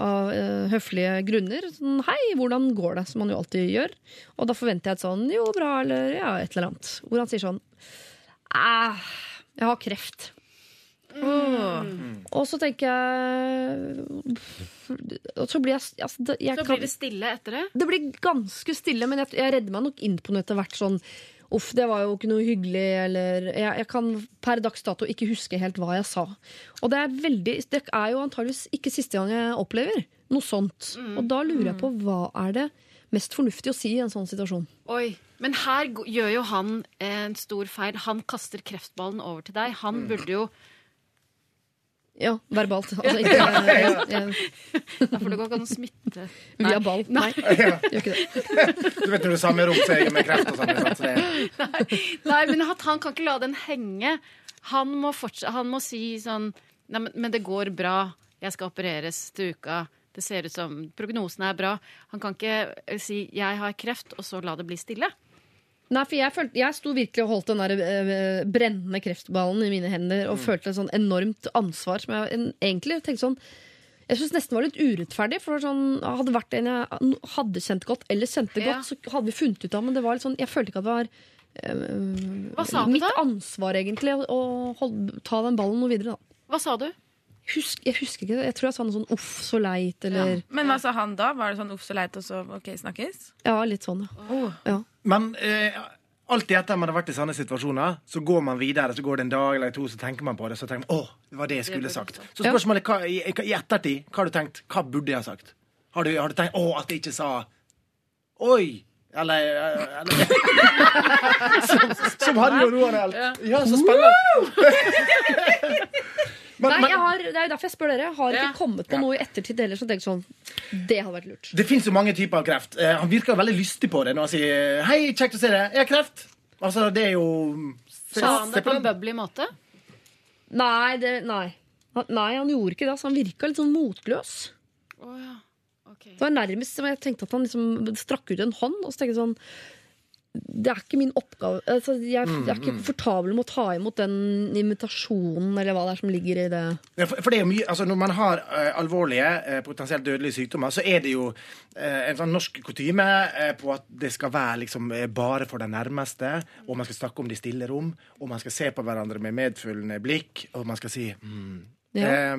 av høflige grunner sånn Hei, hvordan går det? Som han jo alltid gjør. Og da forventer jeg et sånn Jo, bra, eller ja, et eller annet. Hvor han sier sånn Æh, jeg har kreft. Og så tenker jeg Og så blir jeg, altså, det, jeg Så kan- blir det stille etter det. det blir ganske stille, men jeg, jeg redder meg nok inn på noe etter hvert sånn Uff, det var jo ikke noe hyggelig, eller jeg, jeg kan per dags dato ikke huske helt hva jeg sa. Og det er veldig Det er jo antageligvis ikke siste gang jeg opplever noe sånt. Og da lurer jeg på hva er det mest fornuftig å si i en sånn situasjon. Oi. Men her gjør jo han en stor feil. Han kaster kreftballen over til deg. Han burde jo Ja, verbalt. Altså ikke ja, ja, Ja, for det går ikke an å smitte via ball. Nei, gjør ikke det. Du vet når du samme rom jeg med kreft og sånn. Så det, Nei, men at han kan ikke la den henge. Han må, han må si sånn Nei, men, men det går bra. Jeg skal opereres til uka. Det ser ut som Prognosene er bra. Han kan ikke eh, si 'jeg har kreft', og så la det bli stille. Nei, for jeg, følte, jeg sto virkelig og holdt den der eh, brennende kreftballen i mine hender og følte et sånn enormt ansvar som jeg en, egentlig tenkte sånn Jeg syns nesten var litt urettferdig. For sånn, hadde det vært en jeg hadde kjent godt, eller kjente Ja. godt, så hadde vi funnet ut av Men det var litt sånn, jeg følte ikke at det var Hva sa eh, du mitt da? ansvar, egentlig, å, å holde, ta den ballen noe videre. Da. Hva sa du? Husk, jeg husker ikke det. Jeg tror jeg sa noe sånn 'uff, så leit', eller Men hva sa han da? Var det sånn uff så leit, og så ok, snakkes? Ja, litt sånn, oh. ja. Men eh, alltid etter man har vært i sånne situasjoner, så går man videre. Så går det en dag eller to, så tenker man på det. Så tenker man, å, det var det jeg skulle sagt. Så spørsmålet er, hva, i, i ettertid, hva har du tenkt? Hva burde jeg ha sagt? Har du, har du tenkt, å, at jeg ikke sa Oi! Eller, eller som, som hadde jo noe av det. Ja, så spennende. Men- Nei, jeg har, det er jo derfor jeg spør dere. Jeg har ikke kommet på Ja. noe i ettertid heller som tenker sånn Det hadde vært lurt. Det fins jo mange typer av kreft. Eh, han virker veldig lystig på det når han sier 'hei, kjekt å se deg'. Jeg har kreft. Altså, det er jo Sa han det på en bubbly måte? Nei, det, nei. Han, nei, han gjorde ikke det. Altså, han virka litt sånn motløs. Oh, ja. okay. Det var nærmest som jeg tenkte at han liksom strakk ut en hånd. Og så tenkte sånn Det er ikke min oppgave altså, jeg, jeg er ikke komfortabel med å ta imot den invitasjonen, eller hva det er som ligger i det. Ja, for, for det er jo mye, altså Når man har uh, alvorlige, uh, potensielt dødelige sykdommer, så er det jo uh, en sånn norsk kutyme på at det skal være liksom bare for den nærmeste, og man skal snakke om det i stille rom, og man skal se på hverandre med medfølende blikk, og man skal si mm. Ja.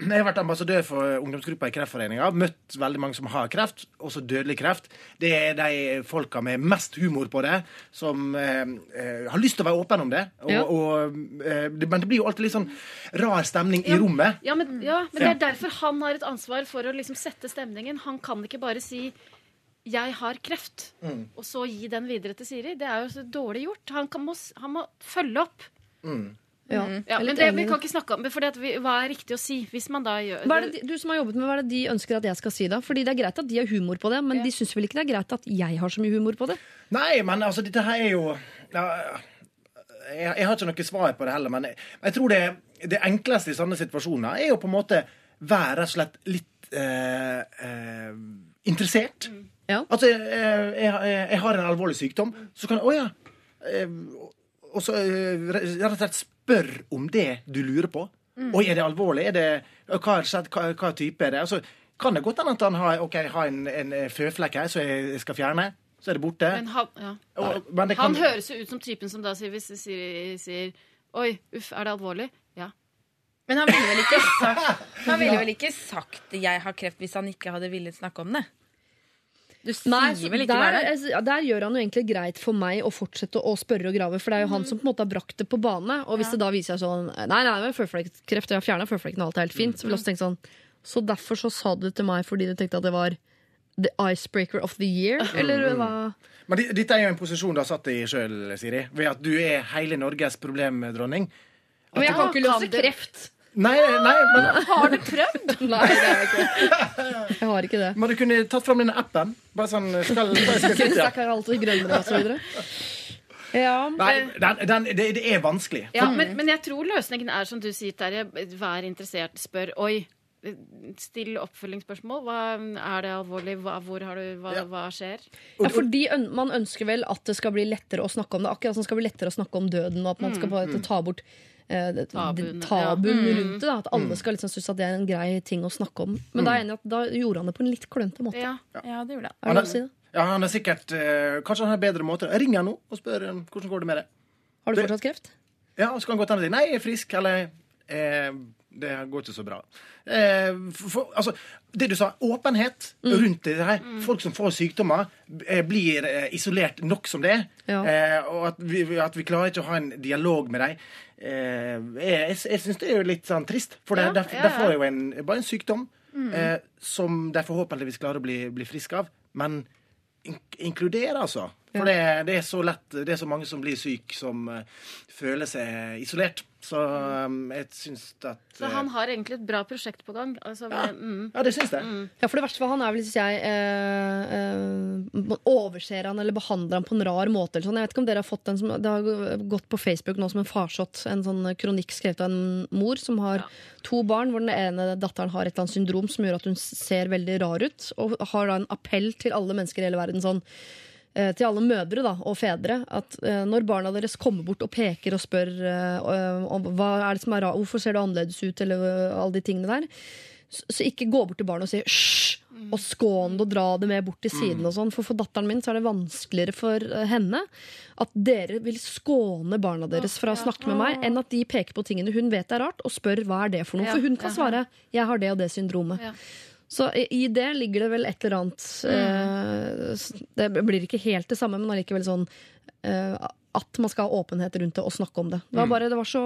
Jeg har vært ambassadør for ungdomsgruppa i Kreftforeninga. Møtt veldig mange som har kreft, også dødelig kreft. Det er de folka med mest humor på det, som eh, eh, har lyst til å være åpne om det. Og, Ja. og, eh, det. Men det blir jo alltid litt sånn rar stemning i rommet. Ja, men, ja, men det er derfor han har et ansvar for å liksom sette stemningen. Han kan ikke bare si 'jeg har kreft', Mm. og så gi den videre til Siri. Det er jo så dårlig gjort. Han, kan, må, han må følge opp. Ja, Ja, er men det, vi kan ikke snakke om det, for hva er riktig å si? Hvis man da gjør Hva er det de, du som har jobbet med, hva er det de ønsker at jeg skal si, da? Fordi det er greit at de har humor på det, men Ja. de syns vel ikke det er greit at jeg har så mye humor på det? Nei, men altså, dette her er jo ja, jeg, jeg har ikke noe svar på det heller, men jeg, jeg tror det, det enkleste i sånne situasjoner er jo på en måte være rett og slett litt eh, eh, interessert. Ja. Altså, jeg, jeg, jeg, jeg har en alvorlig sykdom, så kan jeg Å ja. Eh, og så eh, rett og slett spør om det du lurer på. Oi, er det alvorlig? Er det, hva, hva, hva type er det? Altså, kan det godt hende at han har, okay, har en, en føflekk her som jeg skal fjerne? Så er det borte. Men han, ja. Og- men det han høres jo ut som typen som da sier hvis Siri sier 'oi, uff, er det alvorlig'? Ja. Men han ville vel ikke sagt, han ville vel ikke sagt 'jeg har kreft' hvis han ikke hadde villet snakke om det? Du sier Nei, så vel ikke der, det? altså, der gjør han jo egentlig greit for meg å fortsette å spørre og grave, for det er jo han som på en måte har brakt det på bane. Og hvis det da viser seg sånn Nei, nei, men føflekkreft, jeg har fjerna føflekken, og alt er helt fint. Så vil jeg også tenke sånn Så derfor så sa du det til meg fordi du tenkte at det var the icebreaker of the year? Eller hva? Men dette er jo en posisjon du har satt deg i sjøl, Siri. Ved at du er hele Norges problemdronning. Men jeg kan ikke kan løse det- kreft! Nei, nei, men, Har du prøvd? Nei, det har jeg ikke. Jeg har ikke det. men du kunne tatt fram denne appen. Bare sånn skal, hva skal sitte. Stakk alltid grønnere og så videre. Ja. Nei, den, den, det, det er vanskelig. Ja, men, men jeg tror løsningen er som du sier, Terje. Vær interessert. Spør. Oi. Still oppfølgingsspørsmål. Hva, er det alvorlig? Hva, hvor har du, hva, Ja. hva skjer? Ja, fordi øn Man ønsker vel at det skal bli lettere å snakke om det. Akkurat som det skal bli lettere å snakke om døden, og at man skal på ta bort eh, Tabuen, tabuen ja. rundt det. Da. At alle skal liksom synes at det er en grei ting å snakke om. Men da er enig at da gjorde han det på en litt klønete måte. Ja. Ja, det gjorde han. Er si? Ja, han er sikkert eh, Kanskje han har bedre måter. Ring han nå og spør eh, hvordan går det med det. Har du Det- fortsatt kreft? Ja, så kan han godt hende si nei, jeg er frisk, eller eh, det går ikke så bra. Eh, for, altså, det du sa, åpenhet rundt det her. Folk som får sykdommer, eh, blir eh, isolert nok som det. Ja. Eh, og at vi, at vi klarer ikke å ha en dialog med dem. Eh, jeg jeg, syns det er jo litt sånn trist, for det, Ja, der ja. får jo en, bare en sykdom eh, som de forhåpentligvis klarer å bli, bli friske av. Men in inkludere, altså. For det, det er så lett Det er så mange som blir syke, som uh, føler seg isolert. Så um, jeg syns at Så eh, han har egentlig et bra prosjekt på gang. Altså, Ja. mm. Ja, det syns jeg. Ja, for det verste for han er vel syns jeg eh, eh, man overser han eller behandler han på en rar måte. Eller sånn. Jeg vet ikke om dere har fått den som, Det har gått på Facebook nå som en farsott. En sånn kronikk skrevet av en mor som har to barn, hvor den ene datteren har et eller annet syndrom som gjør at hun ser veldig rar ut. Og har da en appell til alle mennesker i hele verden sånn til alle mødre da, og fedre at eh, når barna deres kommer bort og peker og spør eh, hva er det som er hvorfor ser du annerledes ut, eller eh, alle de tingene der, Så, ikke gå bort til barnet og si hysj, og skån det og dra det med bort til siden. og sånn For for datteren min så er det vanskeligere for eh, henne at dere vil skåne barna deres fra å snakke med meg, enn at de peker på tingene hun vet er rart, og spør hva er det for noe. For hun kan svare 'jeg har det og det syndromet'. Ja. Så i det ligger det vel et eller annet eh, s- Det blir ikke helt det samme, men allikevel sånn eh, at man skal ha åpenhet rundt det og snakke om det. Det var bare, det var så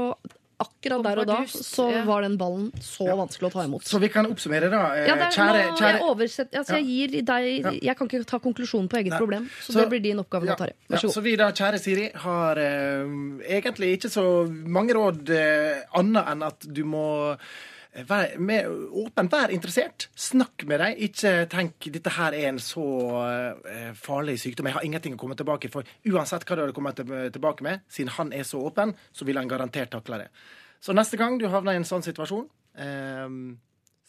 Akkurat der og da så var den ballen så vanskelig å ta imot. Så vi kan oppsummere, da. eh, Ja, er, kjære, kjære jeg, oversett, altså, jeg, gir deg, jeg kan ikke ta konklusjonen på eget Nei. problem, så, Så- det blir din oppgave nå, Tarjei. Vær så Ja, god. så vi da, kjære Siri, har eh, egentlig ikke så mange råd eh, annet enn at du må være med, åpen, vær interessert. Snakk med dem. Ikke tenk dette her er en så uh, farlig sykdom. Jeg har ingenting å komme tilbake for. Uansett hva du hadde kommet tilbake med, siden han er så åpen, så vil han garantert takle det. Så neste gang du havner i en sånn situasjon, uh,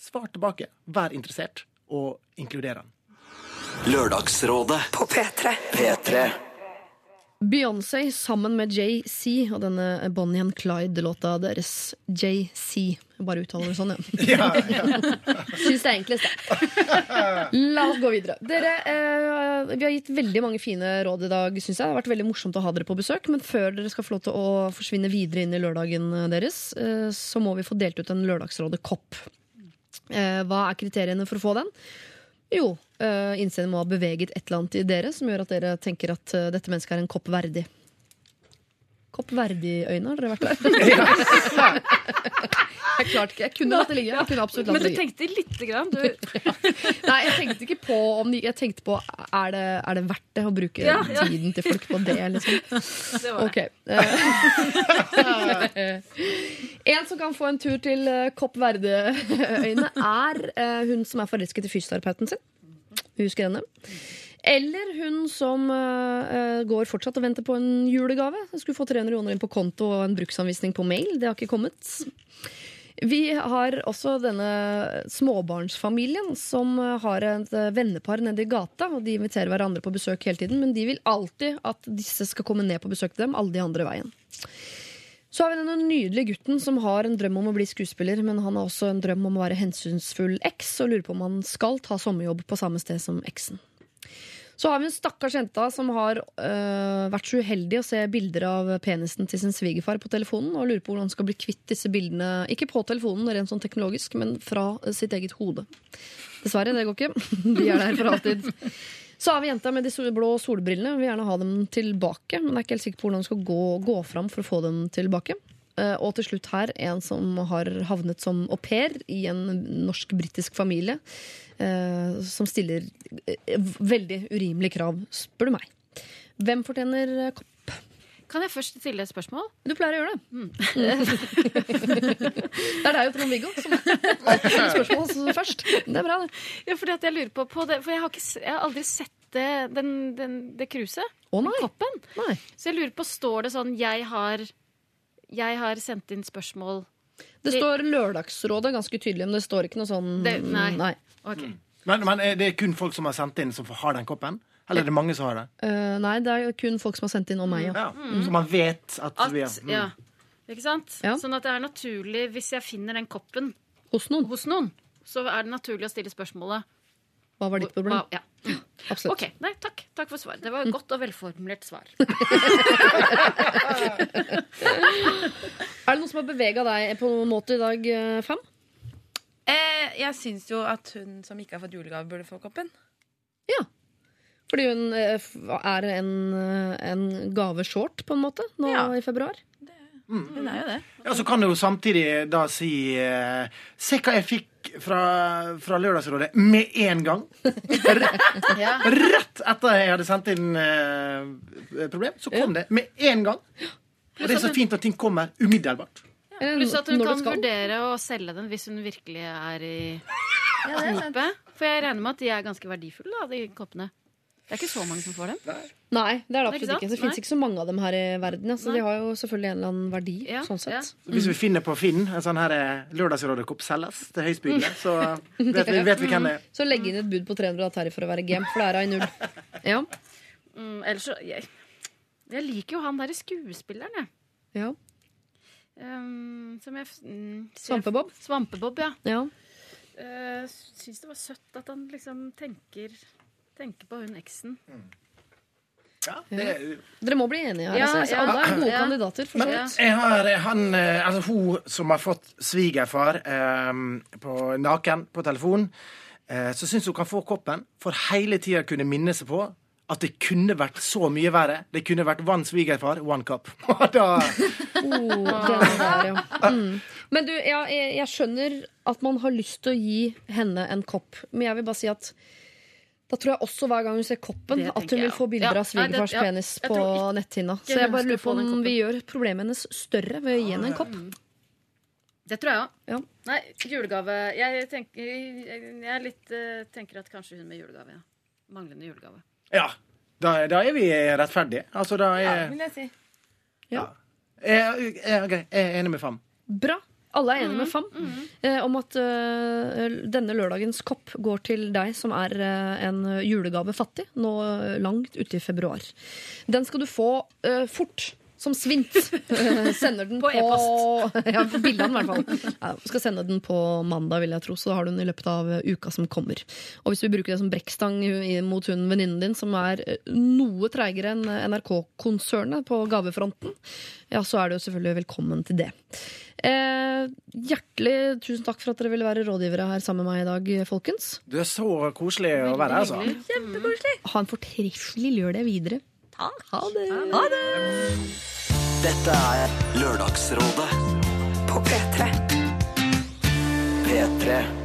svar tilbake. Vær interessert, og inkluder han. Lørdagsrådet På P3. P3. Beyoncé sammen med JC og denne Bonnie and Clyde-låta deres. JC. Bare uttaler det sånn, ja. Ja, ja. Syns det er enklest, det. La oss gå videre. Dere, eh, vi har gitt veldig mange fine råd i dag, syns jeg. Det har vært veldig morsomt å ha dere på besøk. Men før dere skal få lov til å forsvinne videre inn i lørdagen deres, eh, så må vi få delt ut en Lørdagsrådet-kopp. Eh, hva er kriteriene for å få den? Jo, uh, innseendet må ha beveget et eller annet i dere som gjør at dere tenker at eh, dette mennesket er en kopp verdig. Kopp Verdi-øyne, har dere vært der? jeg klarte ikke. Jeg kunne latt det ligge. Jeg kunne absolutt latt Men det du ligge. tenkte lite grann. Du, Nei, jeg tenkte ikke på om de, Jeg tenkte på er det, er det verdt det å bruke Ja, ja. tiden til folk på det, liksom. det var det. Eh, en som kan få en tur til eh, Kopp Verde-øyne, er eh, hun som er forelsket i fysioterapeuten sin. Husker henne. Eller hun som eh, går fortsatt og venter på en julegave. Jeg skulle få 300 kroner inn på konto og en bruksanvisning på mail. Det har ikke kommet. Vi har også denne småbarnsfamilien som har et eh, vennepar nede i gata. og De inviterer hverandre på besøk hele tiden, men de vil alltid at disse skal komme ned på besøk til dem, alle de andre veien. Så har vi denne nydelige gutten som har en drøm om å bli skuespiller, men han har også en drøm om å være hensynsfull eks, og lurer på om han skal ta sommerjobb på samme sted som eksen. Så har vi en stakkars jenta som har øh, vært så uheldig å se bilder av penisen til sin svigerfar på telefonen, og lurer på hvordan hun skal bli kvitt disse bildene, ikke på telefonen, rent sånn teknologisk, men fra sitt eget hode. Dessverre, det går ikke. De er der for alltid. Så har vi jenta med de blå solbrillene. Vi vil gjerne ha dem tilbake, men er ikke helt sikker på hvordan hun skal gå, gå fram for å få dem tilbake. Eh, Og til slutt her en som har havnet som au pair i en norsk-britisk familie. Eh, Som stiller eh, veldig urimelige krav, spør du meg. Hvem fortjener eh, kopp? Kan jeg først stille et spørsmål? Du pleier å gjøre det. det er deg og Trond-Viggo som stiller spørsmål først. Det er bra, det. Ja, fordi at jeg lurer på, på det, For jeg har, ikke, jeg har aldri sett det, den, den, det kruset. Å nei. Koppen. nei. Så jeg lurer på, står det sånn Jeg har, jeg har sendt inn spørsmål Det står Lørdagsrådet ganske tydelig, men det står ikke noe sånn Det- nei. nei. Ok. Men, men er det kun folk som har sendt inn, som har den koppen? Eller er det mange som har det? Eh, nei, det er jo kun folk som har sendt inn om meg. Ja. Ja, Så man vet at, At, vi har mm. ja. Ikke sant? Ja. Sånn at det er naturlig, hvis jeg finner den koppen Hos noen. hos noen, så er det naturlig å stille spørsmålet Hva var ditt problem? Hva, ja. Absolutt. OK. Nei, takk. Takk for svar. Det var et godt og velformulert svar. Er det noe som har bevega deg på noen måte i dag, eh, Fam? Eh, jeg syns jo at hun som ikke har fått julegave, burde få koppen. Ja. Fordi hun eh, er en, en gaveshort, på en måte, nå Ja. i februar. Hun er jo det. Ja, Så kan du jo samtidig da si eh, Se hva jeg fikk fra, fra Lørdagsrådet med en gang. Ja. Rett etter jeg hadde sendt inn eh, problem, så kom det med en gang. Og det er så fint at ting kommer umiddelbart. Pluss at hun kan vurdere å selge den hvis hun virkelig er i Ja, knipe. For jeg regner med at de er ganske verdifulle, da, de koppene. Det er ikke så mange som får dem. Nei, det er det absolutt ikke. Det fins ikke så mange av dem her i verden. Ja, så Nei. de har jo selvfølgelig en eller annen verdi. Ja, sånn sett. ja. Mm. hvis vi finner på Finn en sånn her Lørdagsrådekopp selges til høystbydende, så vet vi, vet vi hvem det er. Så legg inn et bud på 300 av Terje for å være game, for det er ei null. Ja. Mm, ellers så jeg, jeg liker jo han derre skuespilleren, jeg. ja. Um, som jeg mm, ser- Svampebob? Svampebob, ja. ja. uh, syns det var søtt at han liksom tenker, tenker på hun eksen. Ja, det, Dere må bli enige her. Ja, altså. Alle er gode ja. kandidater. Vidt. jeg har eh, han eh, Altså, hun som har fått svigerfar eh, på naken på telefon, eh, så syns hun kan få koppen for hele tida kunne minne seg på at det kunne vært så mye verre. Det kunne vært one svigerfar, one cup. Da Oh, der, ja. mm. Men du, ja, jeg, jeg skjønner at man har lyst til å gi henne en kopp, men jeg vil bare si at da tror jeg også hver gang hun ser koppen, Det at hun vil få bilder Ja, av svigerfars ja, penis på netthinna. Så jeg bare lurer på om vi gjør problemet hennes større ved å gi henne en kopp. Det tror jeg òg. Ja. Nei, julegave Jeg, tenker, jeg, jeg er litt, eh, tenker at kanskje hun med julegave. Ja. Manglende julegave. Ja. Da, da er vi rettferdige. Altså, da er Vil jeg si. jeg, jeg, jeg er enig med Fam. Bra. Alle er enige med FAM eh, om at eh, denne lørdagens kopp går til deg som er eh, en julegave fattig, nå eh, langt ute i februar. Den skal du få eh, fort. Som svint. Eh, sender den på, På e-post. Ja, på bildet i hvert fall. Ja, skal sende den på mandag, vil jeg tro, så har du den i løpet av eh, uka som kommer. Og hvis vi bruker det som brekkstang mot hun venninnen din, som er eh, noe treigere enn NRK-konsernet på gavefronten, ja, så er du selvfølgelig velkommen til det. Eh, hjertelig tusen takk for at dere ville være rådgivere her sammen med meg i dag, folkens. Du er så koselig å være her, altså. Ha en fortreffelig lørdag videre. Ha det. Ha det. Dette er Lørdagsrådet På P3. P3.